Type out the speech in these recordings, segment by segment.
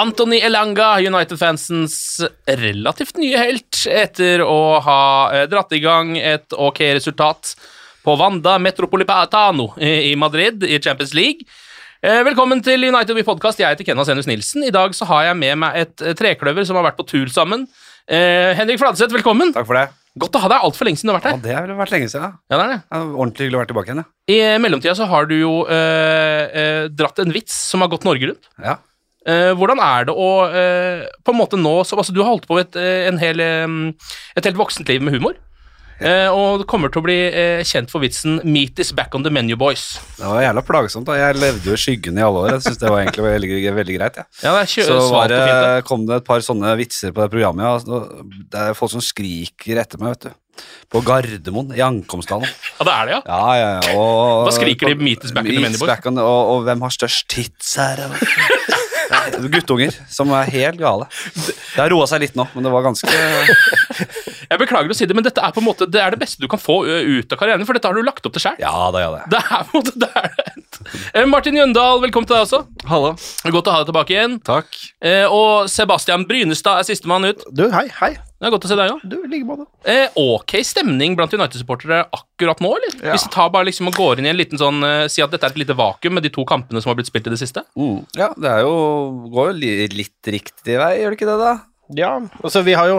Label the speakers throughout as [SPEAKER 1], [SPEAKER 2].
[SPEAKER 1] Anthony Elanga, United-fansens relativt nye helt, etter å ha eh, dratt i gang et ok resultat på Wanda Metropolitano i Madrid i Champions League. Eh, Velkommen til United We Podcast. Jeg heter Kenna Senus Nilsen. I dag så har jeg med meg et eh, trekløver som har vært på tur sammen. Eh, Henrik Fladseth, velkommen.
[SPEAKER 2] Takk for det.
[SPEAKER 1] Godt å ha deg. Altfor lenge siden du har vært
[SPEAKER 2] Ja,
[SPEAKER 1] her.
[SPEAKER 2] det har vel vært lenge siden.
[SPEAKER 1] Ja, det er det.
[SPEAKER 2] Ja, ordentlig hyggelig å være tilbake igjen. Ja.
[SPEAKER 1] I eh, mellomtida så har du jo eh, eh, dratt en vits som har gått Norge rundt.
[SPEAKER 2] Ja.
[SPEAKER 1] Eh, hvordan er det å på en måte nå så, altså Du har holdt på et, eh, en hel, et helt voksent liv med humor. Eh, og kommer til å bli eh, kjent for vitsen 'Meat is back on the menu, boys'.
[SPEAKER 2] Det var jævla plagsomt. da. Jeg levde jo i skyggen i alle år. Jeg synes det var egentlig veldig, veldig greit. Ja.
[SPEAKER 1] Ja, det er
[SPEAKER 2] Så var det,
[SPEAKER 1] fint.
[SPEAKER 2] kom det et par sånne vitser på det programmet. Ja. Det er folk som skriker etter meg, vet du. På Gardermoen, i ankomsthallen.
[SPEAKER 1] Ja, det er det, ja.
[SPEAKER 2] Ja, ja, ja. Og,
[SPEAKER 1] Hva skriker de? Meet is back on the menu, boys?
[SPEAKER 2] og, og hvem har størst tits her? Guttunger som er helt gale. Det har roa seg litt nå, men det var ganske
[SPEAKER 1] Jeg beklager å si det, men dette er på en måte Det er det beste du kan få ut av karrieren, for dette har du lagt opp til sjøl.
[SPEAKER 2] Ja det, ja det.
[SPEAKER 1] Det er på en måte det er det. Eh, Martin Jøndal, velkommen til deg også.
[SPEAKER 3] Hallo.
[SPEAKER 1] Godt å ha deg tilbake igjen.
[SPEAKER 3] Takk.
[SPEAKER 1] Eh, og Sebastian Brynestad er sistemann ut.
[SPEAKER 3] Du, hei, hei.
[SPEAKER 1] Det er godt å se deg òg.
[SPEAKER 3] Du, like måte.
[SPEAKER 1] Eh, ok stemning blant United-supportere akkurat nå, eller?
[SPEAKER 3] Ja.
[SPEAKER 1] Hvis vi tar bare liksom og går inn i en liten sånn eh, Si at dette er et lite vakuum med de to kampene som har blitt spilt i det siste.
[SPEAKER 2] Mm. Ja, det er jo, går jo litt riktig vei, gjør det ikke det, da?
[SPEAKER 3] Ja, altså vi har jo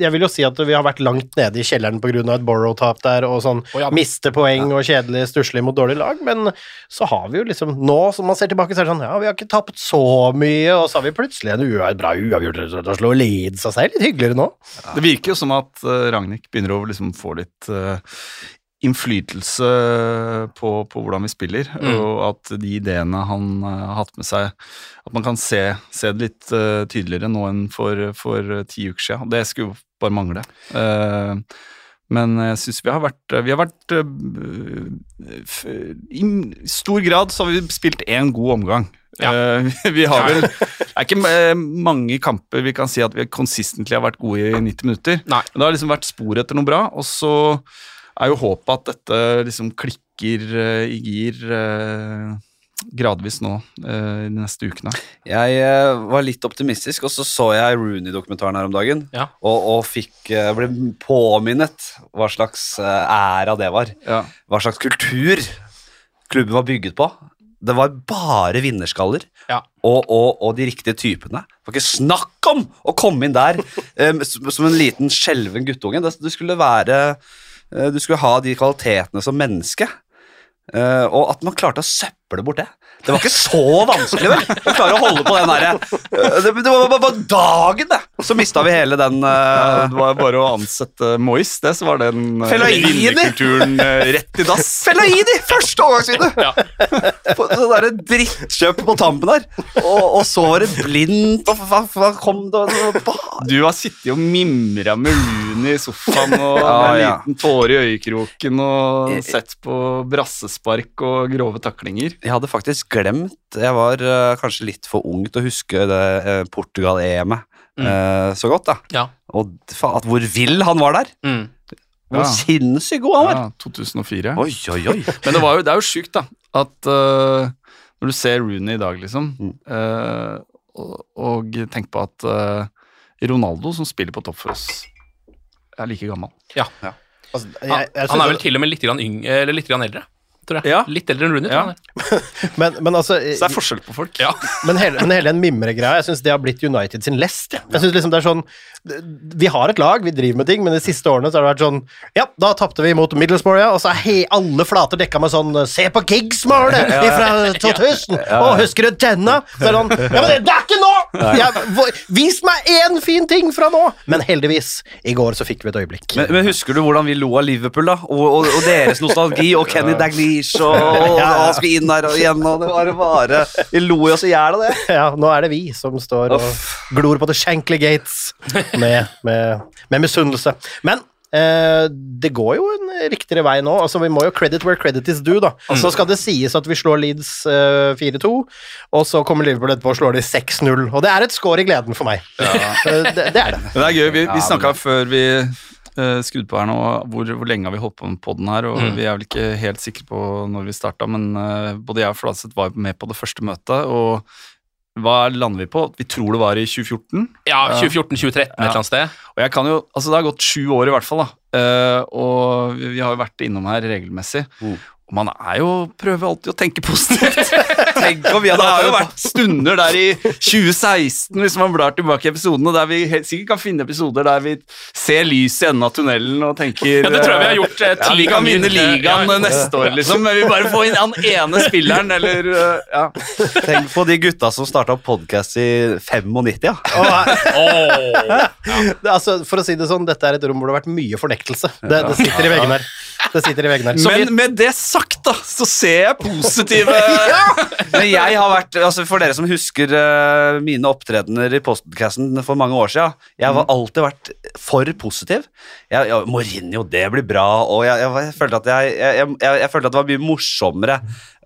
[SPEAKER 3] Jeg vil jo si at vi har vært langt nede i kjelleren pga. et Borrow-tap der, og sånn
[SPEAKER 1] oh, ja.
[SPEAKER 3] miste poeng og kjedelig stusslig mot dårlig lag, men så har vi jo liksom Nå som man ser tilbake, så er det sånn Ja, vi har ikke tapt så mye, og så har vi plutselig en uavgjort, bra uavgjort å slå Leeds av seg litt hyggeligere nå.
[SPEAKER 4] Det virker jo som at uh, Ragnhild begynner å liksom få litt eh, innflytelse på, på hvordan vi spiller,
[SPEAKER 1] Mm.
[SPEAKER 4] og at de ideene han eh, har hatt med seg At man kan se, se det litt uh, tydeligere nå enn for, for eh, ti uker siden. Det skulle jo bare mangle. Uh, men jeg syns vi har vært Vi har vært uh, I stor grad så har vi spilt én god omgang. Eh, vi har vel Det er ikke mange kamper vi kan si at vi konsistentlig har vært gode i 90 minutter.
[SPEAKER 1] Nei.
[SPEAKER 4] Men det har liksom vært spor etter noe bra, og så er jo håpet at dette liksom klikker eh, i gir eh, gradvis nå eh, de neste ukene.
[SPEAKER 2] Jeg var litt optimistisk, og så så jeg Rooney-dokumentaren her om dagen,
[SPEAKER 1] Ja.
[SPEAKER 2] og, og fikk, ble påminnet hva slags æra det var.
[SPEAKER 4] Ja.
[SPEAKER 2] Hva slags kultur klubben var bygget på. Det var bare vinnerskaller
[SPEAKER 1] Ja.
[SPEAKER 2] og, og, og de riktige typene. Det var ikke snakk om å komme inn der som en liten skjelven guttunge. Det, det skulle være Du skulle ha de kvalitetene som menneske. Eh, og at man klarte å søppe klipper det bort, det. Det var ikke så vanskelig, vel? Å klare å holde på den derre øh, Det, det var bare, dagen, det. Så mista vi hele den øh,
[SPEAKER 4] Det var bare å ansette Mois, det, så var den
[SPEAKER 2] uh,
[SPEAKER 4] vinnerkulturen uh, rett i dass.
[SPEAKER 2] Fellaini! Første overgangsvindu! Ja. Det derre drittkjøpet på tampen der. Og, og så var det blindt, og hva, hva kom det, det var bare
[SPEAKER 4] Du har sittet og mimra med Rooney i sofaen og
[SPEAKER 2] Ja,
[SPEAKER 4] med en
[SPEAKER 2] ja.
[SPEAKER 4] liten tåre i øyekroken og sett på brassespark og grove taklinger.
[SPEAKER 2] Jeg hadde faktisk glemt Jeg var uh, kanskje litt for ung til å huske det uh, Portugal-EM-et øh, så godt, da.
[SPEAKER 1] Ja.
[SPEAKER 2] Og at hvor vill han var der.
[SPEAKER 1] Mm.
[SPEAKER 2] Hvor
[SPEAKER 4] Ja.
[SPEAKER 2] sinnssykt god han var.
[SPEAKER 4] Ja, 2004.
[SPEAKER 2] Oi, oi, oi.
[SPEAKER 4] Men det, var jo, det er jo sjukt, da, at eh, når du ser Rooney i dag, liksom,
[SPEAKER 2] Mm.
[SPEAKER 4] eh, og, og tenk på at Ronaldo, som spiller på topp for oss, er like gammel.
[SPEAKER 1] Ja.
[SPEAKER 3] Altså, jeg,
[SPEAKER 1] Han,
[SPEAKER 3] jeg
[SPEAKER 1] han er vel til og med litt, grann yng, eller litt grann eldre, tror jeg.
[SPEAKER 4] Ja.
[SPEAKER 1] Litt eldre enn Rooney.
[SPEAKER 4] Ja.
[SPEAKER 3] men, men altså
[SPEAKER 4] Så det er forskjell på folk.
[SPEAKER 1] Ja.
[SPEAKER 3] Men hele, men hele den mimregreia, jeg syns det har blitt United sin lest. Jeg synes liksom det er sånn Vi har et lag, vi driver med ting, men de siste årene så har det vært sånn Ja, da tapte vi mot Middlesbrough, ja, og så er he, alle flater dekka med sånn Se på Giggs-målet fra 2000! Å, husker du denne? Så er det sånn Ja, men det, det er ikke nå! Jeg, vis meg én fin ting fra nå! Men heldigvis, i går så fikk vi et øyeblikk.
[SPEAKER 2] Men, men husker du hvordan vi lo av Liverpool, da? Og, og, og deres nostalgi, og Kenny Daglish, og, og, og skal inn der og igjen, og det var bare Vi lo jo oss i hjel av det.
[SPEAKER 3] Ja, nå er det vi som står og glor på The Shankly Gates med, med, med misunnelse. Men eh, det går jo en riktigere vei nå. Altså, vi må jo credit where credit is due, da. Så skal det sies at vi slår Leeds eh, 4-2, og så kommer Liverpool etterpå og slår de 6-0. Og det er et score i gleden for meg. Ja. det, det er det.
[SPEAKER 4] Men det er gøy. Vi, vi snakka før vi uh, skrudd på her nå, hvor, hvor lenge har vi holdt på med poden her, og vi er vel ikke helt sikre på når vi starta, men uh, både jeg og Fladseth var med på det første møtet, og hva lander vi på? Vi tror det var i 2014.
[SPEAKER 1] Ja, 2014-2013 et eller annet sted.
[SPEAKER 4] Og jeg kan jo, altså Det har gått sju år, i hvert fall. da Uh, Og vi vi har jo vært innom her regelmessig. Og man er jo prøver alltid å tenke positivt.
[SPEAKER 2] Tenk om vi
[SPEAKER 4] Det har jo vært stunder der i 2016, hvis man blar tilbake i episodene, der vi sikkert kan finne episoder der vi ser lys i enden av tunnelen og tenker
[SPEAKER 1] Ja, det tror jeg vi har gjort, eh,
[SPEAKER 4] ja,
[SPEAKER 1] ti
[SPEAKER 4] Vi kan vinne ligaen
[SPEAKER 1] Ja.
[SPEAKER 4] neste år, liksom, men vi bare får inn han ene spilleren, eller eh, ja.
[SPEAKER 2] Tenk på de gutta som starta podkast i 95, ja.
[SPEAKER 3] Det, altså, for å si det sånn, dette er et rom hvor det har vært mye fornektelse. Det, det sitter i veggene her. Det sitter i veggene.
[SPEAKER 4] Men med det sagt, da, så ser jeg positive
[SPEAKER 2] Men jeg har vært, altså For dere som husker uh, mine opptredener i podcasten for mange år siden Jeg har alltid vært for positiv. Jeg, jeg, Mourinho, det blir bra. Og jeg, jeg, jeg, følte at jeg, jeg, jeg, jeg følte at det var mye morsommere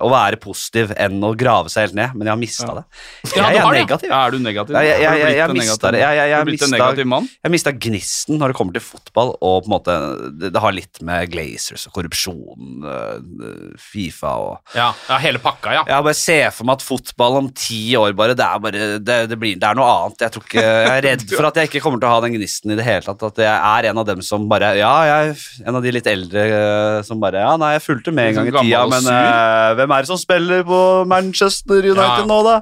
[SPEAKER 2] å være positiv enn å grave seg helt ned, men jeg har mista det. Jeg,
[SPEAKER 1] Jeg
[SPEAKER 2] er negativ.
[SPEAKER 4] Ja, er du negativ?
[SPEAKER 2] Nei, jeg, jeg, jeg, mista det. Jeg, mista gnisten når det kommer til fotball, og på en måte Det, det har litt med Glazers og korrupsjon, øh, Fifa og
[SPEAKER 1] Ja, ja, hele pakka, ja.
[SPEAKER 2] Jeg bare ser for meg at fotball om ti år bare Det er bare Det, det, blir, det er noe annet. Jeg tror ikke Jeg er redd for at jeg ikke kommer til å ha den gnisten i det hele tatt. At jeg er en av dem som bare Ja, jeg er en av de litt eldre øh, som bare Ja, nei, jeg fulgte med en
[SPEAKER 4] Sånn
[SPEAKER 2] gang i tida, men
[SPEAKER 4] uh,
[SPEAKER 2] øh, hvem er det som spiller på Manchester United
[SPEAKER 1] Ja.
[SPEAKER 2] nå, da?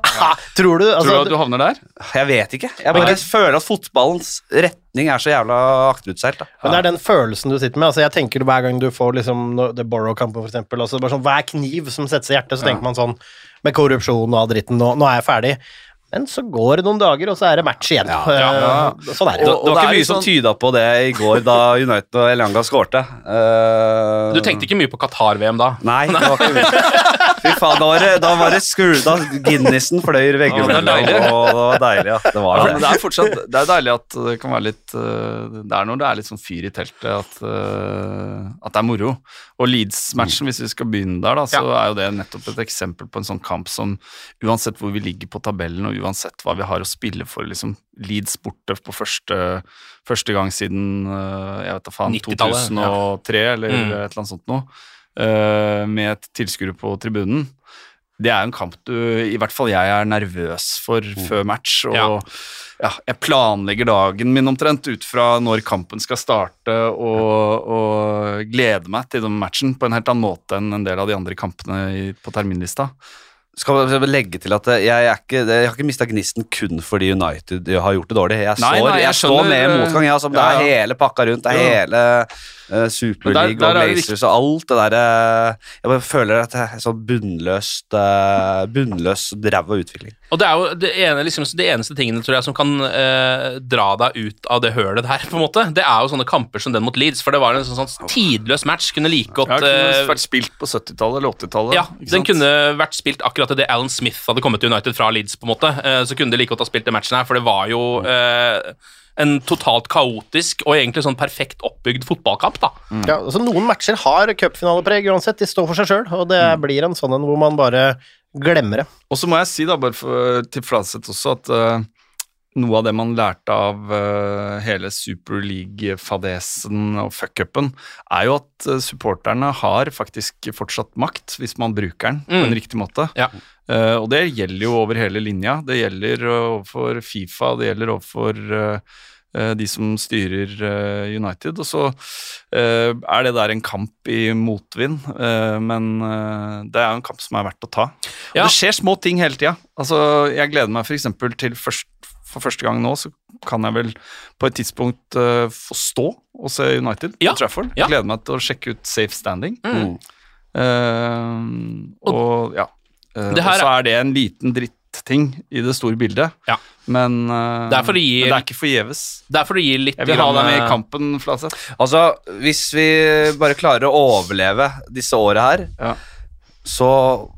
[SPEAKER 3] Tror du
[SPEAKER 4] Tror
[SPEAKER 3] altså,
[SPEAKER 4] du at du havner der?
[SPEAKER 2] Jeg vet ikke. Jeg bare føler at fotballens retning er så jævla akterutseilt.
[SPEAKER 3] Men det er den følelsen du sitter med. Altså, jeg tenker Hver gang du får liksom, The Borrow-kampen, eksempel, altså, bare sånn, hver kniv som settes i hjertet, så tenker man sånn Med korrupsjon og all dritten, nå, nå er jeg ferdig. Men så går det noen dager, og så er det match igjen. Eh, Sånn er
[SPEAKER 2] Det,
[SPEAKER 4] og
[SPEAKER 2] var
[SPEAKER 4] det var
[SPEAKER 2] ikke mye
[SPEAKER 4] sånn...
[SPEAKER 2] som tyda på det i går da United og Elanga skårte. Uh...
[SPEAKER 1] Du tenkte ikke mye på Qatar-VM da?
[SPEAKER 2] Nei, det var ikke mye. Fy faen, da var det, da var det skru, Da Guinnessen fløy
[SPEAKER 4] Ja,
[SPEAKER 2] veggimellom,
[SPEAKER 4] det er deilig.
[SPEAKER 2] og det var deilig. Ja. Det var det.
[SPEAKER 4] det er fortsatt Det er deilig at det kan være litt eh, Det er når det er litt sånn fyr i teltet at, at det er moro. Og Leeds-matchen, hvis vi skal begynne der, da, så er jo det nettopp et eksempel på en sånn kamp som uansett hvor vi ligger på tabellen, og uansett hva vi har å spille for, liksom Leeds borte på første, første gang siden eh, jeg vet da faen
[SPEAKER 1] 90-tallet,
[SPEAKER 4] 2003, eller
[SPEAKER 1] Mm.
[SPEAKER 4] et eller annet sånt noe, eh, med et tilskuere på tribunen. Det er jo en kamp du, i hvert fall jeg er nervøs for før match. Og
[SPEAKER 1] Ja.
[SPEAKER 4] ja, jeg planlegger dagen min omtrent ut fra når kampen skal starte, og, og gleder meg til den matchen på en helt annen måte enn en del av de andre kampene på terminlista.
[SPEAKER 2] Skal jeg legge til at jeg, er ikke, jeg har ikke mista gnisten kun fordi United har gjort det dårlig. Jeg
[SPEAKER 4] Nei,
[SPEAKER 2] står,
[SPEAKER 4] nei, jeg
[SPEAKER 2] jeg står med motgang. Jeg, altså, det
[SPEAKER 4] ja,
[SPEAKER 2] er
[SPEAKER 4] ja.
[SPEAKER 2] hele pakka rundt. Det er
[SPEAKER 4] Ja.
[SPEAKER 2] hele uh, Superleague
[SPEAKER 4] der- der
[SPEAKER 2] og
[SPEAKER 4] er
[SPEAKER 2] Blazers og alt det derre Jeg bare føler at det er sånn bunnløst uh, Bunnløs ræva utvikling.
[SPEAKER 1] Og det er jo det, ene, liksom, det eneste tingene tror jeg som kan uh, dra deg ut av det hølet der, på en måte, det er jo sånne kamper som den mot Leeds, for det var en sånn, sånn tidløs match. Kunne like godt
[SPEAKER 4] Ja, kunne
[SPEAKER 1] eh,
[SPEAKER 4] vært spilt på 70-tallet eller 80-tallet.
[SPEAKER 1] Ja, den
[SPEAKER 4] sant?
[SPEAKER 1] kunne vært spilt akkurat idet Alan Smith hadde kommet til United fra Leeds, på en måte. Eh, Så kunne de like godt ha spilt den matchen her, for det var jo eh, en totalt kaotisk og egentlig sånn perfekt oppbygd fotballkamp, da.
[SPEAKER 3] Ja, altså Noen matcher har cupfinalepreg uansett, de står for seg sjøl, og det blir en sånn en hvor man bare glemmer det.
[SPEAKER 4] Og så må jeg si, da, bare for, til Fladseth også, at eh, noe av det man lærte av uh, hele Super League-fadesen og fuck-upen, er jo at eh, supporterne har faktisk fortsatt makt, hvis man bruker den på
[SPEAKER 1] Mm.
[SPEAKER 4] en riktig måte.
[SPEAKER 1] Ja.
[SPEAKER 4] Uh, og det gjelder jo over hele linja. Det gjelder overfor Fifa, det gjelder overfor eh, de som styrer United. Og så er det der en kamp i motvind, men det er jo en kamp som er verdt å ta. Og
[SPEAKER 1] Ja.
[SPEAKER 4] Det skjer små ting hele tida. Altså, jeg gleder meg f.eks. til først, for første gang nå, så kan jeg vel på et tidspunkt uh, få stå og se United
[SPEAKER 1] Ja.
[SPEAKER 4] på Trafford.
[SPEAKER 1] Ja.
[SPEAKER 4] Jeg gleder meg til å sjekke ut Safe Standing.
[SPEAKER 1] Mm.
[SPEAKER 4] Uh, og ja.
[SPEAKER 1] Uh, her
[SPEAKER 4] og så er det en liten dritting i det store bildet,
[SPEAKER 1] Ja.
[SPEAKER 4] men, uh,
[SPEAKER 1] Det er gi-
[SPEAKER 4] men det er ikke forgjeves.
[SPEAKER 1] Det er for å gi litt
[SPEAKER 4] Jeg vil ha deg med i
[SPEAKER 1] eh,
[SPEAKER 4] kampen, Flaseth.
[SPEAKER 2] Altså, hvis vi bare klarer å overleve disse åra her,
[SPEAKER 4] Ja.
[SPEAKER 2] så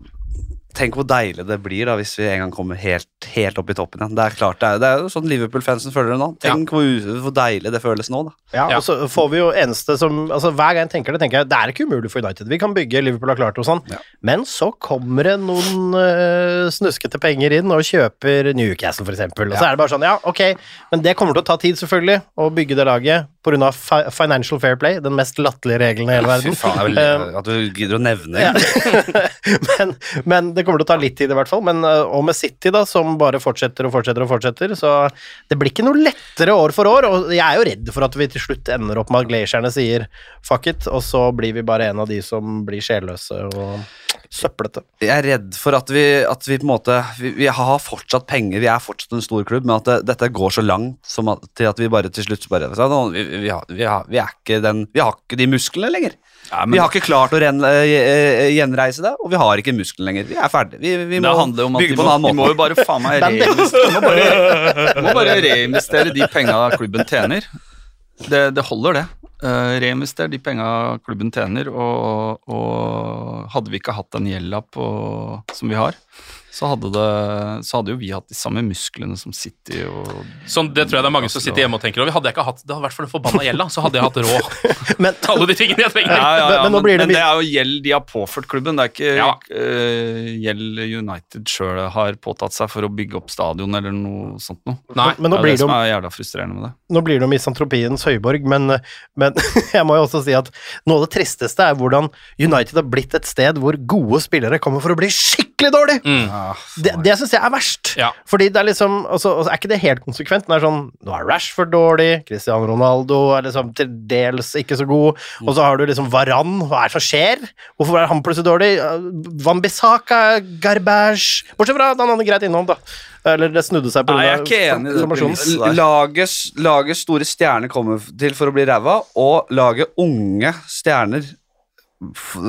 [SPEAKER 2] Tenk hvor deilig det blir da hvis vi en gang kommer helt, helt opp i toppen igjen. Det er klart, det er, det er jo sånn Liverpool-fansen føler det nå. Tenk hvor, hvor deilig det føles nå, da.
[SPEAKER 3] Ja,
[SPEAKER 1] Ja.
[SPEAKER 3] og så får vi jo eneste som altså Hver gang jeg tenker det, tenker jeg det er ikke umulig for United. Vi kan bygge, Liverpool har klart det og sånn. Men så kommer det noen uh, snuskete penger inn og kjøper Newcastle, for eksempel. Og så er det bare sånn, ja, ok, men det kommer til å ta tid, selvfølgelig, å bygge det laget pga. Fi financial fair play, den mest latterlige regelen i hele verden.
[SPEAKER 2] Fy faen, vel at du gidder å nevne.
[SPEAKER 3] Ja. men, men det kommer til å ta litt tid, i hvert fall. Men, øh, og med City, da, som bare fortsetter og fortsetter og fortsetter, så det blir ikke noe lettere år for år. Og jeg er jo redd for at vi til slutt ender opp med at glacierne sier fuck it, og så blir vi bare en av de som blir sjelløse og søplete.
[SPEAKER 2] Jeg er redd for at vi, at vi på en måte vi, vi har fortsatt penger, vi er fortsatt en stor klubb, men at det, dette går så langt som at, til at vi bare til slutt bare vi, vi, har, vi, har, vi, er ikke den, vi har ikke de musklene lenger.
[SPEAKER 4] Ja, men
[SPEAKER 2] vi har ikke klart å ren, eh, eh, gjenreise det, og vi har ikke musklene lenger. Vi er ferdige. Vi, vi må bygge på en annen
[SPEAKER 4] de må jo bare faen meg reinvestere, må bare, må bare reinvestere de penga klubben tjener. Det, det holder, det. Uh, reinvester de penga klubben tjener, og, og hadde vi ikke hatt den gjelda som vi har, så hadde, det, så hadde jo vi hatt de samme musklene som City og
[SPEAKER 1] Sånn, det tror jeg det er mange som sitter hjemme og tenker over. Hadde jeg ikke hatt det, hadde vært for den forbanna gjelda, så hadde jeg hatt råd
[SPEAKER 3] Men,
[SPEAKER 1] til alle de tingene jeg trenger.
[SPEAKER 4] Ja, ja, ja,
[SPEAKER 3] Men- men nå blir det
[SPEAKER 4] men det er jo gjeld de har påført klubben. Det er ikke
[SPEAKER 1] Ja.
[SPEAKER 4] eh, gjeld United sjøl har påtatt seg for å bygge opp stadion eller noe sånt noe.
[SPEAKER 1] Nei.
[SPEAKER 3] men nå
[SPEAKER 4] det er det
[SPEAKER 3] det
[SPEAKER 4] som er jævla frustrerende med det.
[SPEAKER 3] nå blir det jo misantropiens høyborg, men, men jeg må jo også si at noe av det tristeste er hvordan United har blitt et sted hvor gode spillere kommer for å bli skikkelig dårlig! Det, det syns jeg er verst.
[SPEAKER 1] Ja.
[SPEAKER 3] Fordi det er liksom altså, altså, Er ikke det helt konsekvent? Det er sånn Nå er Rashford dårlig, Cristiano Ronaldo er liksom til dels ikke så god, og så har du liksom Varan. Hva er det som skjer? Hvorfor er han plutselig dårlig? Van Bissaka, Garbage Bortsett fra at han hadde greit innhold, da. Eller det snudde seg på
[SPEAKER 4] Nei, jeg er ikke enig i.
[SPEAKER 2] Laget, laget store stjerner kommer til for å bli ræva, og laget unge stjerner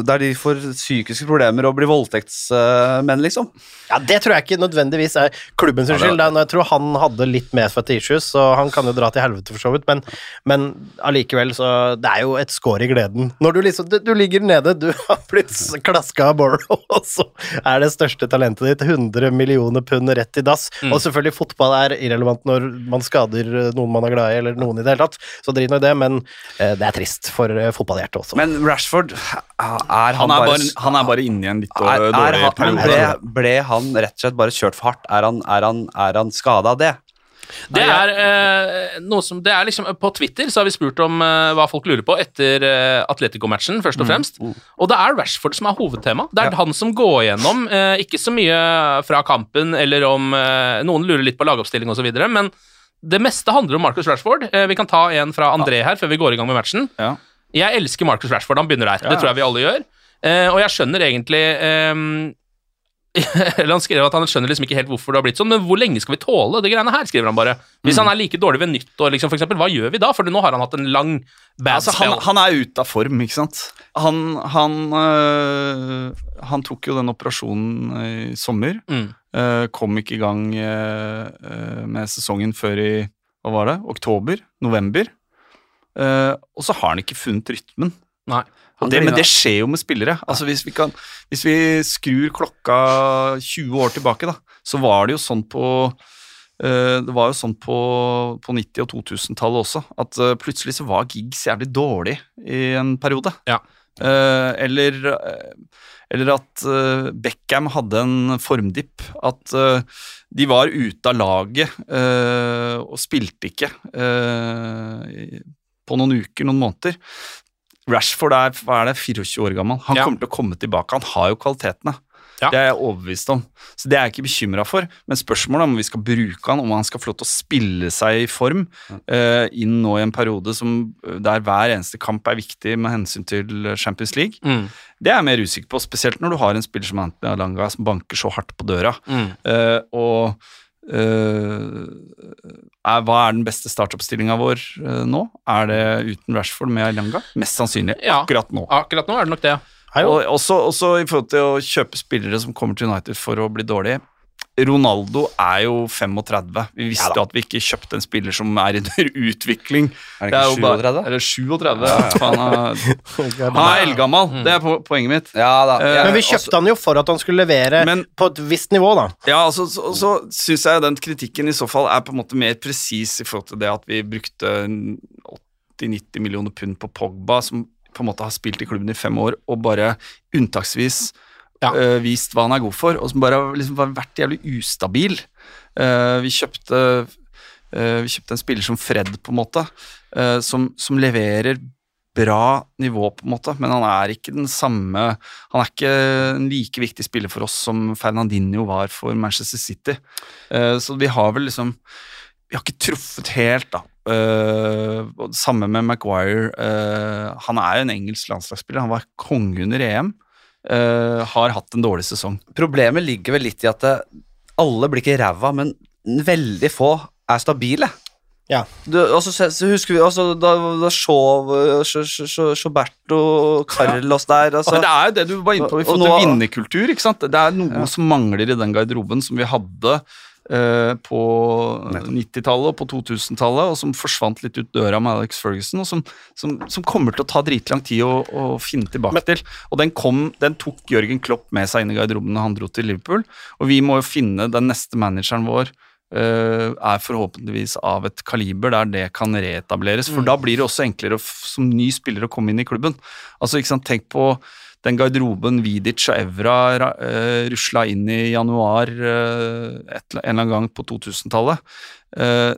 [SPEAKER 2] der de får psykiske problemer og blir voldtektsmenn, liksom.
[SPEAKER 3] Ja, Det tror jeg ikke nødvendigvis er klubben sin skyld. Jeg tror han hadde litt medfødte issues, så han kan jo dra til helvete for så vidt, men, men allikevel, så Det er jo et skår i gleden. Når du liksom Du, du ligger nede, du har blitt klaska av Borrow, og så er det største talentet ditt 100 millioner pund rett i dass.
[SPEAKER 2] Mm.
[SPEAKER 3] Og selvfølgelig, fotball er irrelevant når man skader noen man er glad i, eller noen i det hele tatt, så drit nå i det, men eh, det er trist for eh, fotballhjertet også.
[SPEAKER 2] Men Rashford, han,
[SPEAKER 4] Han er
[SPEAKER 2] bare,
[SPEAKER 4] han er bare inne i en litt
[SPEAKER 2] er, er,
[SPEAKER 4] dårlig
[SPEAKER 2] han,
[SPEAKER 4] periode.
[SPEAKER 2] ble, ble han rett og slett bare kjørt for hardt? Er han, er han, er han skada av det?
[SPEAKER 1] Det er eh, noe som Det er liksom På Twitter så har vi spurt om eh, hva folk lurer på etter eh, Atletico-matchen, først og fremst. Og det er Rashford som er hovedtema. Det er han som går gjennom, eh, ikke så mye fra kampen eller om eh, Noen lurer litt på lagoppstilling osv., men det meste handler om Marcus Rashford. Eh, vi kan ta en fra André her før vi går i gang med matchen.
[SPEAKER 4] Ja.
[SPEAKER 1] Jeg elsker Marcus Rashford, han begynner der.
[SPEAKER 4] Ja.
[SPEAKER 1] Det tror jeg vi alle gjør. Eh, og jeg skjønner egentlig eh, eller han skrev at han skjønner liksom ikke helt hvorfor det har blitt sånn, men hvor lenge skal vi tåle det greiene her, skriver han bare. Hvis
[SPEAKER 4] Mm.
[SPEAKER 1] han er like dårlig ved nyttår, liksom, for eksempel, hva gjør vi da? For nå har han hatt en lang bad
[SPEAKER 4] Altså, han,
[SPEAKER 1] spell.
[SPEAKER 4] han er ute av form, ikke sant. Han, han, øh, han tok jo den operasjonen i sommer.
[SPEAKER 1] Mm.
[SPEAKER 4] øh, kom ikke i gang øh, med sesongen før i hva var det, oktober? November. Øh, og så har han ikke funnet rytmen.
[SPEAKER 1] Nei.
[SPEAKER 4] Det, men det skjer jo med spillere. Altså hvis vi, kan, hvis vi skrur klokka 20 år tilbake, da, så var det jo sånn på eh, det var jo sånn på, på 90- og 2000-tallet også, at eh, plutselig så var gigs jævlig dårlig i en periode.
[SPEAKER 1] Ja.
[SPEAKER 4] Eller, eller at Beckham hadde en formdipp. At de var ute av laget og spilte ikke på noen uker, noen måneder. Rashford er, er det, 24 år gammel. Han
[SPEAKER 1] Ja.
[SPEAKER 4] kommer til å komme tilbake. Han har jo kvalitetene.
[SPEAKER 1] Ja.
[SPEAKER 4] Det er jeg overbevist om. Så det er jeg ikke bekymra for. Men spørsmålet er om vi skal bruke han, om han skal få lov til å spille seg i form uh, inn nå i en periode som, der hver eneste kamp er viktig med hensyn til Champions League.
[SPEAKER 1] Mm.
[SPEAKER 4] Det er jeg mer usikker på, spesielt når du har en spiller som Anthony Alanga som banker så hardt på døra.
[SPEAKER 1] Mm.
[SPEAKER 4] Uh, og eh, er, hva er den beste startoppstillinga vår eh, nå? Er det uten Rashford med Alanga? Mest sannsynlig
[SPEAKER 1] Ja.
[SPEAKER 4] akkurat nå.
[SPEAKER 1] Akkurat nå er det nok det.
[SPEAKER 4] Og også, også i forhold til å kjøpe spillere som kommer til United for å bli dårlige. Ronaldo er jo 35. Vi visste jo at vi ikke kjøpte en spiller som er under utvikling.
[SPEAKER 2] Er det ikke
[SPEAKER 4] jo er
[SPEAKER 2] 37?
[SPEAKER 4] Eller 37. Han er, han er eldgammel. Det er poenget mitt.
[SPEAKER 2] Ja da.
[SPEAKER 4] Eh,
[SPEAKER 3] Men vi kjøpte han jo for at han skulle levere
[SPEAKER 4] Men-
[SPEAKER 3] på et visst nivå, da.
[SPEAKER 4] Ja, altså, så, så syns jeg den kritikken i så fall er på en måte mer presis i forhold til det at vi brukte 80-90 millioner pund på Pogba, som på en måte har spilt i klubben i fem år, og bare unntaksvis
[SPEAKER 1] Ja.
[SPEAKER 4] uh, vist hva han er god for, og som bare har liksom vært jævlig ustabil. Uh, vi kjøpte uh, Vi kjøpte en spiller som Fred, på en måte, som, som leverer bra nivå, på en måte, men han er ikke den samme Han er ikke en like viktig spiller for oss som Fernandinho var for Manchester City. Så vi har vel liksom Vi har ikke truffet helt, da. Uh, samme med Maguire. Uh, han er jo en engelsk landslagsspiller. Han var konge under EM. Eh, har hatt en dårlig sesong.
[SPEAKER 2] Problemet ligger vel litt i at eh, alle blir ikke ræva, men veldig få er stabile.
[SPEAKER 3] Ja.
[SPEAKER 2] Du, altså, så, husker vi altså, da, da Sh- Shoberto, Carlos der altså.
[SPEAKER 4] Men det er jo det du var inne på Vi får
[SPEAKER 2] nå-
[SPEAKER 4] vinnerkultur. ikke sant? Det er noe som mangler i den garderoben som vi hadde på 90-tallet og på 2000-tallet, og som forsvant litt ut døra med Alex Ferguson, og som, som, som kommer til å ta dritlang tid å, å finne tilbake til. Og den, kom, den tok Jørgen Klopp med seg inn i garderoben da han dro til Liverpool, og vi må jo finne den neste manageren vår Uh, er forhåpentligvis av et kaliber der det kan reetableres. For da blir det også enklere å som ny spiller å komme inn i klubben. Altså, ikke sant, Tenk på den garderoben Vidic og Evra uh, rusla inn i januar eh, et, en eller annen gang på 2000-tallet. Eh,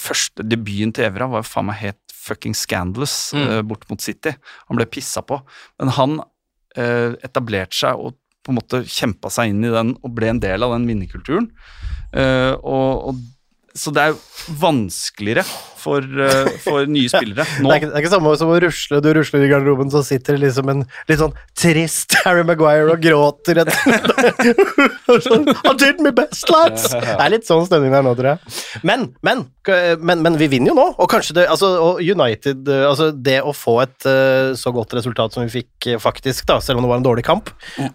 [SPEAKER 4] første debuten til Evra var jo faen meg helt fucking scandalous eh, bort mot City. Han ble pissa på. Men han eh, etablerte seg og på en måte kjempa seg inn i den og ble en del av den vinnerkulturen. Eh, og, og, så det er jo vanskeligere for, eh, for nye spillere nå.
[SPEAKER 3] Det er, ikke, det er ikke samme som å rusle. Du rusler i garderoben, så sitter det liksom en litt sånn trist Harry Maguire og gråter. sånn, I did my best, lads! Det er litt sånn stemning der nå, tror jeg. Men, men, men, men vi vinner jo nå, og kanskje det altså, United eh, altså Det å få et eh, så godt resultat som vi fikk, faktisk, da, selv om det var en dårlig kamp,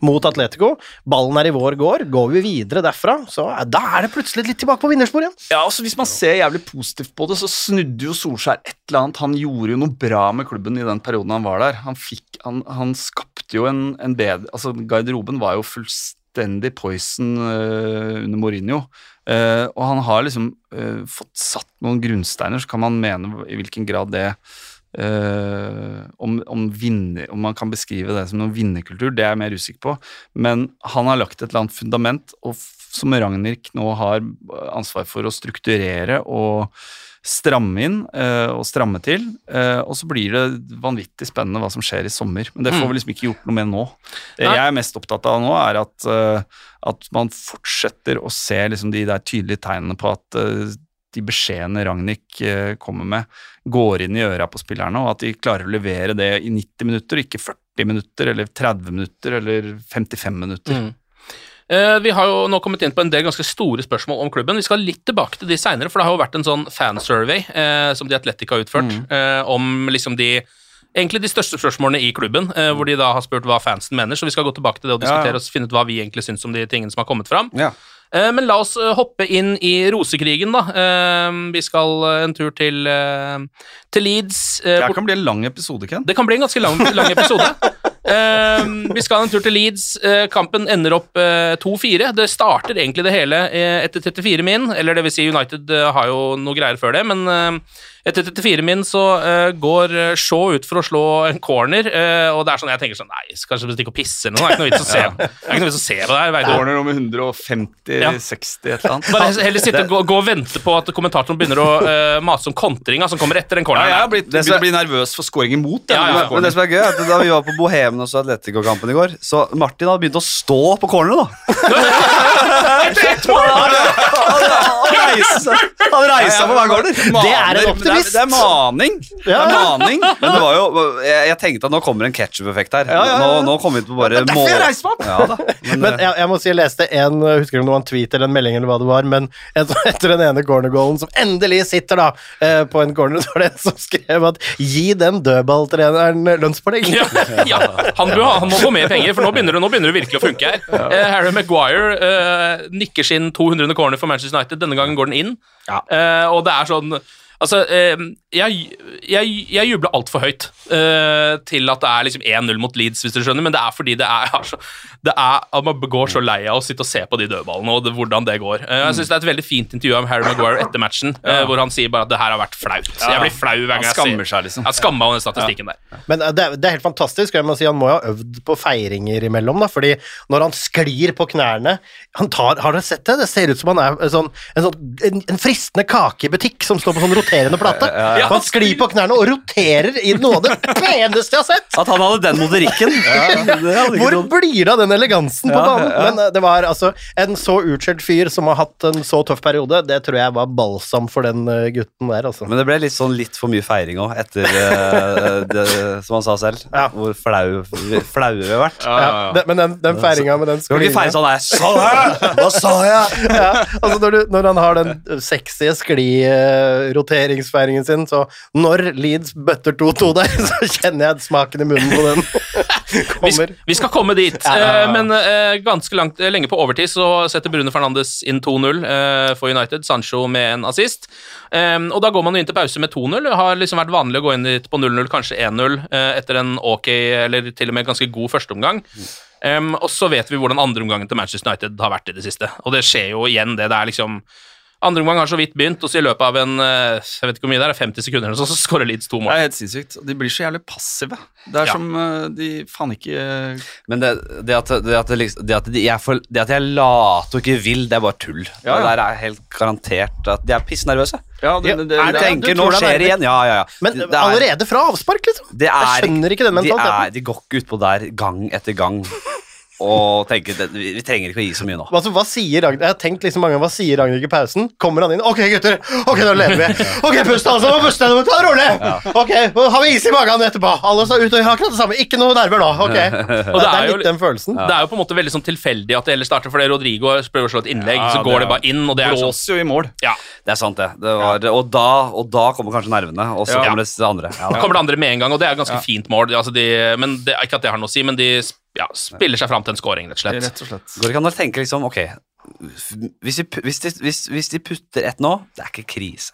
[SPEAKER 3] mot Atletico Ballen er i vår gård. Går vi videre derfra, så da er det plutselig litt tilbake på vinnersporet igjen.
[SPEAKER 4] Ja, altså Hvis man ser jævlig positivt på det, så snudde jo Solskjær et eller annet. Han gjorde jo noe bra med klubben i den perioden han var der. Han, fikk, han, han skapte jo en, en bedre Altså, garderoben var jo fullstendig poison uh, under Mourinho. Uh, og han har liksom uh, fått satt noen grunnsteiner, så kan man mene i hvilken grad det om, om, vinner, om man kan beskrive det som noen vinnerkultur, det er jeg mer usikker på. Men han har lagt et eller annet fundament, og som Ragnhild nå har ansvar for å strukturere og stramme inn uh, og stramme til. Uh, og så blir det vanvittig spennende hva som skjer i sommer. Men det får vi liksom ikke gjort noe med nå. Det jeg er mest opptatt av nå, er at, uh, at man fortsetter å se liksom de der tydelige tegnene på at de beskjedene Ragnhild kommer med, går inn i øra på spillerne, og at de klarer å levere det i 90 minutter, ikke 40 minutter eller 30 minutter eller 55 minutter.
[SPEAKER 1] Mm. Eh, vi har jo nå kommet inn på en del ganske store spørsmål om klubben. Vi skal litt tilbake til de seinere, for det har jo vært en sånn fansurvey eh, som de Atletic har utført, eh, om liksom de Egentlig de største spørsmålene i klubben, eh, hvor de da har spurt hva fansen mener. Så vi skal gå tilbake til det og
[SPEAKER 2] Ja, ja.
[SPEAKER 1] diskutere og finne ut hva vi egentlig syns om de tingene som har kommet fram.
[SPEAKER 2] Ja.
[SPEAKER 1] Eh, Men la oss hoppe inn i rosekrigen, da. Eh, Vi skal en tur til, til Leeds.
[SPEAKER 4] Det kan bli en lang episode, Ken.
[SPEAKER 1] det kan bli en ganske lang, lang episode. Eh, vi skal en tur til Leeds. Eh, kampen ender opp eh, 2-4. Det starter egentlig det hele eh, etter 34 min, eller det vil si United eh, har jo noe greier før det, men eh, etter 34 min så uh, går eh, Shaw ut for å slå en corner, uh, og det er sånn jeg tenker sånn Nei, skal kanskje stikke og pisse eller noe? Det er ikke noe vits å se, det er ikke noe vits å se på det her.
[SPEAKER 4] Corner nummer 150-60,
[SPEAKER 1] Ja.
[SPEAKER 4] et eller annet.
[SPEAKER 1] Bare heller sitte og gå, gå og vente på at kommentatoren begynner å uh, mase om kontringa som kommer etter den
[SPEAKER 4] Ja, jeg har blitt,
[SPEAKER 2] Det
[SPEAKER 4] begynt å bli nervøs for scoring imot.
[SPEAKER 1] Ja, ja,
[SPEAKER 2] Men, men det som er gøy, er at da vi var på Bohemen og så Atletico-kampen i går, så Martin hadde begynt å stå på corneret, da. Han reiser mål! Han reiser seg på hver corner.
[SPEAKER 3] Det er en optimist.
[SPEAKER 4] Det er, det er maning. Det er maning.
[SPEAKER 2] Men det var jo Jeg, jeg tenkte at nå kommer en ketchup-effekt her. Nå, nå kommer vi til bare
[SPEAKER 3] Det er derfor jeg reiser meg opp.
[SPEAKER 2] Ja, da. Men,
[SPEAKER 3] Men jeg, jeg må si jeg leste en jeg husker ikke om det var en tweet eller en melding, eller hva det var, men etter den ene cornergoalen som endelig sitter da eh, på en corner, så var det en som skrev at 'gi den dødballtreneren lønnspålegg'.
[SPEAKER 1] Ja, ja. Han, bør, han må få mer penger, for nå begynner det, nå begynner det virkelig å funke her. Eh, Harry Maguire eh, nikker sin 200. corner for Manchester United. Denne gangen går den inn. Eh, og det er sånn Altså, eh, jeg, jeg, jeg jubler altfor høyt eh, til at det er liksom 1-0 mot Leeds, hvis du skjønner, men det er fordi det er, altså, det er at man går så lei av å sitte og se på de dødballene og det, hvordan det går. Eh, jeg synes det er et veldig fint intervju av Harry Maguire etter matchen, ja. hvor han sier bare at det her har vært flaut. Jeg blir flau hver gang
[SPEAKER 4] Han
[SPEAKER 1] jeg
[SPEAKER 4] skammer seg, liksom.
[SPEAKER 1] Han skammer meg av den statistikken der.
[SPEAKER 3] Men eh, det er, det er helt fantastisk, og jeg må si han må jo ha øvd på feiringer imellom, da, fordi når han sklir på knærne han tar, Har dere sett det? Det ser ut som han er en, sånn, en, sånn, en, en fristende kake i butikk som står på sånn roterende plate.
[SPEAKER 1] ja.
[SPEAKER 3] Han sklir på knærne og roterer i noe av det peneste jeg har sett!
[SPEAKER 2] at han hadde den motorikken Ja.
[SPEAKER 3] Hvor blir det av den elegansen på banen?
[SPEAKER 2] ja.
[SPEAKER 3] Men eh, det var altså en så utskjelt fyr som har hatt en så tøff periode, det tror jeg var balsam for den eh, gutten der, altså.
[SPEAKER 2] Men det ble litt sånn litt for mye feiring òg, etter eh, det, som han sa selv.
[SPEAKER 3] Ja.
[SPEAKER 2] Hvor flau, flaue vi har vært.
[SPEAKER 3] Ja, det, men den, den feiringa med den
[SPEAKER 2] Skal vi ikke feire sånn her? Sa jeg? Hva sa jeg?
[SPEAKER 3] ja, altså når, du, når han har den sexy skli-roteringsfeiringen sin, så når Leeds bøtter 2-2 der, så kjenner jeg smaken i munnen på den.
[SPEAKER 1] Vi,
[SPEAKER 3] Kommer.
[SPEAKER 1] vi skal komme dit, eh, men eh, ganske langt, eh, lenge på overtid så setter Bruno Fernandes inn 2-0 eh, for United. Sancho med en assist. Um, og da går man jo inn til pause med 2-0. Det har liksom vært vanlig å gå inn dit på 0-0, kanskje 1-0, eh, etter en ok, eller til og med ganske god førsteomgang. Um, og så vet vi hvordan andreomgangen til Manchester United har vært i det siste. Og det skjer jo igjen, det. Det er liksom Andre omgang har så vidt begynt, og så i løpet av en eh, jeg vet ikke hvor mye det er, 50 sekunder, eller så, så skårer Leeds to mål.
[SPEAKER 4] Det er helt sinnssykt. De blir så jævlig passive. Det er
[SPEAKER 1] Ja.
[SPEAKER 4] som eh, de faen ikke
[SPEAKER 2] Men det, det, at, det, at, det, liksom, at de for, det at jeg later og ikke vil, det er bare tull.
[SPEAKER 4] Ja,
[SPEAKER 2] Det der er helt garantert at de er pissnervøse.
[SPEAKER 4] Ja, det, det, det,
[SPEAKER 3] det-
[SPEAKER 2] tenker
[SPEAKER 3] du
[SPEAKER 2] nå
[SPEAKER 3] tror det er
[SPEAKER 2] skjer det igjen. Ja, ja, ja.
[SPEAKER 3] Men
[SPEAKER 2] Det- det er-
[SPEAKER 3] allerede fra avspark, liksom.
[SPEAKER 2] det er,
[SPEAKER 3] jeg skjønner ikke den
[SPEAKER 2] de, er, de går ikke utpå der gang etter gang og tenker det, vi vi trenger ikke å gi så mye nå.
[SPEAKER 3] Altså, hva sier Ragnhild? Jeg har tenkt liksom mange ganger, hva sier Ragnhild i pausen? Kommer han inn? Ok, gutter! Ok, nå lever vi! Ok, pust, altså! Nå puster nå Ta det rolig! Ok, nå har vi is i magen etterpå! Alle står ut og har akkurat det samme. Ikke noe nerver nå. Ok. Og det er
[SPEAKER 1] jo-
[SPEAKER 3] litt den følelsen.
[SPEAKER 1] Det er jo på en måte veldig sånn tilfeldig at det heller starter, fordi Rodrigo prøver å slå et innlegg,
[SPEAKER 4] Ja,
[SPEAKER 1] så går
[SPEAKER 4] det
[SPEAKER 1] det, bare inn, og det er sånn
[SPEAKER 4] blåser jo i mål.
[SPEAKER 1] ja.
[SPEAKER 2] Det er sant, det. det var, og, da, og da kommer kanskje nervene, og så
[SPEAKER 4] Ja.
[SPEAKER 2] kommer det andre. Ja,
[SPEAKER 1] Da kommer det andre med en gang, og det er et ganske fint mål. Altså de, men det, Ikke at det har noe å si, men de ja, spiller seg fram til en scoring, rett og slett.
[SPEAKER 4] Rett og slett.
[SPEAKER 2] Går det ikke an å tenke liksom Ok, hvis de, hvis, de, hvis, hvis de putter ett nå, det er ikke krise.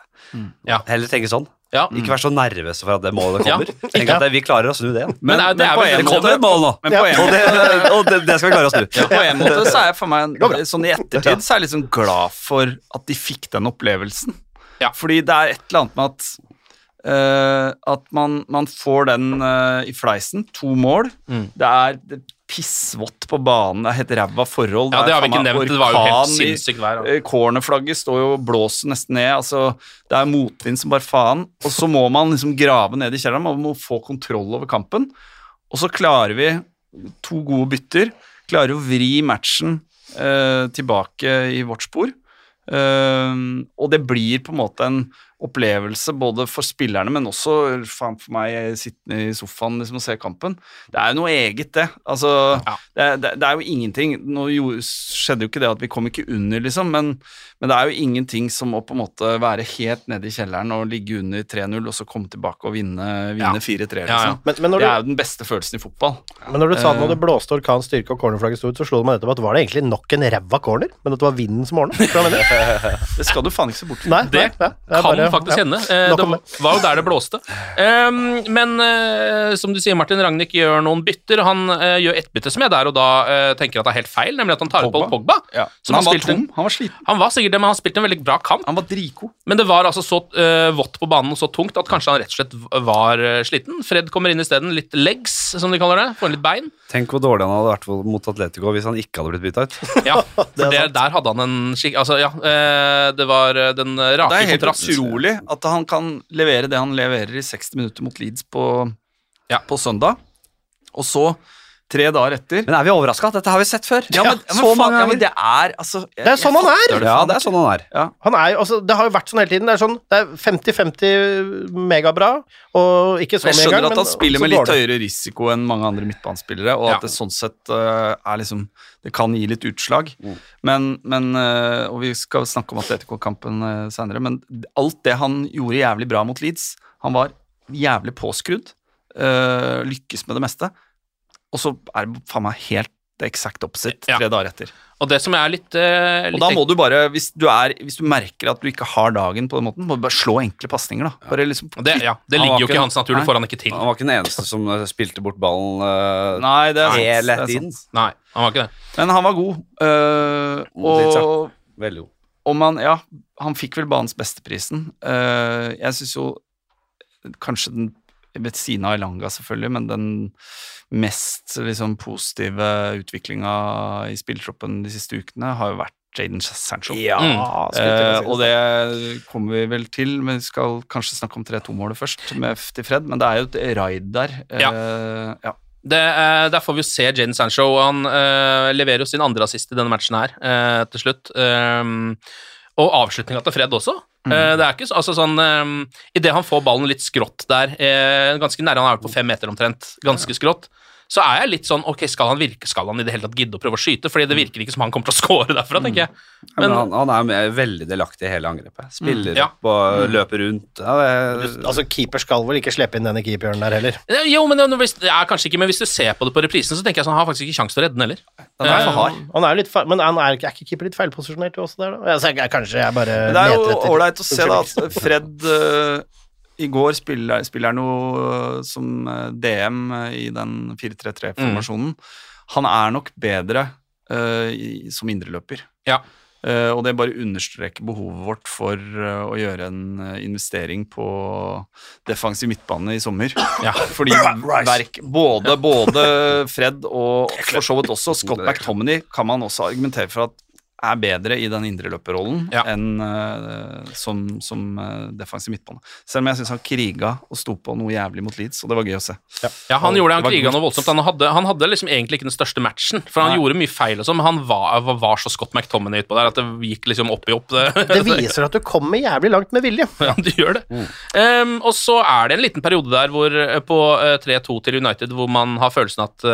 [SPEAKER 1] Ja.
[SPEAKER 2] Heller tenke sånn.
[SPEAKER 1] Ja.
[SPEAKER 2] Ikke vær så nervøs for at det målet
[SPEAKER 1] Ja.
[SPEAKER 2] kommer. Tenk at det, vi klarer å snu det Men,
[SPEAKER 1] Men, det er- det er
[SPEAKER 4] på en
[SPEAKER 2] Det kommer et mål nå,
[SPEAKER 4] Men på en
[SPEAKER 2] og, det, og det, det skal vi klare å snu.
[SPEAKER 4] Ja, på en måte så er jeg for meg sånn i ettertid så er jeg liksom glad for at de fikk den opplevelsen.
[SPEAKER 1] Ja.
[SPEAKER 4] Fordi det er et eller annet med at at man, man får den eh, i fleisen. To mål.
[SPEAKER 1] Mm.
[SPEAKER 4] Det er pissvått på banen, det er helt ræva forhold.
[SPEAKER 1] Ja, det har vi ikke nevnt. Det var jo helt sinnssykt vær.
[SPEAKER 4] Eh, Cornerflagget står jo og blåser nesten ned. altså Det er motvind som bare faen. Og så må man liksom grave ned i kjelleren. Man må få kontroll over kampen. Og så klarer vi to gode bytter. Klarer å vri matchen eh, tilbake i vårt spor. Eh, og det blir på en måte en opplevelse både for spillerne, men også faen for meg sittende i sofaen liksom, og se kampen. Det er jo noe eget, det. Altså, det, er- det, det er jo ingenting Nå skjedde jo ikke det at vi kom ikke under, liksom, men, men det er jo ingenting som å på en måte være helt nede i kjelleren og ligge under 3-0, og så komme tilbake og vinne, vinne 4-3, liksom.
[SPEAKER 3] Ja, ja. Men- men når
[SPEAKER 4] det er jo den beste følelsen i fotball.
[SPEAKER 3] Men når du sa når
[SPEAKER 4] Eh,
[SPEAKER 3] det blåste orkan styrke og cornerflagget sto ut, så slo det meg nettopp at var det egentlig nok en ræva corner, men at det var vinden som mener?
[SPEAKER 4] Det skal du faen ikke se bort fra.
[SPEAKER 1] Det
[SPEAKER 3] nei, ja, det
[SPEAKER 1] kan
[SPEAKER 3] bare-
[SPEAKER 1] faktisk
[SPEAKER 3] ja.
[SPEAKER 1] hende. Eh, det var jo der det blåste. Ehm, men eh, som du sier, Martin Ragnhild gjør noen bytter. Han gjør ett bytte som jeg der og da tenker at det er helt feil, nemlig at han tar ut Pogba. Pogba.
[SPEAKER 4] Ja. Han var tom, han var sliten.
[SPEAKER 1] Han var sikkert det, men han spilte en veldig bra kamp.
[SPEAKER 4] Han var dritgod.
[SPEAKER 1] Men det var altså så uh, vått på banen og så tungt at kanskje han rett og slett var uh, sliten. Fred kommer inn isteden. Litt legs, som de kaller det. Får litt bein.
[SPEAKER 2] Tenk hvor dårlig han hadde vært mot Atletico hvis han ikke hadde blitt bytta ut.
[SPEAKER 1] Ja, for det, der hadde han en skikk... Altså, ja, Uh, det var den rake
[SPEAKER 4] Det er helt utrolig at han kan levere det han leverer i 60 minutter mot Leeds på, på søndag, og så tre dager etter
[SPEAKER 2] Men er vi overraska? Dette har vi sett før.
[SPEAKER 4] Ja, men,
[SPEAKER 3] Ja,
[SPEAKER 4] men, faen, ja, men det er altså jeg-
[SPEAKER 3] Det er sånn han er!
[SPEAKER 4] det
[SPEAKER 2] Ja, det er sånn han er.
[SPEAKER 4] Ja.
[SPEAKER 3] Han er altså, det har jo vært sånn hele tiden. Det er sånn, det er 50-50 megabra, og ikke så mye engang.
[SPEAKER 4] Jeg skjønner at han spiller med litt høyere risiko enn mange andre midtbanespillere, og
[SPEAKER 1] Ja.
[SPEAKER 4] at det sånn sett uh, er liksom Det kan gi litt utslag. Men, men uh, Og vi skal snakke om Atletico-kampen uh, seinere, men alt det han gjorde jævlig bra mot Leeds Han var jævlig påskrudd, Uh, lykkes med det meste, og så er det faen meg helt det eksakt opposite
[SPEAKER 1] Ja.
[SPEAKER 4] tre dager etter.
[SPEAKER 1] Og det som er litt, eh,
[SPEAKER 4] Og da må du bare, hvis du, er, hvis du merker at du ikke har dagen på den måten, må du bare slå enkle pasninger, da. Bare liksom
[SPEAKER 1] det, ja, det ligger jo ikke i hans natur. Det får han ikke til.
[SPEAKER 2] Han var ikke den eneste som eh, spilte bort ballen uh,
[SPEAKER 4] Nei, det er sant,
[SPEAKER 2] helt
[SPEAKER 4] det er sant.
[SPEAKER 1] Nei, han var ikke det.
[SPEAKER 4] Men han var god.
[SPEAKER 2] ja.
[SPEAKER 4] og
[SPEAKER 2] Veldig god.
[SPEAKER 4] om han Ja, han fikk vel banens besteprisen. Uh, jeg syns jo kanskje den ved siden av Elanga, selvfølgelig, men den mest liksom, positive utviklinga i spillertroppen de siste ukene har jo vært Jaden Sancho.
[SPEAKER 2] Ja,
[SPEAKER 1] Mm.
[SPEAKER 4] Eh, og
[SPEAKER 2] det.
[SPEAKER 4] kommer vi vel til, men vi skal kanskje snakke om 3-2-målet først, med F til Fred. Men det er jo et raid der.
[SPEAKER 1] Ja.
[SPEAKER 4] Eh, ja.
[SPEAKER 1] det eh, der får vi jo se Jaden Sancho. og Han eh, leverer jo sin andre assist i denne matchen her eh, til slutt. Um, og avslutninga til Fred også. Mm. det er ikke så, altså sånn um, Idet han får ballen litt skrått der, eh, ganske nære, han er vel på fem meter omtrent, ganske skrått, så er jeg litt sånn Ok, skal han virke, skal han i det hele tatt gidde å prøve å skyte? Fordi det virker ikke som han kommer til å score derfra, tenker jeg.
[SPEAKER 2] Ja, men
[SPEAKER 1] Men
[SPEAKER 2] han, han er med, veldig delaktig i hele angrepet. Spiller
[SPEAKER 1] Mm, ja.
[SPEAKER 2] opp og løper rundt. Ja, det,
[SPEAKER 3] Altså, Keeper skal vel ikke slippe inn denne keeperen der heller.
[SPEAKER 1] Jo, men hvis, ja, kanskje ikke, men hvis du ser på det på reprisen, så tenker jeg sånn, han har faktisk ikke sjanse til å redde den heller.
[SPEAKER 4] Han er for
[SPEAKER 1] Eh,
[SPEAKER 4] hard.
[SPEAKER 3] Han er litt feil, men han er, ikke- er ikke keeper litt feilposisjonert også der, da? Altså, jeg, kanskje jeg bare
[SPEAKER 4] Men det er jo ålreit å se da at Fred eh, i går spiller, spiller jo eh, som eh, DM i den 4-3-3-formasjonen. Han er nok bedre uh, i, som indreløper.
[SPEAKER 1] Ja.
[SPEAKER 4] Uh, og det bare understreker behovet vårt for uh, å gjøre en eh, investering på defensiv midtbane i sommer.
[SPEAKER 1] Ja.
[SPEAKER 4] Fordi verk, både, både Fred og for så vidt også Scott McTominay kan man også argumentere for at er bedre i den indreløperrollen
[SPEAKER 1] Ja.
[SPEAKER 4] enn uh, som, som uh, defensiv midtbane. Selv om jeg syns han kriga og sto på noe jævlig mot Leeds, og det var gøy å se.
[SPEAKER 1] Ja, han
[SPEAKER 4] han
[SPEAKER 1] gjorde det, han kriga noe voldsomt. Han hadde, han hadde liksom egentlig ikke den største matchen, for han
[SPEAKER 4] Nei.
[SPEAKER 1] gjorde mye feil og sånn, men han var, var, var så Scott McTominay utpå der at det gikk liksom opp i opp. Det,
[SPEAKER 3] Det viser at du kommer jævlig langt med vilje.
[SPEAKER 1] ja, du gjør det. Um, og så er det en liten periode der hvor, eh, på uh, 3-2 til United hvor man har følelsen at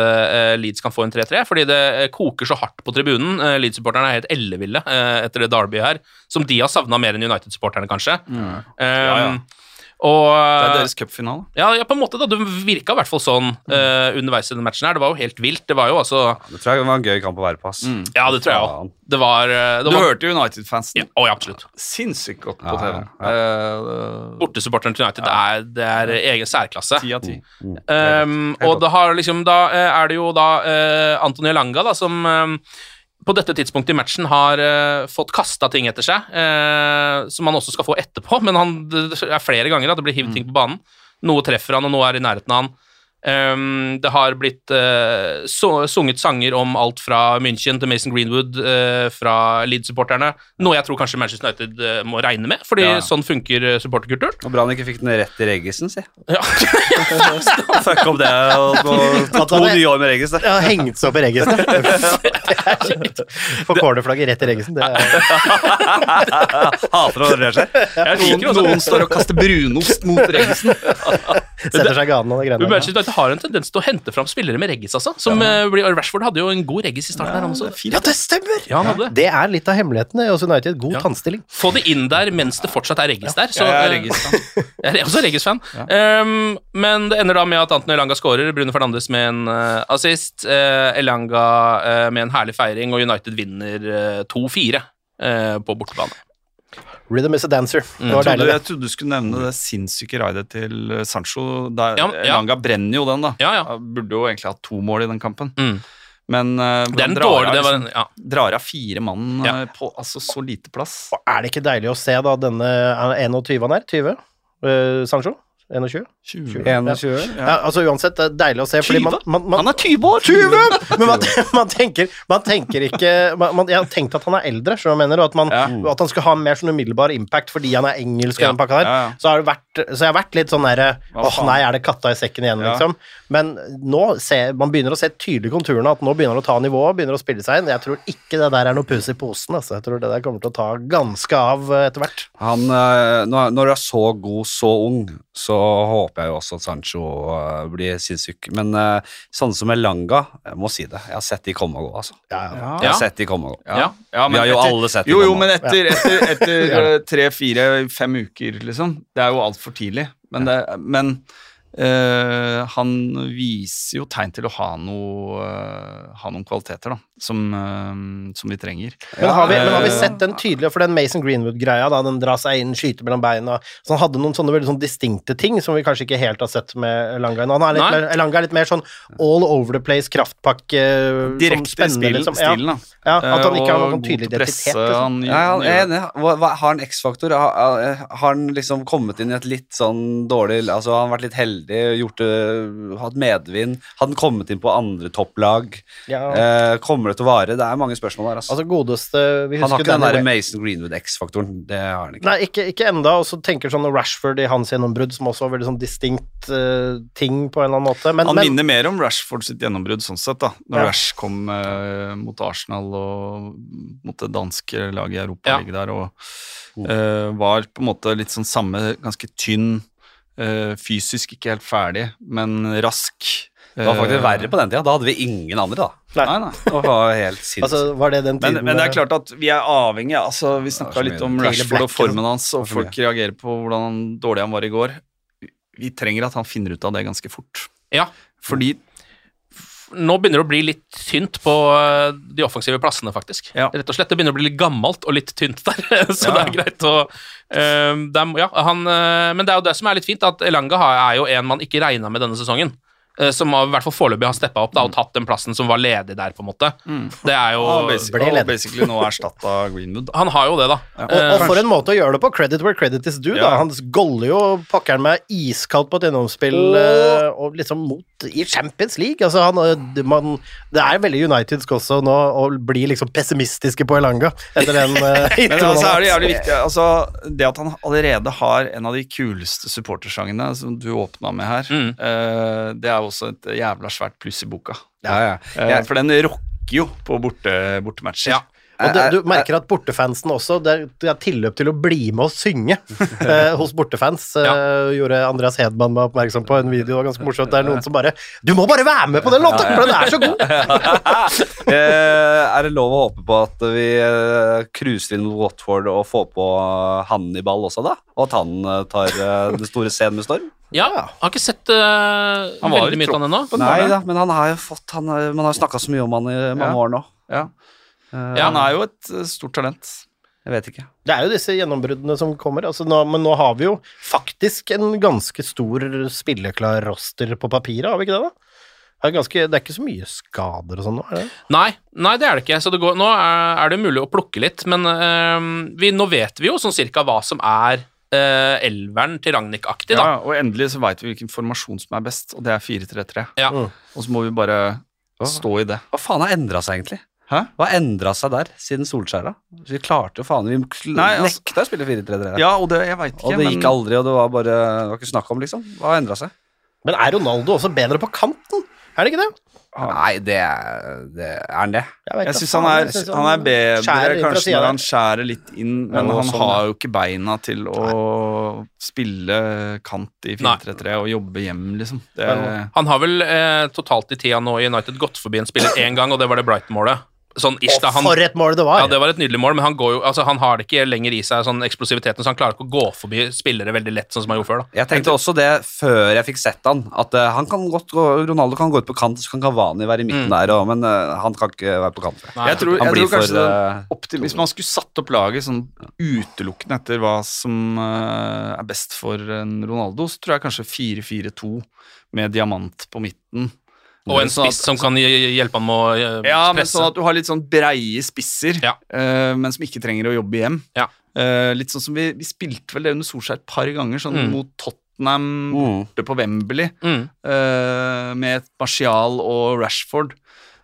[SPEAKER 1] Leeds kan få en 3-3, fordi det koker så hardt på tribunen. Uh, Leeds-supporterne er helt elleville uh, etter det Derby her, som de har savna mer enn United-supporterne, kanskje. Um,
[SPEAKER 4] ja.
[SPEAKER 1] Og
[SPEAKER 4] Det er deres cupfinale.
[SPEAKER 1] ja, ja, på en måte da, Det virka i hvert fall sånn eh, underveis i den matchen. her, Det var jo helt vilt. Det var jo altså
[SPEAKER 2] det tror jeg var en gøy kamp å være på. ass.
[SPEAKER 1] Ja, det tror jeg òg. Det var, eh, det
[SPEAKER 4] Du
[SPEAKER 1] var
[SPEAKER 4] hørte United-fansen
[SPEAKER 1] ja, oh, ja, absolutt.
[SPEAKER 4] sinnssykt godt på
[SPEAKER 2] Ja,
[SPEAKER 4] TV.
[SPEAKER 2] ja,
[SPEAKER 4] Eh,
[SPEAKER 1] Bortesupporteren til United det er, det er egen særklasse.
[SPEAKER 4] 10 av ti.
[SPEAKER 1] Um, og da har liksom Da eh, er det jo da uh, Antonio Langa da, som eh, på dette tidspunktet i matchen har uh, fått kasta ting etter seg, uh, som han også skal få etterpå, men han, det er flere ganger at det blir hivd ting på banen. Noe treffer han, og noe er i nærheten av han. Um, det har blitt uh, so sunget sanger om alt fra München til Mason Greenwood uh, fra Leeds-supporterne, noe jeg tror kanskje Manchester United uh, må regne med, fordi
[SPEAKER 2] Ja.
[SPEAKER 1] sånn funker supporterkulturen.
[SPEAKER 2] Og Bra han ikke fikk den rett i Reggisen, si.
[SPEAKER 1] Ja.
[SPEAKER 2] Fuck opp det og, og,
[SPEAKER 3] At
[SPEAKER 2] to nye år med Regis.
[SPEAKER 3] Ja, hengt seg opp i kjekt. Få cornerflagget rett i Reggisen. Det er,
[SPEAKER 2] Hater å det skjer.
[SPEAKER 4] Noen, noen står og kaster brunost mot Reggisen.
[SPEAKER 3] setter seg i ganen og de greiene der.
[SPEAKER 1] United har en tendens til å hente fram spillere med reggis, altså. Som, ja. uh, Rashford hadde jo en god reggis i starten her, han også.
[SPEAKER 3] Ja, det stemmer!
[SPEAKER 1] Ja, han hadde det.
[SPEAKER 3] Det er litt av hemmelighetene hos United. God
[SPEAKER 1] Ja.
[SPEAKER 3] tannstilling.
[SPEAKER 1] Få det inn der mens det fortsatt er reggis der. Så,
[SPEAKER 4] Jeg er
[SPEAKER 1] eh,
[SPEAKER 4] Reggis-fan.
[SPEAKER 1] Jeg er også Reggis-fan. Um, men det ender da med at Anton Elanga skårer, Brune Fernandes med en uh, assist, uh, Elanga eh, med en herlig feiring, og United vinner eh, 2-4 eh, på bortebane.
[SPEAKER 3] Rhythm is a dancer. Det
[SPEAKER 4] Jeg trodde, jeg trodde du skulle nevne det sinnssyke raidet til eh, Sancho. Der,
[SPEAKER 1] Ja, ja.
[SPEAKER 4] Elanga brenner jo den, da.
[SPEAKER 1] Ja, ja.
[SPEAKER 4] Burde jo egentlig hatt to mål i den kampen.
[SPEAKER 1] Mm.
[SPEAKER 4] Men uh,
[SPEAKER 1] Det en
[SPEAKER 4] han drar
[SPEAKER 1] dårlig
[SPEAKER 4] av liksom-
[SPEAKER 1] ja.
[SPEAKER 4] drar av fire mann
[SPEAKER 1] Ja.
[SPEAKER 4] eh, på altså, så lite plass.
[SPEAKER 3] Og Er det ikke deilig å se da denne er det 21 han er? 20? Uh, Sancho? 21?
[SPEAKER 4] 20.
[SPEAKER 2] 21.
[SPEAKER 3] Ja, altså Uansett, det er deilig å se, fordi man, man, man
[SPEAKER 4] Han er 20 år!
[SPEAKER 3] 20! Men man, man, tenker, man tenker ikke Jeg har tenkt at han er eldre, jeg mener, og at, man,
[SPEAKER 4] Ja.
[SPEAKER 3] at han skal ha mer sånn umiddelbar impact fordi han er engelsk
[SPEAKER 1] Ja.
[SPEAKER 3] den pakka der.
[SPEAKER 4] Ja, ja.
[SPEAKER 3] Så, har det vært, så jeg har vært litt sånn derre Åh, nei, er det katta i sekken igjen,
[SPEAKER 4] Ja.
[SPEAKER 3] liksom? Men nå ser man begynner å se tydelig konturene, at nå begynner han å ta nivået, begynner å spille seg inn. Jeg tror ikke det der er noe pus i posen, altså. Jeg tror det der kommer til å ta ganske av eh, etter hvert.
[SPEAKER 2] Han, eh, når du er så god, så ung, så håper jeg jo også at Sancho eh, blir sinnssyk. Men eh, sånne som Elanga, jeg må si det, jeg har sett de komme og gå, altså.
[SPEAKER 3] Ja, ja.
[SPEAKER 2] Jeg har sett de komme og gå.
[SPEAKER 1] Ja.
[SPEAKER 4] Ja,
[SPEAKER 2] Vi har jo alle sett de
[SPEAKER 4] Jo, jo,
[SPEAKER 2] komme.
[SPEAKER 4] men etter, etter, etter eh, tre, fire, fem uker, liksom. Det er jo altfor tidlig. Men, det, men eh, han viser jo tegn til å ha, noe, uh, ha noen kvaliteter, da, som, uh, som vi trenger.
[SPEAKER 3] Men har, vi, men har vi sett den tydelige, for den Mason Greenwood-greia, da, den drar seg inn, skyter mellom beina Så han hadde noen sånne veldig sånn distinkte ting som vi kanskje ikke helt har sett med Elanga ennå. Han er litt mer, Elanga er litt mer sånn all over the place, kraftpakke sånn
[SPEAKER 4] Direkte
[SPEAKER 3] spennende,
[SPEAKER 4] spill,
[SPEAKER 3] liksom.
[SPEAKER 4] stilen, da.
[SPEAKER 3] Ja, at han ikke har noen tydelig identitet. Liksom.
[SPEAKER 4] Han,
[SPEAKER 2] Ja,
[SPEAKER 4] han
[SPEAKER 2] er enig. Hva, hva, har han X-faktor? Har, har har han liksom kommet inn i et litt sånn dårlig Altså, har han vært litt heldig, gjort det, hatt medvind? Hadde han kommet inn på andre topplag?
[SPEAKER 3] Ja.
[SPEAKER 2] Eh, kommer det til å vare? Det er mange spørsmål der, altså.
[SPEAKER 3] Altså godeste vi
[SPEAKER 2] han har ikke den der Mason Greenwood X-faktoren. Det har han ikke.
[SPEAKER 3] Nei, ikke, ikke enda, og så tenker sånn Rashford i hans gjennombrudd, som også var veldig sånn distinkt uh, ting på en eller annen måte. Men,
[SPEAKER 4] Han
[SPEAKER 3] men
[SPEAKER 4] minner mer om Rashford sitt gjennombrudd sånn sett, da. Når
[SPEAKER 3] Ja.
[SPEAKER 4] Rash kom uh, mot Arsenal og mot det danske laget i Europa
[SPEAKER 1] Ja.
[SPEAKER 4] der, og uh, var på en måte litt sånn samme, ganske tynn, eh, fysisk ikke helt ferdig, men rask.
[SPEAKER 2] Det var faktisk
[SPEAKER 4] Eh,
[SPEAKER 2] verre på den tida. Da hadde vi ingen andre, da.
[SPEAKER 4] Nei, nei.
[SPEAKER 2] Det var helt sinnssykt.
[SPEAKER 3] altså, var det den
[SPEAKER 4] Men,
[SPEAKER 3] tiden
[SPEAKER 4] men det er klart at vi er avhengige. Altså, vi snakka litt om Rashford og formen hans, og folk reagerer på hvordan dårlig han var i går. Vi trenger at han finner ut av det ganske fort.
[SPEAKER 1] ja.
[SPEAKER 4] Fordi
[SPEAKER 1] Nå begynner det å bli litt tynt på eh, de offensive plassene, faktisk.
[SPEAKER 4] Ja.
[SPEAKER 1] Rett og slett, Det begynner å bli litt gammelt og litt tynt der, så
[SPEAKER 4] Ja.
[SPEAKER 1] det er greit å um, det er, ja, han, eh, Men det er jo det som er litt fint, at Elanga er jo en man ikke regna med denne sesongen. Eh, Som i hvert fall foreløpig har steppa opp da, og tatt den plassen som var ledig der, på en måte. Det er jo
[SPEAKER 4] han basically,
[SPEAKER 3] ble
[SPEAKER 4] basically nå erstatta Greenwood. da.
[SPEAKER 1] Han har jo det, da.
[SPEAKER 3] Og, og for en måte å gjøre det på. Credit where credit is due. Da. Han goller jo pakkeren med iskaldt på et gjennomspill eh, og liksom mot i Champions League. Altså, han, eh, man, det er veldig Unitedsk også nå å bli liksom pessimistiske på Elanga etter den
[SPEAKER 4] Men altså, er det jævlig viktig altså, Det at han allerede har en av de kuleste supportersangene som du åpna med her,
[SPEAKER 1] Mm.
[SPEAKER 4] eh, det er jo også et jævla svært pluss i boka.
[SPEAKER 2] ja, ja.
[SPEAKER 4] Eh, For den rocker jo på borte, bortematcher.
[SPEAKER 1] Ja.
[SPEAKER 3] Og det, du merker at bortefansen også Det er, det er tilløp til å bli med og synge eh, hos bortefans. eh, Gjorde Andreas Hedman meg oppmerksom på en video. Det var ganske morsomt. Det er noen som bare Du må bare være med på den låta, for den er så god!
[SPEAKER 2] Eh, er det lov å håpe på at vi eh, cruiser inn mot Watford og får på Hannibal også, da? Og at han tar den store scenen med storm?
[SPEAKER 1] Ja, har ikke sett uh, veldig mye av han ennå.
[SPEAKER 2] Nei da, men han har jo fått han, Man har jo snakka så mye om han i mange
[SPEAKER 4] Ja.
[SPEAKER 2] år nå.
[SPEAKER 4] Ja.
[SPEAKER 2] Uh,
[SPEAKER 1] Ja.
[SPEAKER 4] Han er jo et eh, stort talent.
[SPEAKER 2] Jeg vet ikke.
[SPEAKER 3] Det er jo disse gjennombruddene som kommer. Altså nå, men nå har vi jo faktisk en ganske stor spilleklar roster på papiret, har vi ikke det? da? Det er, ganske, det er ikke så mye skader og sånn nå? er det?
[SPEAKER 1] Nei, nei, det er det ikke. Så det går, nå er, er det mulig å plukke litt, men øh, vi, nå vet vi jo sånn cirka hva som er eh, elveren til Ragnhild-aktig, da.
[SPEAKER 4] Ja, og endelig så veit vi hvilken formasjon som er best, og det er 4-3-3.
[SPEAKER 1] Ja.
[SPEAKER 4] Og så må vi bare stå i det.
[SPEAKER 2] Hva faen har endra seg, egentlig?
[SPEAKER 4] Hæ?
[SPEAKER 2] Hva har endra seg der siden Solskjær, da? Vi klarte jo faen Vi
[SPEAKER 4] altså-
[SPEAKER 2] nekta å spille 4-3-3.
[SPEAKER 4] Ja, og det, jeg vet ikke,
[SPEAKER 2] Og det
[SPEAKER 4] men
[SPEAKER 2] gikk aldri, og det var bare Det var ikke snakk om, liksom. Hva har endra seg?
[SPEAKER 3] Men er Ronaldo også bedre på kanten? Er det ikke det?
[SPEAKER 2] Nei, det er, det er han det.
[SPEAKER 4] Jeg,
[SPEAKER 3] jeg
[SPEAKER 4] syns han er, han er bedre kanskje når han skjærer litt inn, men han
[SPEAKER 2] sånn,
[SPEAKER 4] har jo ikke beina til å spille kant i 4-3-3 og jobbe hjem, liksom. Det,
[SPEAKER 1] Han har vel eh, totalt i tida nå i United gått forbi en spiller én gang, og det var det Brighton-målet. Sånn ish, da. Han,
[SPEAKER 3] For et mål det var!
[SPEAKER 1] ja, det var et nydelig mål, men han, går jo, altså, han har det ikke lenger i seg, sånn eksplosiviteten, så han klarer ikke å gå forbi spillere veldig lett, sånn som han gjorde før. da.
[SPEAKER 2] Jeg tenkte også det før jeg fikk sett han, at uh, han kan godt gå, Ronaldo kan gå ut på kant, så kan Cavani være i midten
[SPEAKER 1] Mm.
[SPEAKER 2] der, og, men uh, han kan ikke være på kant.
[SPEAKER 4] jeg tror, jeg tror kanskje
[SPEAKER 2] for,
[SPEAKER 4] det,
[SPEAKER 2] eh,
[SPEAKER 4] Hvis man skulle satt opp laget sånn utelukkende etter hva som uh, er best for en Ronaldo, så tror jeg kanskje 4-4-2 med diamant på midten.
[SPEAKER 1] Og en spiss som kan hjelpe han med å presse.
[SPEAKER 4] Ja, men sånn at du har litt sånn breie spisser,
[SPEAKER 1] Ja.
[SPEAKER 4] eh, men som ikke trenger å jobbe hjem.
[SPEAKER 1] Ja.
[SPEAKER 4] Eh, litt sånn som vi, vi spilte vel det under Solskjær et par ganger, sånn
[SPEAKER 1] Mm.
[SPEAKER 4] mot Tottenham
[SPEAKER 2] Mm.
[SPEAKER 4] borte på Wembley,
[SPEAKER 1] Mm.
[SPEAKER 4] eh, med Martial og Rashford.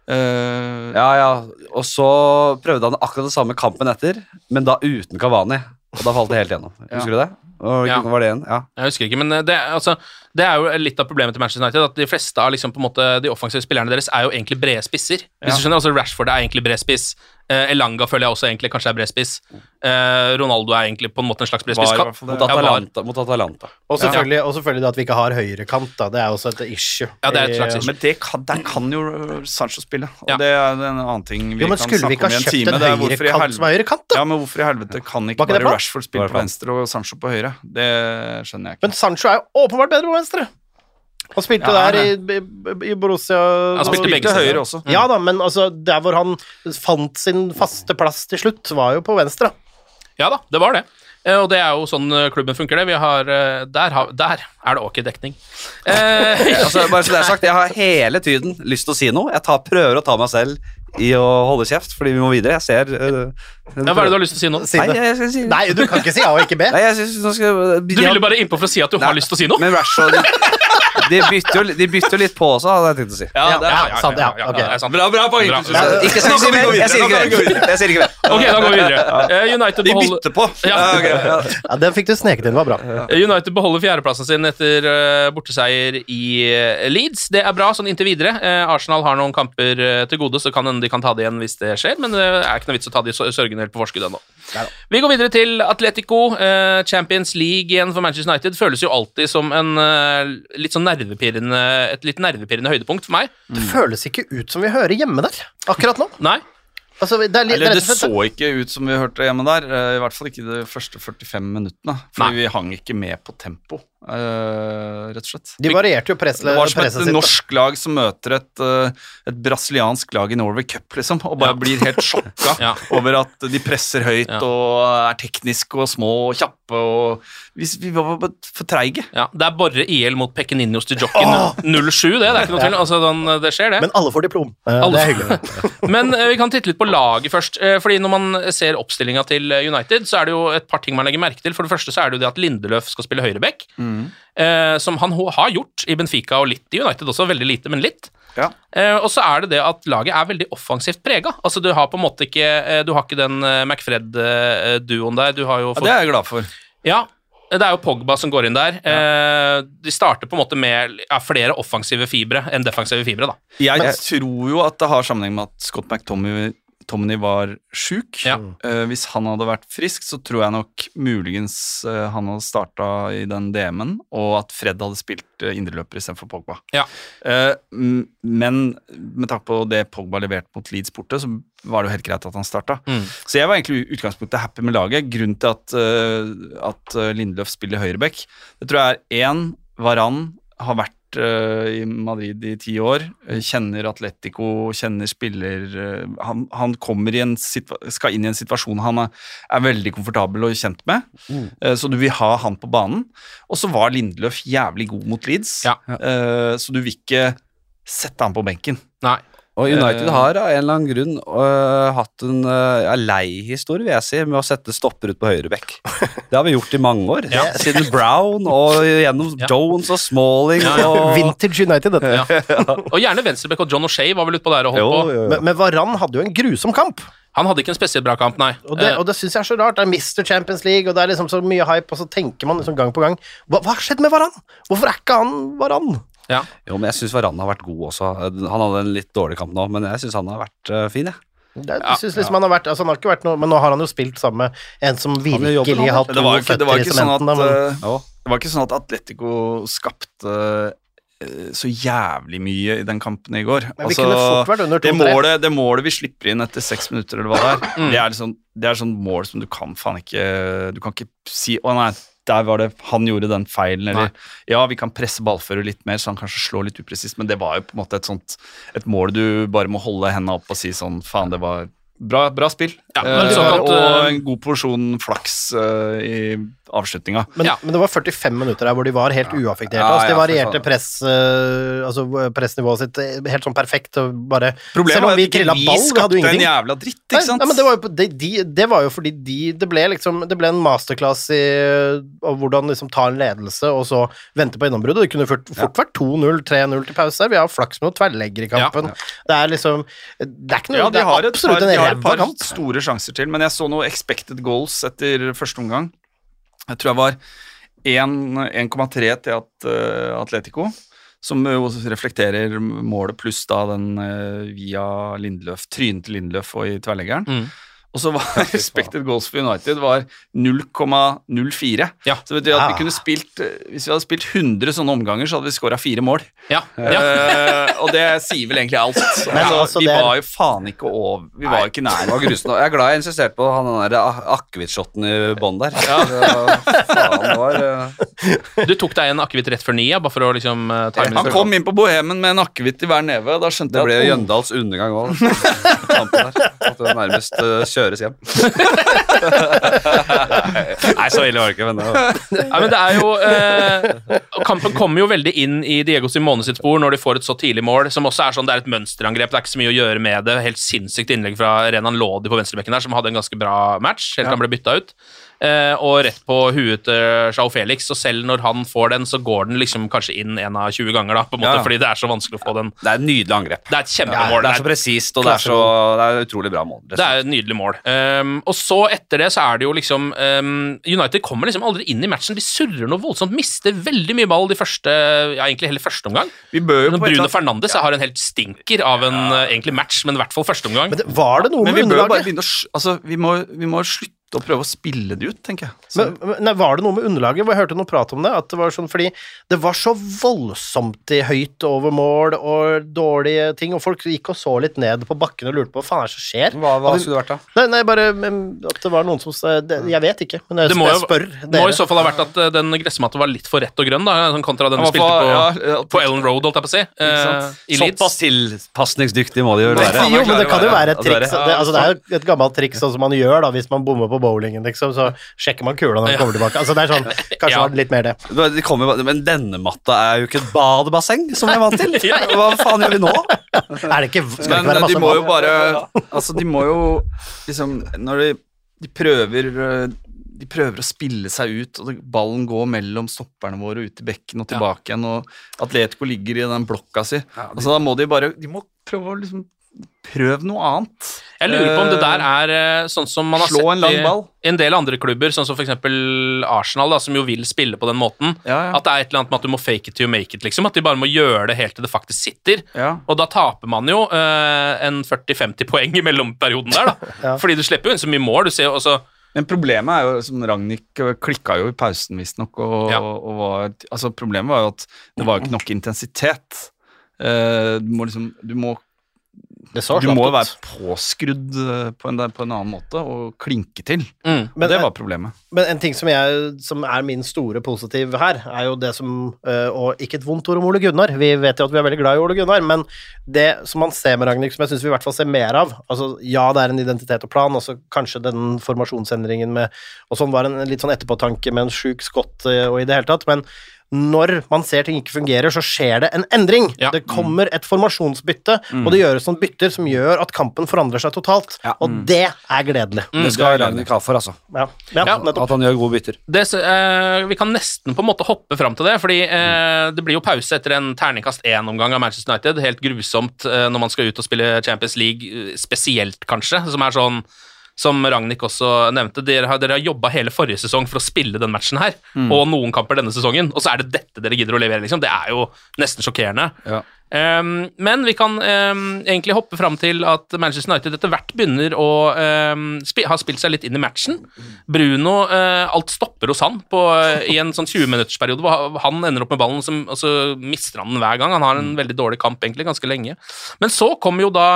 [SPEAKER 4] Eh,
[SPEAKER 2] Ja, ja. Og så prøvde han akkurat det samme kampen etter, men da uten Cavani. Og da falt det helt gjennom.
[SPEAKER 4] Ja.
[SPEAKER 2] Du det? Og
[SPEAKER 1] Ja.
[SPEAKER 2] var det en? Ja.
[SPEAKER 1] Jeg husker ikke, men eh, det, altså, det er jo litt av problemet til Manchester United. At de fleste av liksom, måte, de offensive spillerne deres er jo egentlig brede spisser. Hvis du skjønner, altså Rashford er egentlig bred spiss. Eh, Elanga føler jeg også egentlig kanskje er bred spiss. Eh, Ronaldo er egentlig på en måte en slags bred spiss.
[SPEAKER 2] Mot Atalanta. Mot Atalanta.
[SPEAKER 3] Og selvfølgelig, og selvfølgelig det at vi ikke har høyrekant, da. Det er også et issue.
[SPEAKER 1] Ja, det er et slags issue.
[SPEAKER 4] Men det kan, der kan jo Sancho spille, og
[SPEAKER 1] Ja.
[SPEAKER 4] det er en annen ting vi
[SPEAKER 3] Jo, men
[SPEAKER 4] kan
[SPEAKER 3] skulle vi
[SPEAKER 4] snakke om i en
[SPEAKER 3] kjøpt
[SPEAKER 4] Skulle
[SPEAKER 3] en
[SPEAKER 4] ikke ha kjøpt en
[SPEAKER 3] høyrekant som er høyrekant, da?
[SPEAKER 4] Ja, men hvorfor i helvete kan ikke bare? Rashford spille på venstre og Sancho på høyre? Det skjønner jeg ikke.
[SPEAKER 3] Men Sancho er jo åpenbart bedre på venstre. Han spilte
[SPEAKER 4] Ja,
[SPEAKER 3] der i, i, i Borussia
[SPEAKER 1] Han spilte begge
[SPEAKER 4] Spilte
[SPEAKER 1] steder.
[SPEAKER 4] høyre også.
[SPEAKER 3] Ja da, men altså, der hvor han fant sin faste plass til slutt, var jo på venstre.
[SPEAKER 1] Ja da, det var det. Eh, og det er jo sånn eh, klubben funker, det. Vi har, eh, der, har, der er det ok dekning. Eh,
[SPEAKER 2] Altså, bare så det er sagt, Jeg har hele tiden lyst til å si noe. Jeg tar, prøver å ta meg selv i å holde kjeft, fordi vi må videre. Jeg ser uh,
[SPEAKER 1] ja, hva er det du har lyst til å si nå?
[SPEAKER 3] Si
[SPEAKER 2] Nei, jeg skal si
[SPEAKER 3] Nei, du kan ikke si A og ikke B.
[SPEAKER 2] Nei, jeg synes, skal,
[SPEAKER 1] Du ville bare innpå for å si at du har lyst til å si noe?
[SPEAKER 2] Men Rashford de, bytter jo, de bytter jo litt på også, hadde jeg tenkt å si.
[SPEAKER 3] Ja, sant, ok.
[SPEAKER 1] det er sant.
[SPEAKER 4] Bra, bra poeng.
[SPEAKER 1] Bra.
[SPEAKER 2] Ja, ikke, jeg sier ikke mer. Jeg sier ikke mer.
[SPEAKER 1] Ok, da går vi videre. Eh, United
[SPEAKER 4] De
[SPEAKER 1] beholder,
[SPEAKER 4] bytter på.
[SPEAKER 1] Ja.
[SPEAKER 4] ok, ja.
[SPEAKER 3] Den fikk du sneket inn, det var bra.
[SPEAKER 1] United beholder fjerdeplassen sin etter eh, borteseier i eh, Leeds. Det er bra sånn inntil videre. Eh, Arsenal har noen kamper eh, til gode, så kan hende de kan ta det igjen hvis det skjer, men det er ikke noe vits å ta de sør- sørgende helt på forskudd ennå. Vi går videre til Atletico. eh, Champions League igjen for Manchester United føles jo alltid som en eh, litt sånn nervepirrende, et litt nervepirrende høydepunkt for meg.
[SPEAKER 3] Det føles ikke ut som vi hører hjemme der akkurat nå.
[SPEAKER 1] Nei.
[SPEAKER 3] Altså, det er litt,
[SPEAKER 4] Eller det så ikke ut som vi hørte hjemme der. eh, I hvert fall ikke de første 45 minuttene. Fordi vi hang ikke med på tempo, eh, rett og slett.
[SPEAKER 3] De varierte jo press,
[SPEAKER 4] Det var som et
[SPEAKER 3] sitt. da.
[SPEAKER 4] norsk lag som møter et, uh, et brasiliansk lag i Norway Cup, liksom, og bare
[SPEAKER 1] Ja.
[SPEAKER 4] blir helt sjokka
[SPEAKER 1] Ja.
[SPEAKER 4] over at de presser høyt
[SPEAKER 1] Ja.
[SPEAKER 4] og er tekniske og små og kjappe og Vi, vi var bare for treige.
[SPEAKER 1] Ja, det er bare IL mot Pekeninhos til jockey 07, det. Det er ikke noe tvil. Altså, den, det skjer, det.
[SPEAKER 3] Men alle får diplom. Uh,
[SPEAKER 1] Alle
[SPEAKER 3] Det er hyggelig.
[SPEAKER 1] Men eh, vi kan titte litt på laget først. eh, fordi når man ser oppstillinga til eh, United, så er det jo et par ting man legger merke til. For det første så er det jo det at Lindeløf skal spille høyreback. Eh, som han har gjort i Benfica og litt i United også. Veldig lite, men litt.
[SPEAKER 4] Ja.
[SPEAKER 1] Eh, og så er det det at laget er veldig offensivt prega. Altså, du har på en måte ikke eh, Du har ikke den eh, McFred-duoen der. Du har jo
[SPEAKER 4] Ja, det er jeg glad for.
[SPEAKER 1] Ja, det er jo Pogba som går inn der. Eh, de starter på en måte med ja, flere offensive fibre enn defensive fibre, da.
[SPEAKER 4] Jeg tror jo at det har sammenheng med at Scott McTominay Tomney var sjuk.
[SPEAKER 1] Ja.
[SPEAKER 4] Uh, hvis han hadde vært frisk, så tror jeg nok muligens uh, han hadde starta i den DM-en, og at Fred hadde spilt uh, indreløper istedenfor Pogba.
[SPEAKER 1] Ja.
[SPEAKER 4] Men med takk på det Pogba leverte mot Leeds borte, så var det jo helt greit at han starta.
[SPEAKER 1] Mm.
[SPEAKER 4] Så jeg var egentlig utgangspunktet happy med laget. Grunnen til at, at Lindløf spiller høyreback, det tror jeg er én Varan har vært i Madrid i ti år, uh, kjenner Atletico, kjenner spiller uh, han, han kommer i en situa skal inn i en situasjon han er, er veldig komfortabel og kjent med, uh, så du vil ha han på banen. Og så var Lindeløf jævlig god mot Leeds,
[SPEAKER 1] Ja.
[SPEAKER 4] så du vil ikke sette han på benken.
[SPEAKER 1] Nei.
[SPEAKER 2] Og United
[SPEAKER 1] Eh.
[SPEAKER 2] har av en eller annen grunn uh, hatt en uh, lei historie, vil jeg si, med å sette stopper ut på høyrebekk. Det har vi gjort i mange år. Siden Brown og gjennom Jones og Smalling og
[SPEAKER 3] Vintage United, dette.
[SPEAKER 1] Ja. Og gjerne venstrebekk og John O'Shay var vel utpå der og holdt
[SPEAKER 2] Jo,
[SPEAKER 1] på.
[SPEAKER 2] jo, jo.
[SPEAKER 3] Men, men Varan hadde jo en grusom kamp.
[SPEAKER 1] Han hadde ikke en spesielt bra kamp, nei.
[SPEAKER 3] Og det, og det syns jeg er så rart. Det er Mr. Champions League, og det er liksom så mye hype, og så tenker man liksom gang på gang Hva, hva har skjedd med Varan? Hvorfor er ikke han Varan?
[SPEAKER 1] Ja.
[SPEAKER 2] Jo, men jeg syns Varan har vært god også. Han hadde en litt dårlig kamp nå, men jeg syns han har vært uh, fin, jeg.
[SPEAKER 3] Det, jeg synes liksom han har vært, altså han har ikke vært noe, Men nå har han jo spilt sammen med en som virkelig har hatt
[SPEAKER 4] Det var, ikke, det, var ikke sånn at,
[SPEAKER 3] da, men-
[SPEAKER 2] uh,
[SPEAKER 4] det var ikke sånn at Atletico skapte eh, så jævlig mye i den kampen i går. Altså, det, målet, det målet vi slipper inn etter seks minutter, eller hva det er,
[SPEAKER 3] Mm.
[SPEAKER 4] det, er liksom, det er sånn mål som du kan faen ikke Du kan ikke si Å nei, der var det Han gjorde den feilen, eller Ja, vi kan presse ballfører litt mer, så han kanskje slår litt upresist, men det var jo på en måte et sånt Et mål du bare må holde hendene opp og si sånn Faen, det var Bra, bra spill.
[SPEAKER 1] Ja, men
[SPEAKER 4] Eh,
[SPEAKER 1] at,
[SPEAKER 4] og
[SPEAKER 1] eh,
[SPEAKER 4] en god porsjon flaks eh, i avslutninga.
[SPEAKER 3] Men,
[SPEAKER 1] Ja.
[SPEAKER 3] men det var 45 minutter der hvor de var helt uaffekterte.
[SPEAKER 4] Ja,
[SPEAKER 3] altså, de
[SPEAKER 4] ja,
[SPEAKER 3] varierte press, eh, altså, pressnivået sitt eh, helt sånn perfekt. Og bare,
[SPEAKER 4] Problemet
[SPEAKER 3] selv om
[SPEAKER 4] var
[SPEAKER 3] vi
[SPEAKER 4] at vi
[SPEAKER 3] ball, vi hadde
[SPEAKER 4] skapte
[SPEAKER 3] jo
[SPEAKER 4] en jævla dritt, ikke sant?
[SPEAKER 3] nei, men det var, jo, det, de, de, det var jo fordi de Det ble liksom Det ble en masterclass i hvordan liksom ta en ledelse og så vente på gjennombruddet. Det kunne fort, fort vært 2-0, 3-0 til pause der. Vi har flaks med noen tverrlegger i kampen. Det er liksom Det er ikke noe
[SPEAKER 4] Ja, de
[SPEAKER 3] Det er absolutt
[SPEAKER 4] par,
[SPEAKER 3] en
[SPEAKER 4] de har et par store sjanser til, men jeg så noe expected goals etter første omgang. Jeg tror jeg var 1,3 til at, eh, Atletico, som jo reflekterer målet pluss da den eh, via Lindløf, trynet til Lindløf og i tverrleggeren.
[SPEAKER 1] Mm.
[SPEAKER 4] Og så var expected goals for United var 0,04.
[SPEAKER 1] Ja.
[SPEAKER 4] Så vet du at vi kunne spilt eh, Hvis vi hadde spilt 100 sånne omganger, så hadde vi skåra fire mål.
[SPEAKER 1] Ja. ja.
[SPEAKER 4] Eh, og det sier vel egentlig alt.
[SPEAKER 3] Men
[SPEAKER 4] altså,
[SPEAKER 3] altså,
[SPEAKER 4] vi
[SPEAKER 3] det
[SPEAKER 4] var jo faen ikke over Vi var jo ikke nær.
[SPEAKER 2] var. Jeg er glad jeg insisterte på han den der akevittshoten i bånn der. Ja. faen, var uh...
[SPEAKER 1] Du tok deg en akevitt rett før ni, ja, bare for å liksom uh, time
[SPEAKER 4] Han kom inn på Bohemen med en akevitt i hver neve. Da skjønte
[SPEAKER 2] Det ble
[SPEAKER 4] jeg at
[SPEAKER 2] Jøndals undergang òg. Det nærmest øh, kjøres hjem. Nei, så ille var det ikke, men det var
[SPEAKER 1] Nei, men det er jo eh, Kampen kommer jo veldig inn i Diego Simone sitt spor når de får et så tidlig mål, som også er sånn, det er et mønsterangrep, det er ikke så mye å gjøre med det. Helt sinnssykt innlegg fra Renan Lodi på venstrebekken der, som hadde en ganske bra match, helt til han ble bytta ut. Eh, og rett på huet til Jao Felix, og selv når han får den, så går den liksom kanskje inn en av 20 ganger, da, på en måte,
[SPEAKER 2] Ja.
[SPEAKER 1] fordi det er så vanskelig å få den.
[SPEAKER 2] Det er et nydelig angrep.
[SPEAKER 1] Det er et
[SPEAKER 2] Ja,
[SPEAKER 1] kjempemål.
[SPEAKER 2] det er så presist, og det er så Det er utrolig bra mål.
[SPEAKER 1] Det er et nydelig mål. Um, og så etter det så er det jo liksom um, United kommer liksom aldri inn i matchen. De surrer noe voldsomt, mister veldig mye ball de første Ja, egentlig hele første omgang.
[SPEAKER 4] vi bør jo
[SPEAKER 1] Men
[SPEAKER 4] på et
[SPEAKER 1] Bruno Fernandes har en helt stinker av en uh, egentlig match, men i hvert fall første omgang.
[SPEAKER 3] Men det, var det noe
[SPEAKER 4] Men
[SPEAKER 3] med
[SPEAKER 4] vi bør jo bare
[SPEAKER 3] underlaget?
[SPEAKER 4] Altså, vi vi må slutte å prøve å spille det ut, tenker jeg.
[SPEAKER 3] Men, men, nei, var det noe med underlaget? Jeg hørte noe prat om det. At det var sånn, fordi det var så voldsomt i høyt over mål og dårlige ting, og folk gikk og så litt ned på bakken og lurte på hva faen er det som skjer.
[SPEAKER 2] Hva, hva skulle det vært, da?
[SPEAKER 3] Nei, nei, bare men, at det var noen som det, Jeg vet ikke, men jeg,
[SPEAKER 1] Det må
[SPEAKER 3] jeg
[SPEAKER 1] jo-
[SPEAKER 3] spør
[SPEAKER 1] Det må i så fall ha vært at uh, den gressmatta var litt for rett og grønn, da, sånn kontra den
[SPEAKER 4] du
[SPEAKER 1] spilte på,
[SPEAKER 4] ja,
[SPEAKER 1] på Ellen Road, holdt jeg på å si, Eh,
[SPEAKER 2] Såpass tilpasningsdyktig må de jo være.
[SPEAKER 3] Jo, men det kan jo være et
[SPEAKER 2] er
[SPEAKER 3] triks.
[SPEAKER 2] Det,
[SPEAKER 3] altså, det er jo et gammelt triks sånn som man gjør da hvis man bommer på bowlingen, liksom, så sjekker man kula når man kommer tilbake. Altså, det er sånn, kanskje
[SPEAKER 1] Ja.
[SPEAKER 3] var det litt mer det.
[SPEAKER 2] det kommer, men denne matta er jo ikke et badebasseng, som vi er vant til. Hva faen gjør vi nå?
[SPEAKER 3] Er det ikke, skal det ikke være masse de
[SPEAKER 4] må jo bare Altså, de må jo liksom Når de, de prøver eh, de prøver å spille seg ut, og ballen går mellom stopperne våre og ut i bekken og tilbake igjen, og Atletico ligger i den blokka si. Altså, da må de bare De må prøve å liksom Prøv noe annet.
[SPEAKER 1] Jeg lurer på om det der er eh, sånn som man har
[SPEAKER 4] Slå
[SPEAKER 1] sett
[SPEAKER 4] en
[SPEAKER 1] i en del andre klubber, sånn som eksempel Arsenal, da, som jo vil spille på den måten.
[SPEAKER 4] Ja, ja.
[SPEAKER 1] At det er et eller annet med at du må fake it to make it, liksom. At de bare må gjøre det helt til det faktisk sitter.
[SPEAKER 4] Ja.
[SPEAKER 1] Og da taper man jo eh, en 40-50 poeng i mellomperioden der, da. Fordi du slipper jo inn så mye mål. Du ser jo også
[SPEAKER 4] Men problemet er jo, som Ragnhild klikka jo i pausen, visstnok, og, og var Altså, problemet var jo at det var jo ikke nok intensitet. Uh, du må liksom Du må Du må
[SPEAKER 3] ut.
[SPEAKER 4] være påskrudd eh, på en, på en annen måte og klinke til.
[SPEAKER 1] mm.
[SPEAKER 3] Men-
[SPEAKER 4] det var problemet.
[SPEAKER 3] Men en ting som, jeg, som er min store positiv her, er jo det som øh, Og ikke et vondt ord om Ole Gunnar, vi vet jo at vi er veldig glad i Ole Gunnar, men det som man ser med Ragnhild, som jeg syns vi i hvert fall ser mer av altså Ja, det er en identitet og plan, også kanskje den formasjonsendringen med Og sånn var en litt sånn etterpåtanke med en sjuk skott øh, og i det hele tatt, men når man ser ting ikke fungerer, så skjer det en endring.
[SPEAKER 1] Ja.
[SPEAKER 3] Det kommer et formasjonsbytte, og det gjøres noen bytter som gjør at kampen forandrer seg totalt.
[SPEAKER 2] Ja.
[SPEAKER 3] Og det er gledelig.
[SPEAKER 2] Det skal Ragnhild ha for, altså.
[SPEAKER 3] Ja, ja,
[SPEAKER 1] Ja.
[SPEAKER 2] At han gjør gode bytter.
[SPEAKER 1] Det, eh, vi kan nesten på en måte hoppe fram til det, fordi eh, det blir jo pause etter en terningkast én-omgang av Manchester United. Helt grusomt eh, når man skal ut og spille Champions League, eh, spesielt kanskje, som er sånn som Ragnhild også nevnte, dere har, dere har jobba hele forrige sesong for å spille den matchen her, og noen kamper denne sesongen, og så er det dette dere gidder å levere, liksom. Det er jo nesten sjokkerende.
[SPEAKER 4] Ja.
[SPEAKER 1] Um, men vi kan um, egentlig hoppe fram til at Manchester United etter hvert begynner å um, spi ha spilt seg litt inn i matchen. Bruno uh, Alt stopper hos han på, uh, i en sånn 20-minuttersperiode hvor han ender opp med ballen, som, og så mister han den hver gang. Han har en veldig dårlig kamp, egentlig, ganske lenge. Men så kommer jo da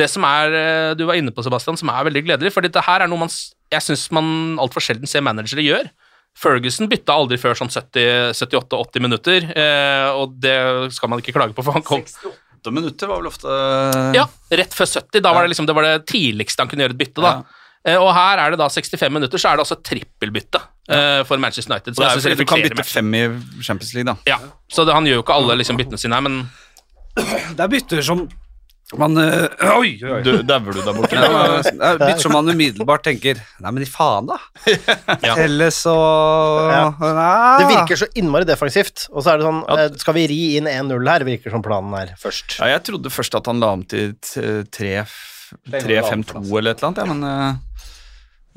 [SPEAKER 1] det som er uh, du var inne på, Sebastian, som er veldig gledelig. For dette her er noe man, jeg syns man altfor sjelden ser managere gjøre. Ferguson bytta aldri før sånn 78-80 minutter, eh, og det skal man ikke klage på, for han kom
[SPEAKER 4] 68 minutter var vel ofte
[SPEAKER 1] ja, rett før 70. Da var det liksom det, var det tidligste han kunne gjøre et bytte. da. Ja. Og her er det da 65 minutter, så er det altså trippelbytte ja. for Manchester United.
[SPEAKER 4] Og det er fordi du kan bytte fem i Champions League, da.
[SPEAKER 1] Ja, så det, han gjør jo ikke alle liksom, byttene sine her, men
[SPEAKER 2] Det er bytter som man øh, Oi.
[SPEAKER 4] Dauer du der borte?
[SPEAKER 2] Ja, det er bytter som man umiddelbart tenker Nei, men i faen, da.
[SPEAKER 1] Ja.
[SPEAKER 2] Eller så
[SPEAKER 3] Ja.
[SPEAKER 2] Nei.
[SPEAKER 3] Det virker så innmari defensivt, og så er det sånn eh, Skal vi ri inn 1-0 her, virker som planen er først.
[SPEAKER 4] Ja, jeg trodde først at han la om til t- tre- 3-5-2 eller et eller annet, ja, men øh,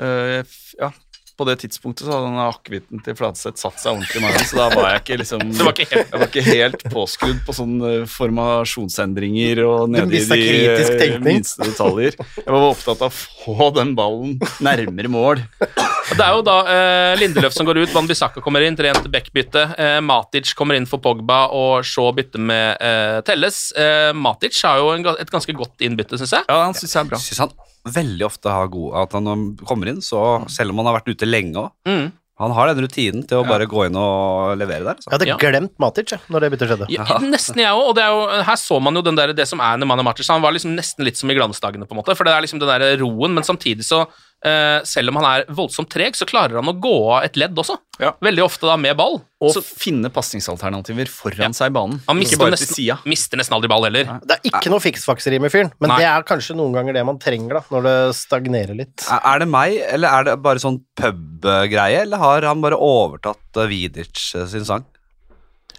[SPEAKER 4] øh, f- ja, på det tidspunktet så hadde den akevitten til Fladseth satt seg ordentlig i magen, så da var jeg ikke liksom
[SPEAKER 1] Det var ikke helt-
[SPEAKER 4] Jeg var ikke helt påskrudd på sånne formasjonsendringer og nede i de
[SPEAKER 3] tenkning.
[SPEAKER 4] minste detaljer. Jeg var opptatt av å få den ballen nærmere mål.
[SPEAKER 1] Det er jo da eh, Lindeløf som går ut, Van Bissaka kommer inn, trent backbytte. Eh, Matic kommer inn for Pogba, og Shaw bytter med eh, Telles. Eh, Matic har jo en, et ganske godt innbytte, syns jeg.
[SPEAKER 4] Ja, han syns jeg er bra.
[SPEAKER 2] Syns han veldig ofte har god At han kommer inn, så selv om han har vært ute lenge òg
[SPEAKER 1] Mm.
[SPEAKER 2] Han har den rutinen til å bare gå inn og levere der.
[SPEAKER 3] Jeg
[SPEAKER 2] Altså.
[SPEAKER 3] hadde
[SPEAKER 1] Ja.
[SPEAKER 3] glemt Matic ja, når det byttet skjedde.
[SPEAKER 1] Ja, nesten jeg òg, og det er jo, her så man jo den der, det som er Nemanja Matic. Han var liksom nesten litt som i glansdagene, på en måte. For det er liksom den der roen, men samtidig så Selv om han er voldsomt treg, så klarer han å gå av et ledd også.
[SPEAKER 4] Ja.
[SPEAKER 1] Veldig ofte da med ball.
[SPEAKER 4] Og
[SPEAKER 1] Så
[SPEAKER 4] finne pasningsalternativer foran seg i banen.
[SPEAKER 1] han mister
[SPEAKER 4] bare
[SPEAKER 1] nesten, mister nesten aldri ball heller.
[SPEAKER 3] Det er ikke noe fiksfakseri med fyren, men
[SPEAKER 1] Nei.
[SPEAKER 3] det er kanskje noen ganger det man trenger da, når det stagnerer litt.
[SPEAKER 2] Er det meg, eller er det bare sånn pub-greie, eller har han bare overtatt uh, Vidic uh, sin sang?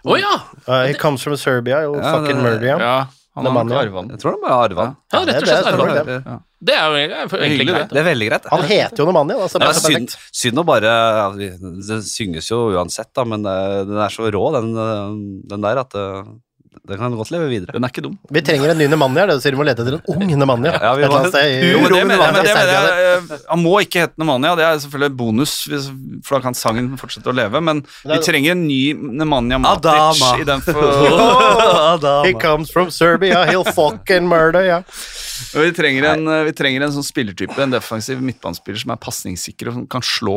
[SPEAKER 1] Å ja!
[SPEAKER 3] Uh, he comes from Serbia, you'll
[SPEAKER 2] Ja,
[SPEAKER 3] fucking murder, him.
[SPEAKER 4] Ja, han har nok arva den.
[SPEAKER 2] Jeg tror han bare har arva den.
[SPEAKER 1] ja! Rett og slett.
[SPEAKER 3] det
[SPEAKER 1] arva.
[SPEAKER 3] den.
[SPEAKER 4] Ja.
[SPEAKER 1] Det er jo egentlig greit.
[SPEAKER 2] Det er veldig greit.
[SPEAKER 3] Han heter jo Nemanja, da, så
[SPEAKER 2] Det
[SPEAKER 3] det
[SPEAKER 2] er synd, synd å bare Det synges jo uansett, da, men uh, den er så rå, den, uh, den der, at uh, den kan godt leve videre.
[SPEAKER 4] Den er ikke dum.
[SPEAKER 3] Vi trenger en ny Nemanja, det du sier vi må lete etter en ung Nemanja.
[SPEAKER 2] Ja, vi må-
[SPEAKER 3] sted
[SPEAKER 4] Jo, men det, mener jeg, men det,
[SPEAKER 3] Nemanja i
[SPEAKER 4] mener
[SPEAKER 3] Serbia,
[SPEAKER 4] jeg, Han må ikke hete Nemanja, det er selvfølgelig en bonus, hvis, for da kan sangen fortsette å leve. Men vi trenger en ny Nemanja Matic
[SPEAKER 2] Adama.
[SPEAKER 4] i den for
[SPEAKER 3] He comes from Serbia, he'll fucking murder, ja.
[SPEAKER 4] Vi, trenger en, vi trenger en sånn spillertype, en defensiv midtbanespiller som er pasningssikker og som kan slå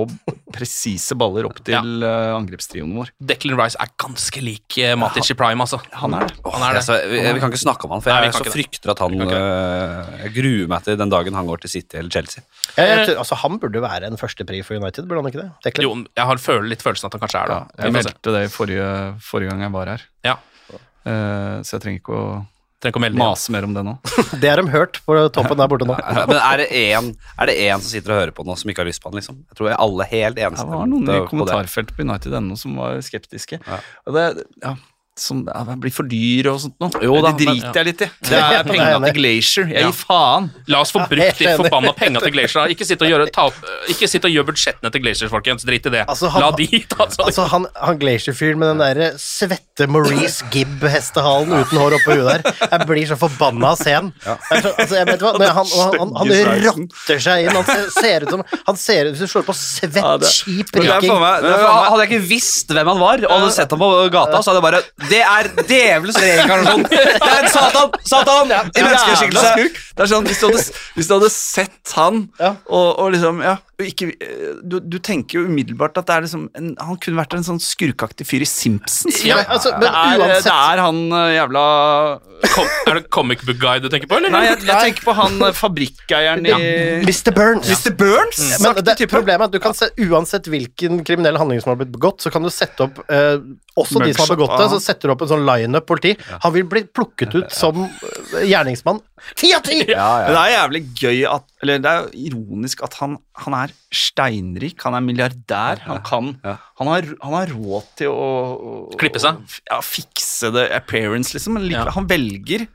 [SPEAKER 4] presise baller opp til ja. angrepstrioen vår.
[SPEAKER 1] Declan Rice er ganske lik eh, Matic i prime, altså.
[SPEAKER 4] Han er det.
[SPEAKER 1] Han er det.
[SPEAKER 2] Altså, vi, vi kan ikke snakke om han, for jeg
[SPEAKER 1] Nei,
[SPEAKER 2] så frykter at han Jeg gruer meg til den dagen han går til City eller Chelsea.
[SPEAKER 3] Jeg, jeg, altså, han burde være en førstepri for United, burde han ikke det? Declan?
[SPEAKER 1] Jo, jeg har føler litt følelsen at han kanskje er det.
[SPEAKER 4] Jeg
[SPEAKER 1] får se.
[SPEAKER 4] meldte det forrige, forrige gang jeg var her,
[SPEAKER 1] Ja.
[SPEAKER 4] uh, så jeg trenger ikke å
[SPEAKER 1] Trenger ikke å melde
[SPEAKER 4] mase mer om det nå.
[SPEAKER 3] Det har de hørt på toppen der borte nå.
[SPEAKER 2] Men er det er en som sitter og hører på nå, som ikke har lyst på den, liksom? Jeg tror jeg alle helt
[SPEAKER 4] Det var noen i kommentarfeltet på United.no som var skeptiske.
[SPEAKER 2] Ja.
[SPEAKER 4] Og det, ja, som blir for dyr og sånt noe.
[SPEAKER 2] Jo da,
[SPEAKER 4] det driter
[SPEAKER 2] men-
[SPEAKER 4] jeg litt i. Det er penga til Glacier. Jeg
[SPEAKER 1] Ja.
[SPEAKER 4] gir faen.
[SPEAKER 1] La oss få brukt de forbanna penga til Glacier. Ikke sitt og gjøre, ta ikke sitt og gjør budsjettene til Glacier, folkens. Drit i det.
[SPEAKER 3] Altså, han-
[SPEAKER 1] La de ta seg
[SPEAKER 3] Altså, han, han Glacier-fyren med den derre svette Maurice Gibb-hestehalen uten hår oppå huet der. Jeg blir så forbanna av scenen. Altså, jeg vet hva, når han, han, han, rotter seg inn. Han ser, ser ut som Han ser ut Hvis du slår på svett,
[SPEAKER 4] Ja, det-
[SPEAKER 2] Hadde jeg ikke visst hvem han var, og hadde sett ham på gata, så hadde jeg bare Det er djevelens reinkarnasjon! Det er en Satan! Satan! I menneskeskikkelse!
[SPEAKER 4] Det er sånn, hvis du hadde, hvis du hadde sett han og, og liksom Ja, ikke, eh, du, du tenker jo umiddelbart at det er liksom en, han kunne vært en sånn skurkaktig fyr i Simpsons.
[SPEAKER 3] Ja, altså, men
[SPEAKER 4] det, er,
[SPEAKER 3] uansett-
[SPEAKER 4] det er han eh, jævla
[SPEAKER 1] Kom, er det comic book guy du tenker på, eller?
[SPEAKER 4] Nei, jeg, jeg tenker på han eh, fabrikkeieren i
[SPEAKER 3] Mr. Burns.
[SPEAKER 4] Mr. Burns?
[SPEAKER 3] Men det, problemet er at du kan se, uansett hvilken kriminell handling som har blitt begått, så kan du sette opp eh, også de som har begått det, så setter du opp en sånn lineup politi. Han vil bli plukket ut som eh, gjerningsmann. Ti av ti!
[SPEAKER 4] Det er jævlig gøy at Eller det er jo ironisk at han, han er steinrik, han er milliardær. Han kan han, har, han har råd til å, å
[SPEAKER 1] Klippe seg?
[SPEAKER 4] Ja, fikse det appearance, liksom. Men likevel,
[SPEAKER 1] Ja.
[SPEAKER 4] han velger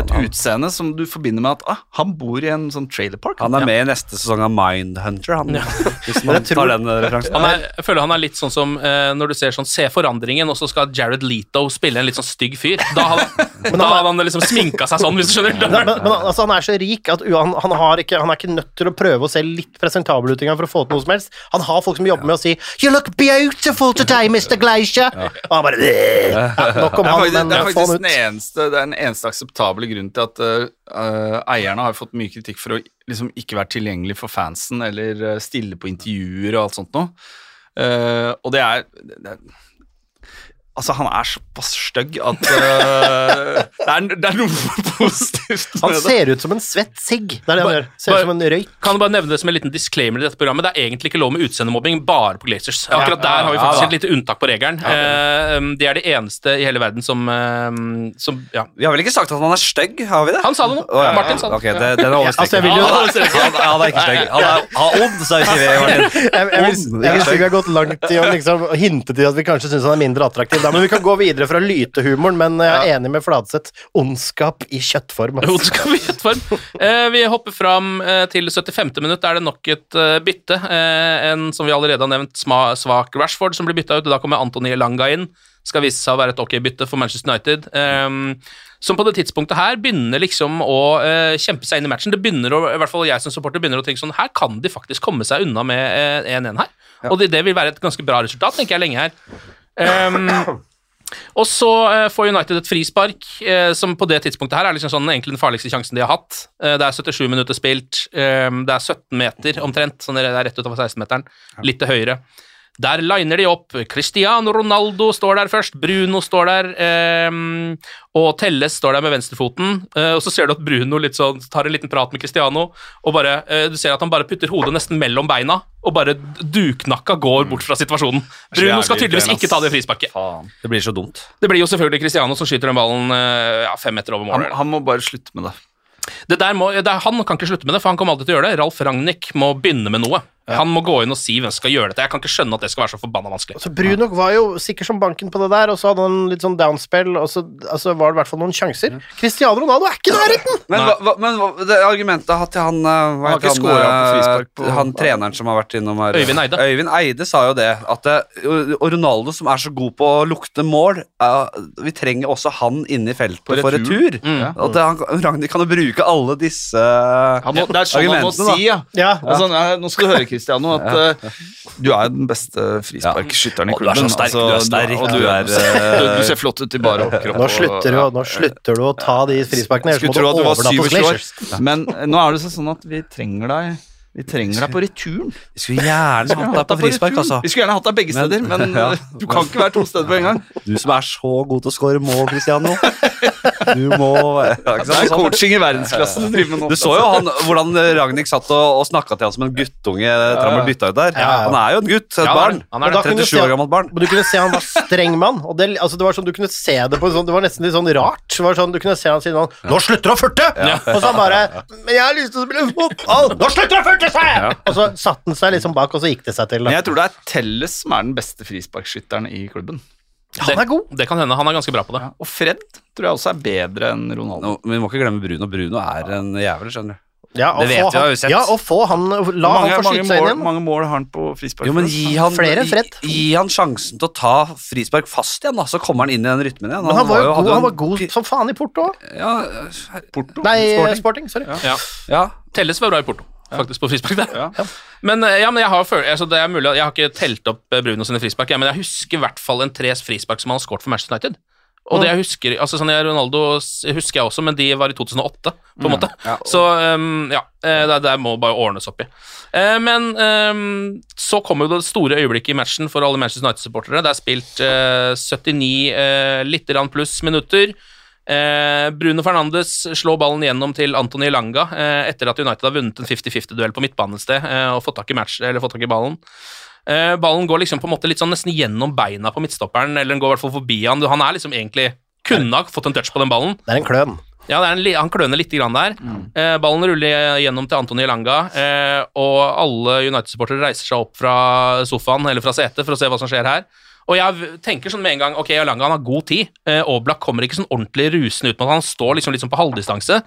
[SPEAKER 4] et utseende som du forbinder med at ah, han bor i en sånn trailerpark.
[SPEAKER 2] Han er med i neste sesong av Mindhunter, han. Hvis man
[SPEAKER 3] tror-
[SPEAKER 2] tar den eh, referansen.
[SPEAKER 1] Han er, jeg føler han er litt sånn som eh, når du ser sånn Se forandringen, og så skal Jared Leto spille en litt sånn stygg fyr. Da hadde, da hadde han liksom sminka seg sånn, hvis du skjønner.
[SPEAKER 3] Men, men altså, han er så rik at han, han, har ikke, han er ikke nødt til å prøve å se litt presentabel ut engang for å få til noe som helst. Han har folk som jobber med å si 'You look beautiful today, Mr. Glacier'. Og han bare ja, Nok om han, men
[SPEAKER 4] det er
[SPEAKER 3] få
[SPEAKER 4] faktisk
[SPEAKER 3] han
[SPEAKER 4] den
[SPEAKER 3] ut.
[SPEAKER 4] eneste, det er den eneste akseptable grunnen til at uh, eierne har fått mye kritikk for å liksom ikke være tilgjengelig for fansen eller uh, stille på intervjuer og alt sånt noe. Uh, og det er Altså, han er såpass stygg at uh, det, er, det er noe positivt
[SPEAKER 3] Han
[SPEAKER 4] med det.
[SPEAKER 3] ser ut som en svett sigg. Det er det han gjør. Ser ut som en røyk.
[SPEAKER 1] Kan du bare nevne det som en liten disclaimer i dette programmet. Det er egentlig ikke lov med utseendemobbing, bare på Glazers. Akkurat der har vi faktisk et lite unntak på regelen. Eh, de er det eneste i hele verden som, uh, som Ja.
[SPEAKER 2] Vi har vel ikke sagt at han er stygg, har vi det?
[SPEAKER 1] Han sa det nå.
[SPEAKER 2] Oh, ja,
[SPEAKER 1] Martin sa det.
[SPEAKER 2] Ok, det, den er
[SPEAKER 3] Altså, jeg vil jo-
[SPEAKER 2] han, han, han er ikke stygg. Han er, ond, sa vi Martin.
[SPEAKER 3] Jeg, jeg, jeg, jeg jeg, jeg, vi har gått langt i å liksom hinte til at vi kanskje syns han er mindre attraktiv. Da, men vi kan gå videre fra lytehumoren, men jeg er enig med Fladseth. Ondskap i kjøttform. Altså.
[SPEAKER 1] Ondskap i kjøttform. Eh, vi hopper fram eh, til 75. minutt. Er det nok et eh, bytte. Eh, en som vi allerede har nevnt, sma, svak Rashford, som blir bytta ut. og Da kommer Antony Elanga inn. Skal vise seg å være et ok bytte for Manchester United. Eh, som på det tidspunktet her begynner liksom å eh, kjempe seg inn i matchen. Det begynner å, i hvert fall jeg som supporter begynner å tenke sånn Her kan de faktisk komme seg unna med eh, 1-1 her. Og det, det vil være et ganske bra resultat, tenker jeg lenge her. Um, og så uh, får United et frispark, uh, som på det tidspunktet her er liksom sånn, egentlig den farligste sjansen de har hatt. Uh, det er 77 minutter spilt, um, det er 17 meter omtrent, sånn det er rett utover 16-meteren, litt til høyre. Der liner de opp. Cristiano Ronaldo står der først, Bruno står der, eh, og Telles står der med venstrefoten. Eh, og så ser du at Bruno litt sånn, tar en liten prat med Cristiano, og bare, eh, du ser at han bare putter hodet nesten mellom beina, og bare duknakka går bort fra situasjonen. Bruno skal tydeligvis ikke ta det frisparket.
[SPEAKER 4] Faen.
[SPEAKER 2] Det blir så dumt.
[SPEAKER 1] Det blir jo selvfølgelig Cristiano som skyter den ballen eh, ja, fem meter over
[SPEAKER 4] Han,
[SPEAKER 1] målet.
[SPEAKER 4] han må bare slutte med det.
[SPEAKER 1] Det der må, det, han kan ikke slutte med det, for han kommer alltid til å gjøre det. Ralf Ragnhild må begynne med noe. Han må gå inn og si hvem som skal gjøre dette. Jeg kan ikke skjønne at det skal være så forbanna vanskelig.
[SPEAKER 3] Så Bruno var jo sikker som banken på det der, og så hadde han litt sånn downspill, og så altså, var det i hvert fall noen sjanser. Cristiano Ronaldo er ikke i nærheten!
[SPEAKER 2] Men, hva, hva, men hva, det argumentet har til han eh, Hva
[SPEAKER 4] Han ikke scoret på
[SPEAKER 2] eh, Han treneren som har vært innom her
[SPEAKER 1] Øyvind Eide.
[SPEAKER 2] Øyvind Eide sa jo det. At det, og Ronaldo, som er så god på å lukte mål eh, Vi trenger også han inne i feltet
[SPEAKER 4] På
[SPEAKER 2] for
[SPEAKER 4] retur.
[SPEAKER 2] retur.
[SPEAKER 1] Mm.
[SPEAKER 2] At han, Ragnhild kan jo bruke alle disse
[SPEAKER 4] Han må, det er sånn han må
[SPEAKER 2] argumentene,
[SPEAKER 4] si, ja.
[SPEAKER 3] Ja,
[SPEAKER 4] Altså, nå skal du høre, Cristiano, at uh, du er den beste frisparkskytteren i
[SPEAKER 2] klubben. du er så sterk, du er sterk,
[SPEAKER 4] og du, er,
[SPEAKER 2] er, eh,
[SPEAKER 4] du, du ser flott ut i bare overkropp.
[SPEAKER 3] Nå slutter, du, nå slutter du å ta de frisparkene,
[SPEAKER 4] Skulle tro at du var 27 år. Men eh, nå er det sånn at vi trenger deg Vi trenger deg på returen.
[SPEAKER 2] Vi skulle gjerne hatt deg på frispark, altså.
[SPEAKER 4] Vi skulle gjerne hatt deg begge steder, men
[SPEAKER 2] Ja.
[SPEAKER 4] eh, du kan ikke være to steder på en gang.
[SPEAKER 2] Du som er så god til å score mål, Cristiano. Du må ja,
[SPEAKER 4] Det er
[SPEAKER 2] Sånn.
[SPEAKER 4] coaching i verdensklasse du driver med nå.
[SPEAKER 2] Du så jo han, hvordan Ragnhild satt og, og snakka til han som en guttunge etter han ble bytta ut der.
[SPEAKER 3] Ja, ja.
[SPEAKER 2] Han er jo en gutt, et
[SPEAKER 1] Ja,
[SPEAKER 2] barn.
[SPEAKER 1] Han er
[SPEAKER 3] Men da kunne du
[SPEAKER 2] 37 år gammelt barn.
[SPEAKER 3] Men du kunne se han var streng mann, og det, altså det var sånn, du kunne se det på en sånn, det var nesten litt sånn rart. Det var sånn, du kunne se han si sånn, nå slutter du å furte! Og så han bare, men jeg har lyst til å spille fotball! Nå slutter du å furte, sa Ja. Og så satte han seg liksom bak, og så gikk det seg til.
[SPEAKER 4] Men jeg tror det er Telles som er den beste frisparkskytteren i klubben.
[SPEAKER 3] Han er god.
[SPEAKER 1] Det kan hende. Han er ganske bra på det.
[SPEAKER 4] Ja. Og Fred tror jeg også er bedre enn Ronaldo.
[SPEAKER 2] Men vi må ikke glemme Bruno. Bruno er en jævel, skjønner du.
[SPEAKER 3] Ja, og
[SPEAKER 2] Det vet
[SPEAKER 3] få
[SPEAKER 2] vi, har
[SPEAKER 3] han-
[SPEAKER 2] vi sett.
[SPEAKER 3] Ja, og få han, la
[SPEAKER 4] mange,
[SPEAKER 3] han få skyte seg inn
[SPEAKER 4] mål,
[SPEAKER 3] igjen.
[SPEAKER 4] mange mål har han på frispark?
[SPEAKER 2] Jo, men gi han,
[SPEAKER 3] Flere enn Fred.
[SPEAKER 2] gi, gi han sjansen til å ta frispark fast igjen, da, så kommer han inn i den rytmen igjen.
[SPEAKER 3] Men han var jo god, han var god som faen i Porto.
[SPEAKER 2] Ja,
[SPEAKER 4] Porto?
[SPEAKER 3] Nei,
[SPEAKER 2] Sporting.
[SPEAKER 3] Sporting, sorry.
[SPEAKER 1] Ja.
[SPEAKER 2] ja.
[SPEAKER 1] Telles var bra i Porto, faktisk, på frispark der.
[SPEAKER 4] Ja.
[SPEAKER 1] Men, eh, ja, men jeg har, føl- altså, det er mulig, jeg har ikke telt opp eh, Bruno sine frispark, ja, men jeg husker i hvert fall en tres frispark som han har skåret for Manchester United. Og det jeg husker altså sånn jeg, Ronaldo husker jeg også, men de var i 2008, på en måte.
[SPEAKER 2] Ja.
[SPEAKER 1] Så um, ja, det, det må bare ordnes opp i. Uh, men um, så kommer jo det store øyeblikket i matchen for alle Manchester United-supportere. Det er spilt uh, 79 uh, litt pluss minutter. Eh, Bruno Fernandes slår ballen gjennom til Antony Langa eh, etter at United har vunnet en 50-50-duell på midtbanen et sted eh, og fått tak i, match, eller fått tak i ballen. Eh, ballen går liksom på en måte litt sånn nesten gjennom beina på midtstopperen, eller den går i hvert fall forbi han. Han er liksom egentlig kunne ha fått en touch på den ballen.
[SPEAKER 3] Det er en kløn.
[SPEAKER 1] Ja, det er en, han kløner litt grann der. Eh, ballen ruller gjennom til Antony Langa, eh, og alle United-supportere reiser seg opp fra sofaen eller fra setet for å se hva som skjer her. Og jeg tenker sånn med en gang Ok, Alanga har god tid. Eh, Oblak kommer ikke sånn ordentlig rusende ut men han står liksom, liksom på halvdistanse.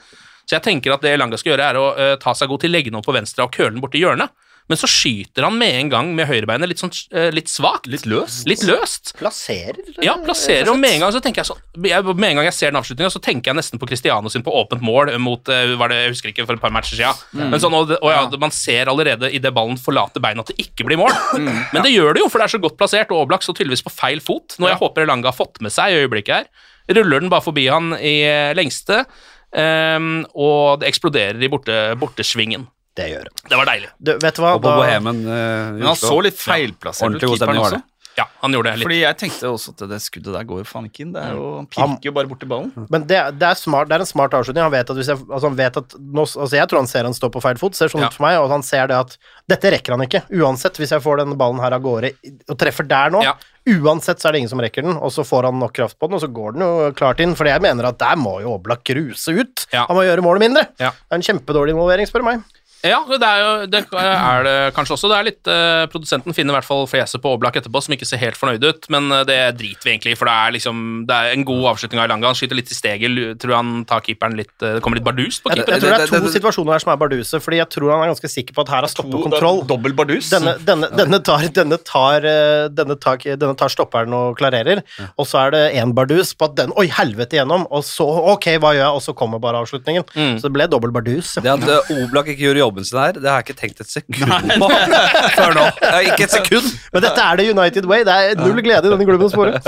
[SPEAKER 1] Så jeg tenker at det Alanga skal gjøre, er å eh, ta seg god til, legge den opp på venstre og køle den borti hjørnet. Men så skyter han med en gang med høyrebeinet litt sånn eh, litt svakt.
[SPEAKER 4] Litt løst.
[SPEAKER 1] Litt løst.
[SPEAKER 3] Plasserer.
[SPEAKER 1] Ja, plasserer, og med en gang så tenker jeg sånn Med en gang jeg ser den avslutninga, så tenker jeg nesten på Cristiano sin på åpent mål mot eh, var det, Jeg husker ikke, for et par matcher siden.
[SPEAKER 4] Mm.
[SPEAKER 1] Men sånn, og, og ja, Man ser allerede idet ballen forlater beinet at det ikke blir mål.
[SPEAKER 4] Mm.
[SPEAKER 1] Men det gjør det jo, for det er så godt plassert, og Oblak står tydeligvis på feil fot. Noe jeg håper Elanga har fått med seg i øyeblikket her. Ruller den bare forbi han i eh, lengste, Um, og det eksploderer i borte, bortesvingen.
[SPEAKER 3] Det gjør han.
[SPEAKER 1] Det var deilig.
[SPEAKER 3] Du, vet du hva?
[SPEAKER 2] Og på
[SPEAKER 3] Da-
[SPEAKER 2] Bohemen uh,
[SPEAKER 4] Men han så litt feilplassert ut,
[SPEAKER 2] ja,
[SPEAKER 4] keeperen også.
[SPEAKER 1] Ja, han gjorde det litt.
[SPEAKER 4] Fordi jeg tenkte også at det skuddet der går jo faen ikke inn. Det er jo, han pirker jo bare borti ballen.
[SPEAKER 3] Men det, det, er smart, det er en smart avslutning. Han vet at hvis jeg, altså han vet at nå, altså jeg tror han ser han står på feil fot, ser sånn
[SPEAKER 1] Ja.
[SPEAKER 3] ut for meg, og han ser det at dette rekker han ikke. Uansett, hvis jeg får denne ballen her av gårde og treffer der nå,
[SPEAKER 1] Ja.
[SPEAKER 3] uansett så er det ingen som rekker den, og så får han nok kraft på den, og så går den jo klart inn. For jeg mener at der må jo Oblak gruse ut.
[SPEAKER 1] Ja.
[SPEAKER 3] Han må gjøre målet mindre.
[SPEAKER 1] Ja.
[SPEAKER 3] Det er en kjempedårlig involvering, spør du meg.
[SPEAKER 1] Ja, det er jo det er det kanskje også. Det er litt eh, Produsenten finner i hvert fall fjeset på Oblak etterpå, som ikke ser helt fornøyd ut, men eh, det driter vi egentlig i, for det er liksom Det er en god avslutning av Elanga. Han skyter litt i steget, tror han tar keeperen litt eh, Det kommer litt bardus på keeperen.
[SPEAKER 3] jeg tror det er
[SPEAKER 2] det- det-
[SPEAKER 3] to
[SPEAKER 2] det-
[SPEAKER 3] situasjoner her som er barduse, fordi jeg tror han er ganske sikker på at her har stoppet kontroll.
[SPEAKER 4] Dobbel bardus.
[SPEAKER 3] Denne, denne, denne, tar, denne, tar, eh, denne, tar, denne tar stopperen og klarerer, og så er det én bardus på at den Oi, helvete igjennom! Og så Ok, hva gjør jeg? Og så kommer bare avslutningen.
[SPEAKER 1] Mm.
[SPEAKER 3] Så det ble dobbel bardus.
[SPEAKER 2] Det at Oblak ikke gjorde jobben sin her, det har jeg ikke tenkt et sekund på før nå. Ikke et sekund.
[SPEAKER 3] Men dette er det United way. Det er null glede i denne klubben å spore.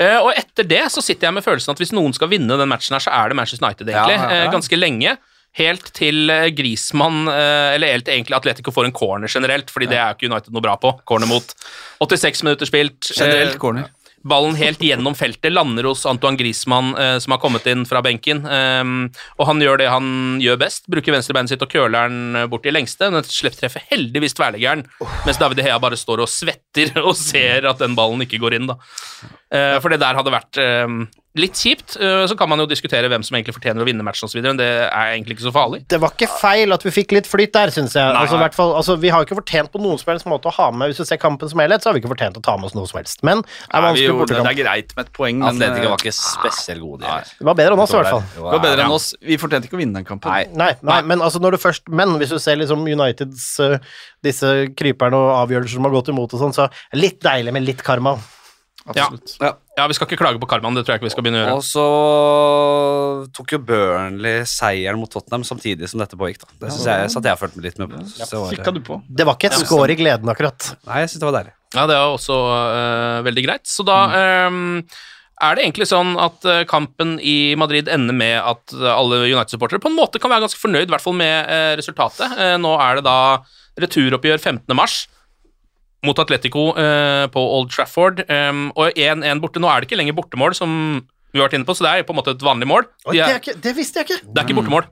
[SPEAKER 1] Uh, og etter det så sitter jeg med følelsen at hvis noen skal vinne den matchen her, så er det Manchester United, egentlig.
[SPEAKER 2] Ja, ja, ja.
[SPEAKER 1] Eh, ganske lenge. Helt til Grismann, eh, eller helt egentlig Atletico får en corner generelt, fordi det er jo ikke United noe bra på. Corner mot 86 minutter spilt.
[SPEAKER 4] Generelt corner.
[SPEAKER 1] Ballen helt gjennom feltet lander hos Antoine Griezmann, eh, som har kommet inn fra benken. Um, og han gjør det han gjør best, bruker venstrebeinet sitt og køler den eh, bort i lengste. Men slepptreffer heldigvis tverrleggeren, mens David Hea bare står og svetter og ser at den ballen ikke går inn. da. Eh, for det der hadde vært eh, litt kjipt. Eh, så kan man jo diskutere hvem som egentlig fortjener å vinne matchen osv., men det er egentlig ikke så farlig.
[SPEAKER 3] Det var ikke feil at vi fikk litt flyt der, syns jeg.
[SPEAKER 1] Nei.
[SPEAKER 3] Altså, hvert fall, altså, vi har jo ikke fortjent på noen som helst måte å ha med Hvis du ser kampen som helhet, så har vi ikke fortjent å ta med oss noe som helst. Men er
[SPEAKER 4] Nei, gjorde det, det er greit med et poeng, men
[SPEAKER 2] Atletico
[SPEAKER 4] eh,
[SPEAKER 2] var ikke spesielt gode. de.
[SPEAKER 3] Det var bedre enn oss, i hvert fall.
[SPEAKER 4] det var bedre enn oss. Vi fortjente ikke å vinne den kampen.
[SPEAKER 2] Nei.
[SPEAKER 3] Nei, nei, men altså når du først Men hvis du ser liksom Uniteds uh, disse kryperne og avgjørelser som har gått imot og sånn, så litt deilig med litt karma.
[SPEAKER 4] Absolutt.
[SPEAKER 2] Ja.
[SPEAKER 1] Ja, vi skal ikke klage på karmaen, det tror jeg ikke vi skal begynne å gjøre.
[SPEAKER 2] Og så tok jo Burnley seieren mot Tottenham samtidig som dette pågikk. da. Det synes jeg, satt jeg fulgte med litt med på. Det var-
[SPEAKER 4] Kikka du på?
[SPEAKER 3] Det var ikke et skår i gleden, akkurat.
[SPEAKER 2] Nei, jeg syns det var deilig.
[SPEAKER 1] Ja, det er også øh, veldig greit. Så da øhm, er det egentlig sånn at øh, kampen i Madrid ender med at øh, alle United-supportere på en måte kan være ganske fornøyd, i hvert fall med øh, resultatet. Eh, nå er det da returoppgjør 15. mars mot Atletico eh, på Old Trafford, Um, og 1-1 borte. Nå er det ikke lenger bortemål, som vi har vært inne på, så det er på en måte et vanlig mål. De er,
[SPEAKER 3] det,
[SPEAKER 1] er,
[SPEAKER 3] ikke, det visste jeg ikke!
[SPEAKER 1] det er ikke bortemål.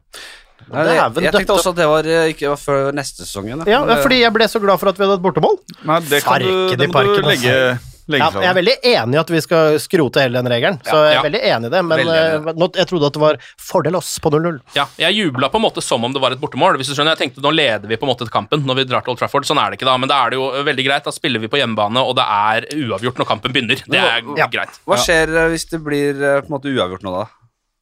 [SPEAKER 2] Nei,
[SPEAKER 3] jeg,
[SPEAKER 2] jeg tenkte også at det var eh, ikke var før neste sesong
[SPEAKER 3] Ja, fordi jeg ble så glad for at vi hadde et bortemål.
[SPEAKER 4] Nei, det, kan du,
[SPEAKER 3] Farken i
[SPEAKER 4] det må du
[SPEAKER 3] altså.
[SPEAKER 4] legge, legge
[SPEAKER 3] Ja, jeg er veldig enig i at vi skal skrote hele den regelen, så jeg
[SPEAKER 1] Ja.
[SPEAKER 3] er veldig enig i det, men
[SPEAKER 2] enig.
[SPEAKER 3] eh, jeg trodde at det var fordel oss på 0-0.
[SPEAKER 1] Ja, jeg jubla på en måte som om det var et bortemål. Hvis du skjønner, jeg tenkte Nå leder vi på en måte kampen når vi drar til Old Trafford. Sånn er det ikke, da. Men da er det jo veldig greit. Da spiller vi på hjemmebane, og det er uavgjort når kampen begynner. Det er
[SPEAKER 3] Ja.
[SPEAKER 1] greit.
[SPEAKER 2] Hva skjer eh, hvis det blir eh, på en måte uavgjort nå, da?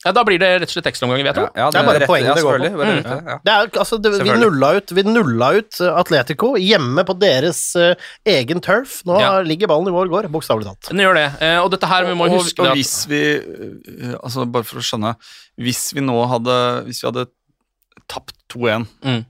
[SPEAKER 1] Ja, Da blir det rett og slett ekstraomgang vet du.
[SPEAKER 2] Ja,
[SPEAKER 3] Det er bare
[SPEAKER 2] rett-
[SPEAKER 3] poenget det går på.
[SPEAKER 2] bare
[SPEAKER 1] Mm.
[SPEAKER 2] rett.
[SPEAKER 3] Det er, altså, det, vi, nulla ut, vi nulla ut eh, Atletico hjemme på deres uh, egen turf. Nå
[SPEAKER 1] Ja.
[SPEAKER 3] ligger ballen i vår gård, bokstavelig talt.
[SPEAKER 1] Den gjør det. Uh, og dette her, vi må
[SPEAKER 4] og,
[SPEAKER 1] huske
[SPEAKER 4] og
[SPEAKER 1] at
[SPEAKER 4] hvis vi uh, Altså, bare for å skjønne Hvis vi nå hadde Hvis vi hadde tapt 2-1
[SPEAKER 1] Mm.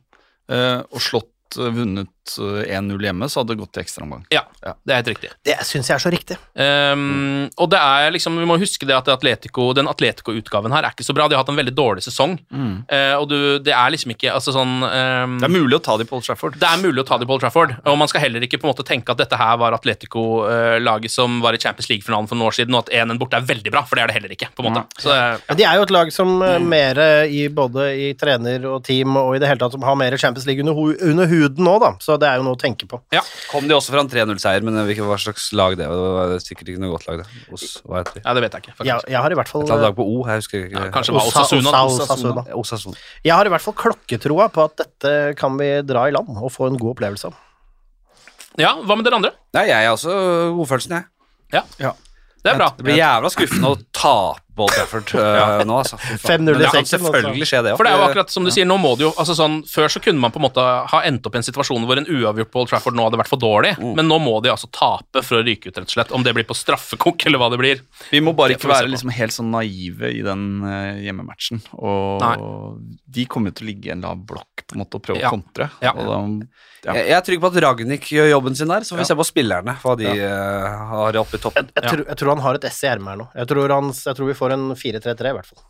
[SPEAKER 4] og slått vunnet eh, 1-0 hjemme, så hadde det gått til ekstraomgang.
[SPEAKER 1] Ja, det er helt riktig.
[SPEAKER 3] Det syns jeg er så riktig.
[SPEAKER 1] Um, og det er liksom, vi må huske det at Atletico, den Atletico-utgaven her er ikke så bra. De har hatt en veldig dårlig sesong. Eh, og du, det er liksom ikke altså sånn um,
[SPEAKER 4] Det er mulig å ta det i Paul Trafford.
[SPEAKER 1] det er mulig å ta det i Paul Trafford, og man skal heller ikke på en måte tenke at dette her var Atletico-laget som var i Champions League-finalen for noen år siden, og at 1-1 borte er veldig bra, for det er det heller ikke. på en måte. Så, ja.
[SPEAKER 3] Men de er jo et lag som mm. mer i både i trener og team og i det hele tatt som har mer Champions League under, under huden nå, da. Så det er jo noe å tenke på.
[SPEAKER 1] ja,
[SPEAKER 2] Kom de også fra en 3-0-seier, men hva slags lag det var. Det var sikkert ikke noe godt lag, det. Os, hva heter de?
[SPEAKER 1] ja, det vet jeg ikke.
[SPEAKER 3] Jeg, jeg har i hvert fall
[SPEAKER 2] Et eller annet lag på O, jeg husker ikke.
[SPEAKER 1] Ja, kanskje det var
[SPEAKER 3] Osa-
[SPEAKER 1] Osasuna.
[SPEAKER 3] Osa- Osasuna.
[SPEAKER 2] Osasuna.
[SPEAKER 3] Jeg har i hvert fall klokketroa på at dette kan vi dra i land og få en god opplevelse av.
[SPEAKER 1] Ja, Hva med dere andre?
[SPEAKER 2] Nei, jeg er også godfølelsen, jeg.
[SPEAKER 1] Ja, Det er bra.
[SPEAKER 2] Det blir jævla skuffende å tape Old Trafford uh, nå, altså. Fy faen.
[SPEAKER 3] 5-0 i
[SPEAKER 2] Men det kan selvfølgelig skje, det òg.
[SPEAKER 1] For det er jo akkurat som du sier, nå må det jo altså sånn, Før så kunne man på en måte ha endt opp i en situasjon hvor en uavgjort Bold Trafford nå hadde vært for dårlig,
[SPEAKER 2] Mm.
[SPEAKER 1] men nå må de altså tape for å ryke ut, rett og slett. Om det blir på straffekonk eller hva det blir.
[SPEAKER 4] Vi må bare ikke være liksom helt sånn naive i den uh, hjemmematchen. Og
[SPEAKER 1] Nei.
[SPEAKER 4] de kommer jo til å ligge i en lav blokk på en måte og prøve
[SPEAKER 1] Ja.
[SPEAKER 4] å kontre.
[SPEAKER 1] Ja.
[SPEAKER 4] Og da, ja.
[SPEAKER 2] Jeg, jeg er trygg på at Ragnhild gjør jobben sin der, så får vi
[SPEAKER 4] Ja.
[SPEAKER 2] se på spillerne, hva de uh, har oppe i toppen.
[SPEAKER 3] Jeg, tror, jeg tror han har et ess i ermet her nå. Jeg tror, han, jeg tror vi får en 4-3-3 i hvert fall.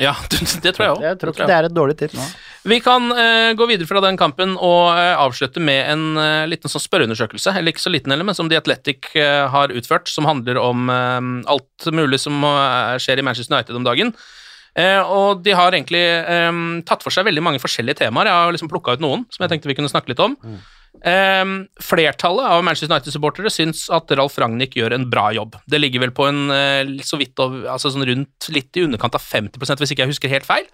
[SPEAKER 1] Ja, det tror jeg òg.
[SPEAKER 3] Jeg tror ikke det er et dårlig tips.
[SPEAKER 1] Vi kan uh, gå videre fra den kampen og uh, avslutte med en uh, liten sånn spørreundersøkelse, eller ikke så liten heller, men som The Athletic har utført, som handler om alt mulig som skjer i Manchester United om dagen. Eh, og de har egentlig tatt for seg veldig mange forskjellige temaer. Jeg har liksom plukka ut noen som jeg tenkte vi kunne snakke litt om. Eh, flertallet av Manchester United-supportere syns at Ralf Ragnhild gjør en bra jobb. Det ligger vel på en uh, så vidt over, altså sånn rundt litt i underkant av 50 hvis ikke jeg husker helt feil.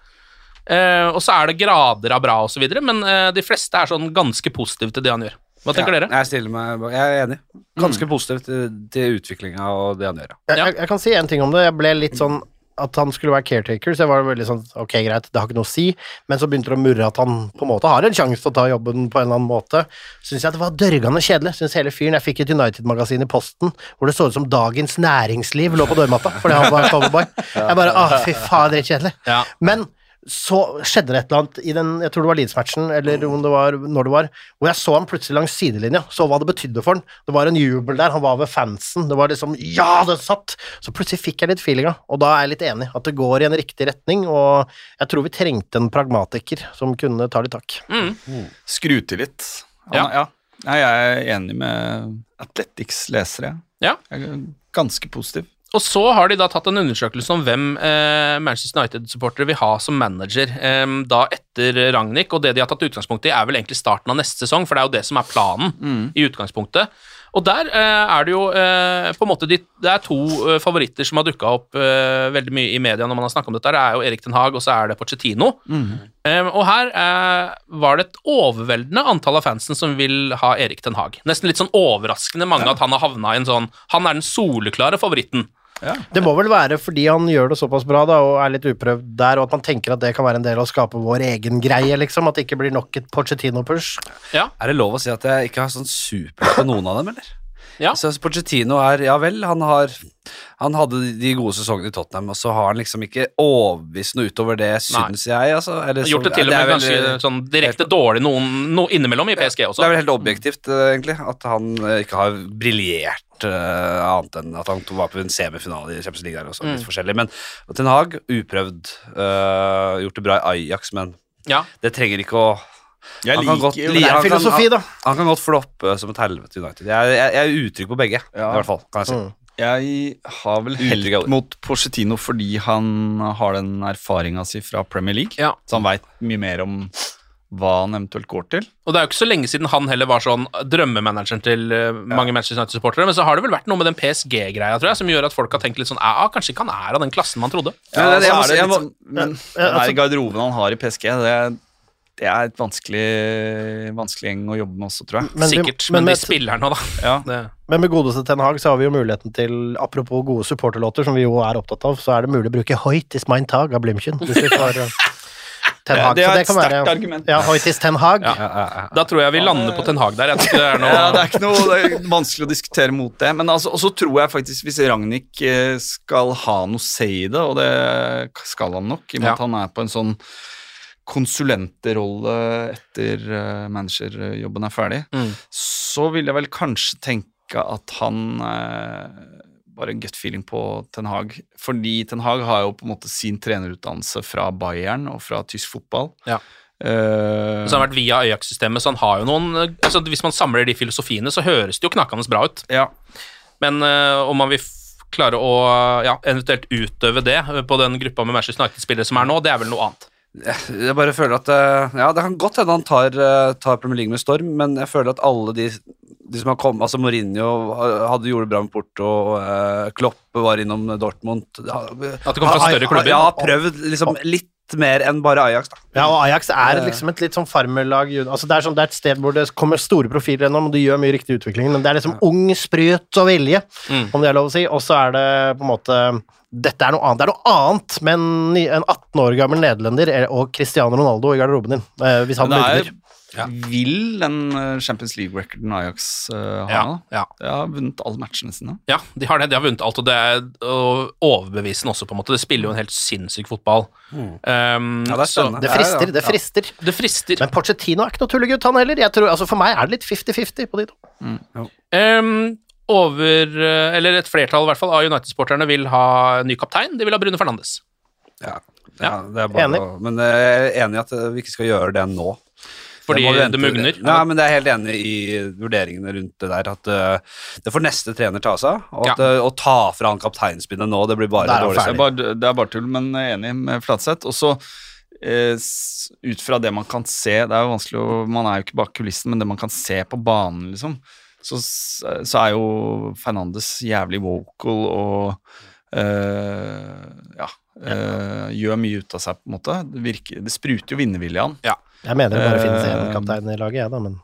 [SPEAKER 1] Uh, og så er det grader av bra og så videre, men uh, de fleste er sånn ganske positive til det han gjør. Hva tenker
[SPEAKER 2] Ja,
[SPEAKER 1] dere?
[SPEAKER 2] Jeg stiller meg bak- Jeg er enig. Ganske positiv til, til utviklinga og det han gjør. ja.
[SPEAKER 3] Jeg, jeg, jeg kan si en ting om det. Jeg ble litt sånn at han skulle være caretaker, så jeg var veldig sånn ok, greit, det har ikke noe å si, men så begynte det å murre at han på en måte har en sjanse til å ta jobben på en eller annen måte. Syns jeg det var dørgende kjedelig. Syns hele fyren Jeg fikk et United-magasin i posten hvor det så ut som Dagens Næringsliv lå på dørmatta fordi han var coverboy. Jeg bare Å, fy faen, drittkjedelig.
[SPEAKER 1] Ja.
[SPEAKER 3] Men så skjedde det et eller annet i den Jeg tror det var Leeds-matchen, eller om det var når det var, hvor jeg så han plutselig langs sidelinja, så hva det betydde for han. Det var en jubel der, han var ved fansen, det var liksom Ja, det satt! Så plutselig fikk jeg litt feelinga, og da er jeg litt enig. At det går i en riktig retning, og jeg tror vi trengte en pragmatiker som kunne ta litt tak.
[SPEAKER 4] Skru til litt.
[SPEAKER 1] Ja.
[SPEAKER 4] Ja. Nei, jeg er enig med Athletics lesere.
[SPEAKER 1] Ja.
[SPEAKER 4] Jeg er ganske positiv.
[SPEAKER 1] Og så har de da tatt en undersøkelse om hvem eh, Manchester United-supportere vil ha som manager eh, da etter Ragnhild, og det de har tatt utgangspunkt i, er vel egentlig starten av neste sesong, for det er jo det som er planen i utgangspunktet. Og der eh, er det jo eh, på en måte de, Det er to eh, favoritter som har dukka opp eh, veldig mye i media når man har snakka om dette. Det er jo Erik Den Haag, og så er det Pochettino. Eh, og her var det et overveldende antall av fansen som vil ha Erik Den Haag. Nesten litt sånn overraskende mange at han har havna i en sånn Han er den soleklare favoritten.
[SPEAKER 3] Det må vel være fordi han gjør det såpass bra da, og er litt uprøvd der, og at man tenker at det kan være en del av å skape vår egen greie, liksom. At det ikke blir nok et Pochettino-push.
[SPEAKER 1] Ja.
[SPEAKER 2] Er det lov å si at jeg ikke har sånn super på noen av dem, eller?
[SPEAKER 1] Ja.
[SPEAKER 2] Så Pochettino er Ja vel, han har Han hadde de gode sesongene i Tottenham, og så har han liksom ikke overbevist noe utover det, syns jeg. Altså, eller så-
[SPEAKER 1] Gjort det til og med kanskje sånn direkte dårlig noen, no, innimellom i PSG også.
[SPEAKER 2] Det er vel helt objektivt, eh, egentlig, at han eh, ikke har briljert eh, annet enn at han var på en semifinale i Champions League der også,
[SPEAKER 1] Mm.
[SPEAKER 2] litt forskjellig. Men Ten Hag, uprøvd, Uh, gjort det bra i Ajax, men
[SPEAKER 1] Ja.
[SPEAKER 2] det trenger ikke å
[SPEAKER 4] Jeg
[SPEAKER 2] han kan godt
[SPEAKER 4] jo
[SPEAKER 3] Det er
[SPEAKER 2] han kan-
[SPEAKER 3] filosofi, da.
[SPEAKER 2] Han kan godt floppe som et helvete United. Jeg, jeg, jeg er utrygg på begge,
[SPEAKER 4] Ja.
[SPEAKER 2] i hvert fall. kan jeg si.
[SPEAKER 3] Mm.
[SPEAKER 4] Jeg har vel helt mot Porcetino fordi han har den erfaringa si fra Premier League.
[SPEAKER 1] Ja.
[SPEAKER 4] Så han veit mye mer om hva han eventuelt går til.
[SPEAKER 1] Og det er jo ikke så lenge siden han heller var sånn drømmemanageren til mange mange Manchester United-supportere, men så har det vel vært noe med den PSG-greia, tror jeg, som gjør at folk har tenkt litt sånn Ja, kanskje ikke han er av den klassen man trodde.
[SPEAKER 2] Ja, det-
[SPEAKER 4] det, jeg,
[SPEAKER 2] jeg må
[SPEAKER 4] er
[SPEAKER 2] jeg
[SPEAKER 4] litt
[SPEAKER 2] må-
[SPEAKER 4] men, men
[SPEAKER 3] men,
[SPEAKER 4] den her
[SPEAKER 3] altså-
[SPEAKER 4] garderoben han har i PSG, det, er et vanskelig, vanskelig gjeng å jobbe med også, tror jeg.
[SPEAKER 3] Men vi-
[SPEAKER 1] Sikkert,
[SPEAKER 3] men
[SPEAKER 1] men, de spiller nå, da.
[SPEAKER 4] Ja.
[SPEAKER 3] Men med godeste Ten Hag så har vi jo muligheten til, apropos gode supporterlåter, som vi jo er opptatt av, så er det mulig å bruke Hoit is mein Tag av Blümchen. Hvis vi får eh, Ten Hag.
[SPEAKER 4] det er et sterkt argument.
[SPEAKER 3] Ja, Hoitis Ten Hag.
[SPEAKER 2] Ja, ja, ja.
[SPEAKER 1] da tror jeg vi lander på Ten Hag der. Det er noe
[SPEAKER 4] Ja, det er ikke noe det er vanskelig å diskutere mot det. Men altså, og så tror jeg faktisk hvis Ragnhild eh, skal ha noe say i det, og det skal han nok, i og med
[SPEAKER 1] Ja.
[SPEAKER 4] at han er på en sånn konsulentrolle etter uh, managerjobben er ferdig,
[SPEAKER 1] Mm.
[SPEAKER 4] så vil jeg vel kanskje tenke at han eh, bare en gut feeling på Ten Hag. Fordi Ten Hag har jo på en måte sin trenerutdannelse fra Bayern og fra tysk fotball.
[SPEAKER 1] Ja.
[SPEAKER 4] Uh,
[SPEAKER 1] Så han har vært via Ajax-systemet, så han har jo noen eh, altså Hvis man samler de filosofiene, så høres det jo knakende bra ut.
[SPEAKER 4] ja.
[SPEAKER 1] Men uh, om man vil klare å ja, eventuelt utøve det på den gruppa med Manchester United-spillere som er nå, det er vel noe annet.
[SPEAKER 2] Jeg bare føler at eh, Ja, det kan godt hende han tar, eh, tar Premier League med storm, men jeg føler at alle de, de som har kommet Altså Mourinho hadde gjorde det bra med Porto, og eh, Klopp var innom Dortmund
[SPEAKER 1] At det kommer fra større klubber.
[SPEAKER 2] Ja, prøvd liksom litt mer enn bare Ajax, da.
[SPEAKER 3] Ja, og Ajax er liksom et litt sånn farmerlag. Altså det, er sånn, det er et sted hvor det kommer store profiler gjennom, og du gjør mye riktig utvikling, men det er liksom ung sprøt og vilje,
[SPEAKER 1] Mm.
[SPEAKER 3] om det er lov å si. Og så er det på en måte Dette er noe annet. Det er noe annet med en, 18 år gammel nederlender eh, og Cristiano Ronaldo i garderoben din, eh, hvis han
[SPEAKER 4] Men
[SPEAKER 3] Ja.
[SPEAKER 4] er den eh, Champions League-recorden Ajax uh, ha
[SPEAKER 1] Ja,
[SPEAKER 4] nå.
[SPEAKER 1] ja.
[SPEAKER 4] De har vunnet alle matchene sine.
[SPEAKER 1] Ja, de har det. De har vunnet alt, og det er overbevisende også, på en måte. Det spiller jo en helt sinnssyk fotball. Um,
[SPEAKER 2] Ja, det
[SPEAKER 1] så-
[SPEAKER 3] Det frister, det
[SPEAKER 2] Ja.
[SPEAKER 3] frister.
[SPEAKER 1] Det frister.
[SPEAKER 3] Men Pochettino er ikke noe tullegutt, han heller. Jeg tror, altså For meg er det litt 50-50 på de to.
[SPEAKER 1] Um, over eh, Eller et flertall i hvert fall av United-sporterne vil ha ny kaptein. De vil ha Bruno Fernandes.
[SPEAKER 2] Ja, ja, det er bare
[SPEAKER 3] Enig.
[SPEAKER 2] å- Men jeg er enig i at vi ikke skal gjøre det nå.
[SPEAKER 1] Fordi det, mugner.
[SPEAKER 2] Nei, men jeg er helt enig i vurderingene rundt det der. At eh, det får neste trener ta seg av.
[SPEAKER 1] Ja.
[SPEAKER 2] eh, å ta fra han kapteinspinnet nå, det blir bare dårlig.
[SPEAKER 4] Det er bare, det er bare tull, men jeg er enig med Flatseth. Og så, eh, ut fra det man kan se Det er jo vanskelig å Man er jo ikke bak kulissen, men det man kan se på banen, liksom, så, så er jo Fernandes jævlig vocal og eh, ja. eh, gjør mye ut av seg, på en måte. Det, virker, det spruter jo vinnervilje av han.
[SPEAKER 3] Jeg mener det bare
[SPEAKER 4] uh,
[SPEAKER 3] finnes én kaptein i laget, jeg, da, men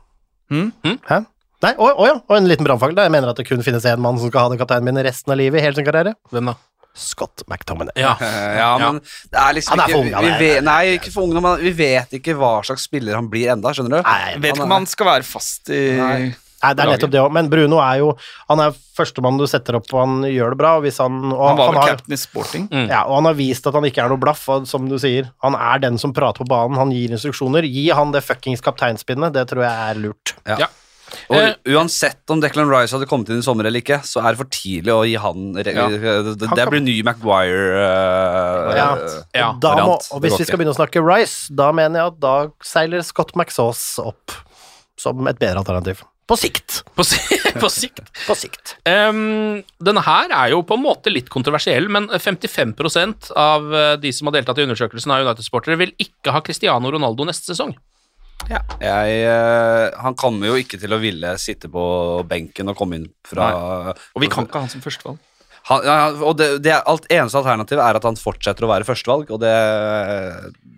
[SPEAKER 4] hmm?
[SPEAKER 3] Hæ? Nei, å, å ja, og en liten brannfakkel. Jeg mener at det kun finnes én mann som skal ha den kapteinen min resten av livet i hele sin karriere.
[SPEAKER 1] Hvem da?
[SPEAKER 3] Scott McTominay.
[SPEAKER 1] Ja.
[SPEAKER 2] Eh, ja, men det er liksom
[SPEAKER 3] Han er for ung,
[SPEAKER 2] vi, Nei, ikke for ung, men vi vet ikke hva slags spiller han blir enda, skjønner du?
[SPEAKER 3] Nei,
[SPEAKER 4] Jeg vet ikke om han skal være fast i
[SPEAKER 2] Nei.
[SPEAKER 3] Nei, det er nettopp det òg, men Bruno er jo Han er førstemann du setter opp, og han gjør det bra. Og hvis han, og
[SPEAKER 4] Han var vel captain i sporting.
[SPEAKER 1] Mm.
[SPEAKER 3] ja, og han har vist at han ikke er noe blaff, som du sier. Han er den som prater på banen, han gir instruksjoner. Gi han det fuckings kapteinspinnet, det tror jeg er lurt.
[SPEAKER 1] Ja.
[SPEAKER 2] Og
[SPEAKER 1] Eh,
[SPEAKER 2] uansett om Declan Rice hadde kommet inn i sommer eller ikke, så er det for tidlig å gi han
[SPEAKER 4] Ja.
[SPEAKER 2] det, blir ny Maguire uh,
[SPEAKER 3] Ja.
[SPEAKER 2] eh,
[SPEAKER 1] Ja,
[SPEAKER 3] må, og hvis vi skal begynne å snakke Rice, da mener jeg at da seiler Scott McSauce opp som et bedre alternativ. På sikt.
[SPEAKER 1] På, si på sikt.
[SPEAKER 3] På sikt.
[SPEAKER 1] Um, denne her er jo på en måte litt kontroversiell, men 55% av eh, de som har deltatt i undersøkelsen av United-sportere, vil ikke ha Cristiano Ronaldo neste sesong.
[SPEAKER 2] Jeg, eh, han kommer jo ikke til å ville sitte på benken og komme inn fra
[SPEAKER 4] Og vi kan ikke ha han som førstevalg.
[SPEAKER 2] Han, ja, Og det, det alt eneste alternativet er at han fortsetter å være førstevalg, og det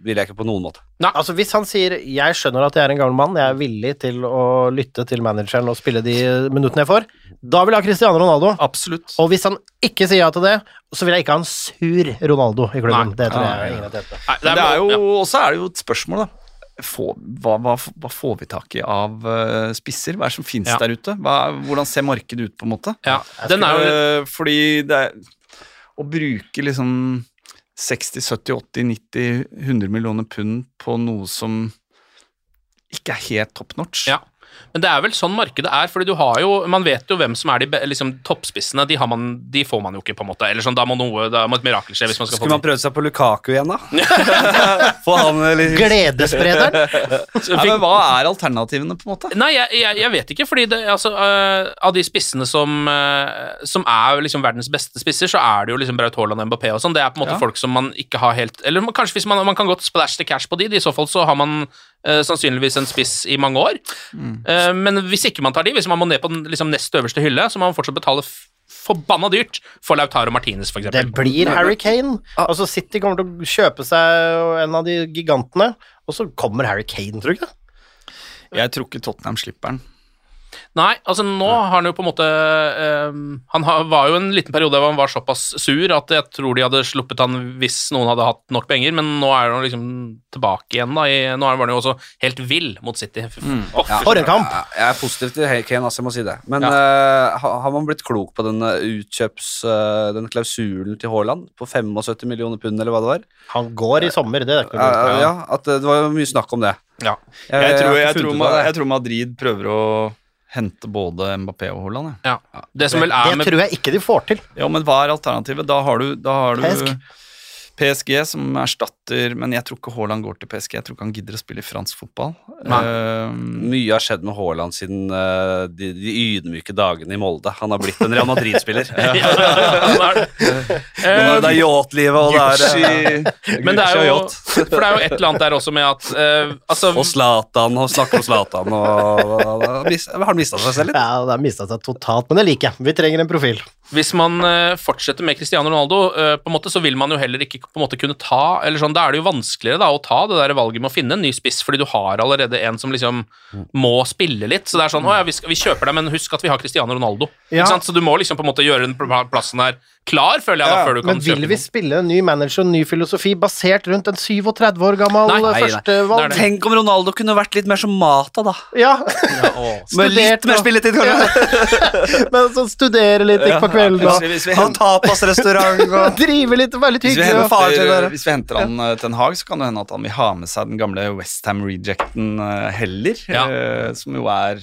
[SPEAKER 2] vil jeg ikke på noen måte. Nei.
[SPEAKER 3] Altså Hvis han sier 'jeg skjønner at jeg er en gammel mann, jeg er villig til å lytte til manageren og spille de minuttene jeg får', da vil jeg ha Cristiano Ronaldo.
[SPEAKER 4] Absolutt.
[SPEAKER 3] Og hvis han ikke sier ja til det, så vil jeg ikke ha en sur Ronaldo i klubben.
[SPEAKER 1] Nei.
[SPEAKER 3] Det tror
[SPEAKER 4] Nei.
[SPEAKER 3] jeg ingen er tjent med.
[SPEAKER 1] Nei,
[SPEAKER 4] Men det er jo,
[SPEAKER 1] ja.
[SPEAKER 4] Og så er det jo et spørsmål, da. Få, hva, hva, hva får vi tak i av uh, spisser? Hva er det som finnes
[SPEAKER 1] Ja.
[SPEAKER 4] der ute? Hva, hvordan ser markedet ut, på en måte?
[SPEAKER 1] Ja, den er jo
[SPEAKER 4] Uh, fordi det er Å bruke liksom 60, 70, 80, 90, 100 millioner pund på noe som ikke er helt top notch.
[SPEAKER 1] Ja. Men det er vel sånn markedet er, fordi du har jo Man vet jo hvem som er de liksom, toppspissene. De, har man, de får man jo ikke, på en måte. Eller sånn, da må noe Da må et mirakel skje hvis man skal
[SPEAKER 2] Skulle man
[SPEAKER 1] få
[SPEAKER 2] prøvd seg på Lukaku igjen, da? Få han litt
[SPEAKER 3] Gledessprederen!
[SPEAKER 1] til.
[SPEAKER 4] Nei, men hva er alternativene, på en måte?
[SPEAKER 1] Nei, jeg, jeg, jeg vet ikke, fordi det, altså, uh, av de spissene som, uh, som er liksom verdens beste spisser, så er det jo liksom Braut Haaland og Mbappé og sånn. Det er på en måte
[SPEAKER 4] Ja.
[SPEAKER 1] folk som man ikke har helt Eller kanskje hvis man, man kan godt splash the cash på de, i så fall så har man sannsynligvis en spiss i mange år. Mm. men hvis ikke man tar de, hvis man må ned på den liksom, nest øverste hylle, så må man fortsatt betale forbanna dyrt for Lautaro Martinez, for
[SPEAKER 3] Det blir Harry Kane. Altså City kommer til å kjøpe seg en av de gigantene, og så kommer Harry Kane, tror du ikke det?
[SPEAKER 4] Jeg tror ikke Tottenham slipper den.
[SPEAKER 1] Nei, altså nå har han jo på en måte eh, Han har, var jo en liten periode hvor han var såpass sur at jeg tror de hadde sluppet han hvis noen hadde hatt nok penger, men nå er han liksom tilbake igjen. da i, Nå var han jo også helt vill mot City. Fy
[SPEAKER 3] For en kamp!
[SPEAKER 2] Jeg er positiv til Kane, altså, jeg må si det. Men ja. ha- har man blitt klok på den eh, utkjøps... eh, den klausulen til Haaland på 75 millioner pund, eller hva det var?
[SPEAKER 3] Han går i sommer, det er ikke
[SPEAKER 2] Ja,
[SPEAKER 3] noe lurt.
[SPEAKER 2] ja, at det, det var jo mye snakk om det.
[SPEAKER 1] Ja.
[SPEAKER 2] Jeg,
[SPEAKER 4] Jeg jeg, tror, jeg tror Madrid prøver å hente både Mbappé og Haaland.
[SPEAKER 1] Ja. Det som vel er
[SPEAKER 3] Det
[SPEAKER 1] med
[SPEAKER 3] tror jeg ikke de får til.
[SPEAKER 4] Ja, men hva er alternativet? Da har du, da har du
[SPEAKER 3] PSG.
[SPEAKER 4] Som erstatter Men jeg tror ikke Haaland går til PSG. Jeg tror ikke han gidder å spille i fransk fotball.
[SPEAKER 1] Nei.
[SPEAKER 4] Eh,
[SPEAKER 2] Mye har skjedd med Haaland siden uh, de, de ydmyke dagene i Molde. Han har blitt en Real Madrid-spiller.
[SPEAKER 1] Ja, han det. Eh,
[SPEAKER 2] det er yachtlivet, og det er eh,
[SPEAKER 1] Men det er jo. For det er jo et eller annet der også med at eh, Altså
[SPEAKER 2] Og Zlatan, og snakke om Zlatan, og Har han mista seg selv litt?
[SPEAKER 3] Ja, det har mista seg totalt, men det liker jeg. Vi trenger en profil.
[SPEAKER 1] Hvis man eh, fortsetter med Cristiano Ronaldo, eh, på en måte, så vil man jo heller ikke på en måte kunne ta eller sånn, Da er det jo vanskeligere da, å ta det der valget med å finne en ny spiss, fordi du har allerede en som liksom må spille litt. Så det er sånn Å ja, vi, skal, vi kjøper deg, men husk at vi har Cristiano Ronaldo.
[SPEAKER 3] Ja.
[SPEAKER 1] Ikke sant? Så du må liksom på en måte gjøre den plassen her klar, føler jeg, da, før du kan kjøpe
[SPEAKER 3] Men vil vi
[SPEAKER 1] noen.
[SPEAKER 3] spille en ny manager og en ny filosofi basert rundt en 37 år gammel førstevalg?
[SPEAKER 2] Tenk om Ronaldo kunne vært litt mer som Mata, da.
[SPEAKER 3] Ja.
[SPEAKER 2] Med litt mer spilletid, kanskje.
[SPEAKER 3] Men så studere litt ikke på kvelden
[SPEAKER 4] da,
[SPEAKER 3] og
[SPEAKER 4] hvis
[SPEAKER 2] Ha tapasrestaurant og
[SPEAKER 3] drive litt være litt
[SPEAKER 4] hvis vi
[SPEAKER 3] hyggelig.
[SPEAKER 4] Henter,
[SPEAKER 2] der.
[SPEAKER 4] hvis vi henter han ja. til en Hag, så kan det hende at han vil ha med seg den gamle Westham-rejecten Heller,
[SPEAKER 1] Ja.
[SPEAKER 4] eh, som jo er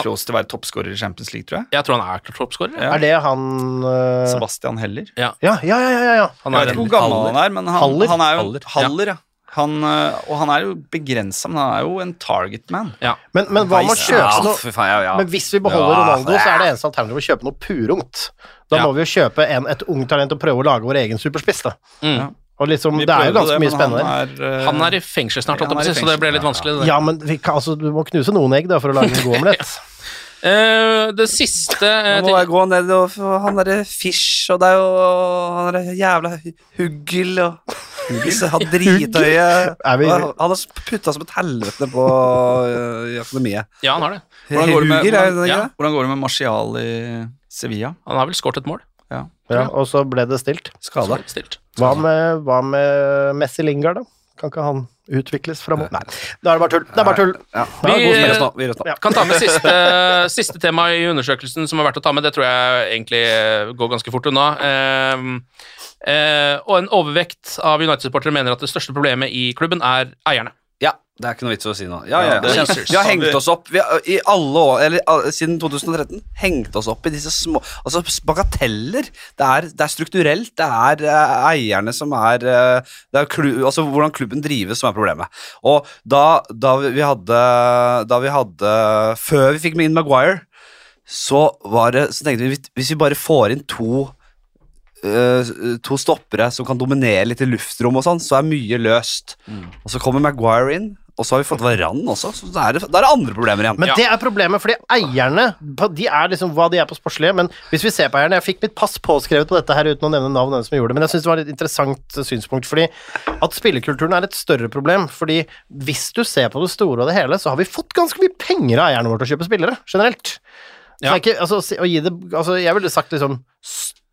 [SPEAKER 4] close til å være toppskårer i Champions League, tror jeg.
[SPEAKER 1] Jeg tror han er toppskårer.
[SPEAKER 4] Ja.
[SPEAKER 3] Er det han uh...
[SPEAKER 4] Sebastian Heller.
[SPEAKER 3] Ja, ja, ja. ja, ja.
[SPEAKER 1] Han
[SPEAKER 4] Jeg
[SPEAKER 1] er
[SPEAKER 4] vet ikke hvor gammel han er, men han,
[SPEAKER 3] Haller?
[SPEAKER 4] han er jo
[SPEAKER 2] Haller.
[SPEAKER 4] Haller, ja. Han, øh, og han er jo begrensa, men han er jo en target man.
[SPEAKER 1] ja.
[SPEAKER 3] Men, men hva med å kjøpe noe
[SPEAKER 2] ja, ja.
[SPEAKER 3] Men hvis vi beholder
[SPEAKER 2] Ja,
[SPEAKER 3] Ronaldo, så er det eneste alternativet å kjøpe noe purungt. Da
[SPEAKER 1] Ja.
[SPEAKER 3] må vi jo kjøpe en, et ungt talent og prøve å lage vår egen superspiss, da.
[SPEAKER 1] Mm.
[SPEAKER 3] Og liksom, det er jo ganske
[SPEAKER 4] det,
[SPEAKER 3] mye spennende.
[SPEAKER 4] Han er, uh,
[SPEAKER 1] Han er i fengsel snart,
[SPEAKER 4] han i
[SPEAKER 1] fengsel, så det ble litt vanskelig. Det.
[SPEAKER 3] Ja, men vi kan, altså, du må knuse noen egg da for å lage en god omelett.
[SPEAKER 1] Eh, det siste eh,
[SPEAKER 2] Nå må jeg gå ned og han derre Fish, og deg er han derre jævla Huggel og Han
[SPEAKER 3] Er vi-
[SPEAKER 2] Han har putta som et helvete på uh, i akademiet.
[SPEAKER 1] Ja, han har det.
[SPEAKER 4] hvordan, går det med, hvordan,
[SPEAKER 1] ja.
[SPEAKER 4] hvordan går det med Martial i Sevilla?
[SPEAKER 1] Han har vel skåret et mål.
[SPEAKER 4] Ja.
[SPEAKER 3] Ja, og så ble det stilt.
[SPEAKER 2] Skada.
[SPEAKER 1] Stilt.
[SPEAKER 3] Hva med, hva med Messi Lingard, da? Kan ikke han utvikles framover? Nei, da er det bare tull. Det er bare tull.
[SPEAKER 2] Ja.
[SPEAKER 3] Det er
[SPEAKER 1] Vi-
[SPEAKER 2] Vi.
[SPEAKER 3] Ja.
[SPEAKER 1] Kan ta med siste, siste tema i undersøkelsen som er verdt å ta med. Det tror jeg egentlig eh, går ganske fort unna. Eh, eh, og en overvekt av United-supportere mener at det største problemet i klubben er eierne.
[SPEAKER 2] Det er ikke noe vits å si nå. Ja, ja,
[SPEAKER 4] Ja,
[SPEAKER 2] Vi, har hengt oss opp har, i alle år, eller siden 2013, hengt oss opp i disse små Altså bagateller. Det er, det er strukturelt. Det er uh, eierne som er eh, Det er klu, altså hvordan klubben drives som er problemet. Og da, da vi hadde Da vi hadde Før vi fikk med inn Maguire, så var det Så tenkte vi hvis vi bare får inn to eh, to stoppere som kan dominere litt i luftrom og sånn, så er mye løst. Og så kommer Maguire inn, og så har vi fått Varan også, så da er det, da er det andre problemer igjen.
[SPEAKER 3] Men det er problemet, fordi eierne De er liksom hva de er på sportslige, men hvis vi ser på eierne Jeg fikk mitt pass påskrevet på dette her uten å nevne navn, hvem som gjorde det, men jeg syns det var et interessant synspunkt, fordi at spillekulturen er et større problem. Fordi hvis du ser på det store og det hele, så har vi fått ganske mye penger av eierne våre til å kjøpe spillere, generelt. Så er ikke, altså, å gi det, altså, jeg ville sagt liksom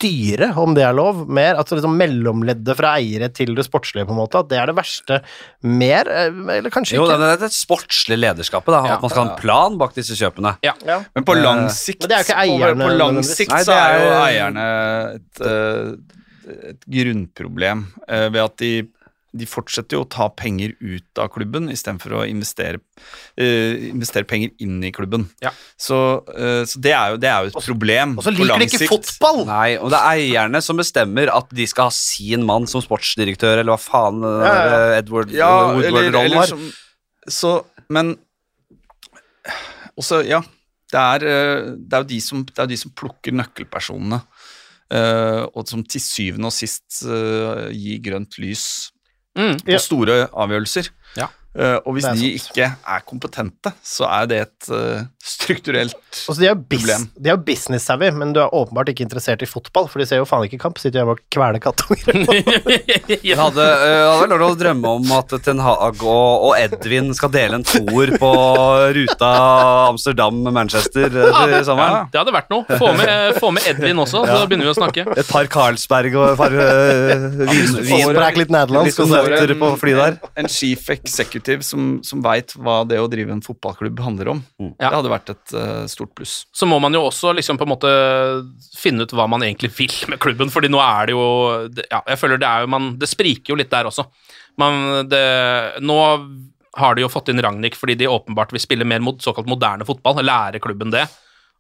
[SPEAKER 3] styre, om det er lov, mer. Altså liksom mellomleddet fra eiere til det sportslige, på en måte. At det er det verste. Mer, eh, eller kanskje
[SPEAKER 2] Jo,
[SPEAKER 3] ikke.
[SPEAKER 2] det er det sportslige lederskapet, da,
[SPEAKER 1] Ja.
[SPEAKER 2] at man skal ha en plan bak disse kjøpene.
[SPEAKER 1] Ja.
[SPEAKER 4] Men på
[SPEAKER 2] Eh,
[SPEAKER 4] lang sikt
[SPEAKER 3] men det er jo ikke eierne
[SPEAKER 4] På lang sikt
[SPEAKER 2] Nei,
[SPEAKER 4] så
[SPEAKER 2] det
[SPEAKER 4] er jo
[SPEAKER 2] er-
[SPEAKER 4] eierne et, eh, et grunnproblem eh, ved at de, de fortsetter jo å ta penger ut av klubben istedenfor å investere, eh, investere penger inn i klubben.
[SPEAKER 1] Ja.
[SPEAKER 4] Så, eh, så det, er jo, det er jo et problem
[SPEAKER 3] Og så liker
[SPEAKER 4] lang
[SPEAKER 3] de ikke
[SPEAKER 4] sikt.
[SPEAKER 3] fotball!
[SPEAKER 2] Nei, og det er eierne som bestemmer at de skal ha sin mann som sportsdirektør, eller hva faen
[SPEAKER 3] Ja, ja.
[SPEAKER 2] eh, Edward
[SPEAKER 4] Ja, eller,
[SPEAKER 2] Woodward-rollen var.
[SPEAKER 4] som Så, men også, ja. Det er, eh, det er jo de som, det er de som plukker nøkkelpersonene, Uh, og som til syvende og sist uh, gir grønt lys
[SPEAKER 1] Mm.
[SPEAKER 4] på store avgjørelser.
[SPEAKER 1] Ja.
[SPEAKER 4] Uh, og hvis de ikke er kompetente, så er det et eh, strukturelt
[SPEAKER 3] Altså, de er
[SPEAKER 4] problem.
[SPEAKER 3] de er jo business-savvy, men du er åpenbart ikke interessert i fotball, for de ser jo faen ikke kamp. Sitter hjemme og kveler kattunger.
[SPEAKER 2] Jeg hadde, eh, hadde vel lov å drømme om at Ten Hag og, og Edvin skal dele en toer på ruta Amsterdam-Manchester i sommeren.
[SPEAKER 1] Det hadde vært noe. Få med, få med Edvin også, så begynner vi å snakke.
[SPEAKER 2] Et par Carlsberg og et par uh, vin, vin,
[SPEAKER 3] litt nederlandsk. så-
[SPEAKER 2] på flyet der.
[SPEAKER 4] En, en chief executive som, som veit hva det å drive en fotballklubb handler om.
[SPEAKER 2] Mm.
[SPEAKER 4] Det hadde vært et uh, stort pluss.
[SPEAKER 1] Så må man jo også liksom på en måte finne ut hva man egentlig vil med klubben, fordi nå er det jo Ja, jeg føler det er jo man Det spriker jo litt der også. Man, det, nå har de jo fått inn Ragnhild fordi de åpenbart vil spille mer mot såkalt moderne fotball, lære klubben det.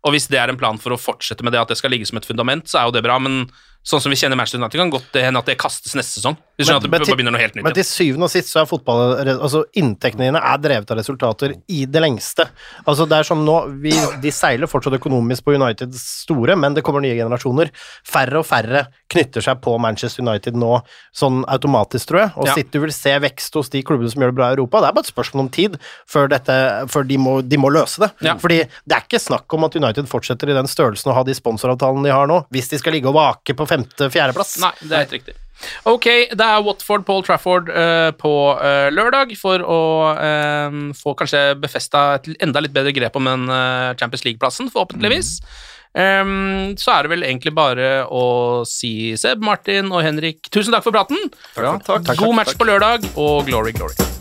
[SPEAKER 1] Og hvis det er en plan for å fortsette med det, at det skal ligge som et fundament, så er jo det bra, men sånn som vi kjenner Manchester United, kan godt hende at det kastes neste sesong. Hvis
[SPEAKER 3] Men-
[SPEAKER 1] at det
[SPEAKER 3] men til-
[SPEAKER 1] begynner noe helt nytt.
[SPEAKER 3] Men til syvende og sist så er fotball Altså, inntektene dine er drevet av resultater i det lengste. Altså, det er som nå vi, De seiler fortsatt økonomisk på Uniteds store, men det kommer nye generasjoner. Færre og færre knytter seg på Manchester United nå sånn automatisk, tror jeg. Og
[SPEAKER 1] Ja.
[SPEAKER 3] City vil se vekst hos de klubbene som gjør det bra i Europa. Det er bare et spørsmål om tid før, dette, før de, må, de må løse det.
[SPEAKER 1] Ja.
[SPEAKER 3] Fordi det er ikke snakk om at United fortsetter i den størrelsen og ha de sponsoravtalene de har nå, hvis de skal ligge og vake på femte-fjerdeplass.
[SPEAKER 1] Nei, det er helt riktig. Ok, det er Watford Paul Trafford uh, på uh, lørdag for å uh, få kanskje befesta et enda litt bedre grep om den Champions League-plassen, forhåpentligvis. Um, så er det vel egentlig bare å si Seb, Martin og Henrik tusen takk for praten.
[SPEAKER 4] Ja, takk.
[SPEAKER 1] God match på lørdag, og glory, glory.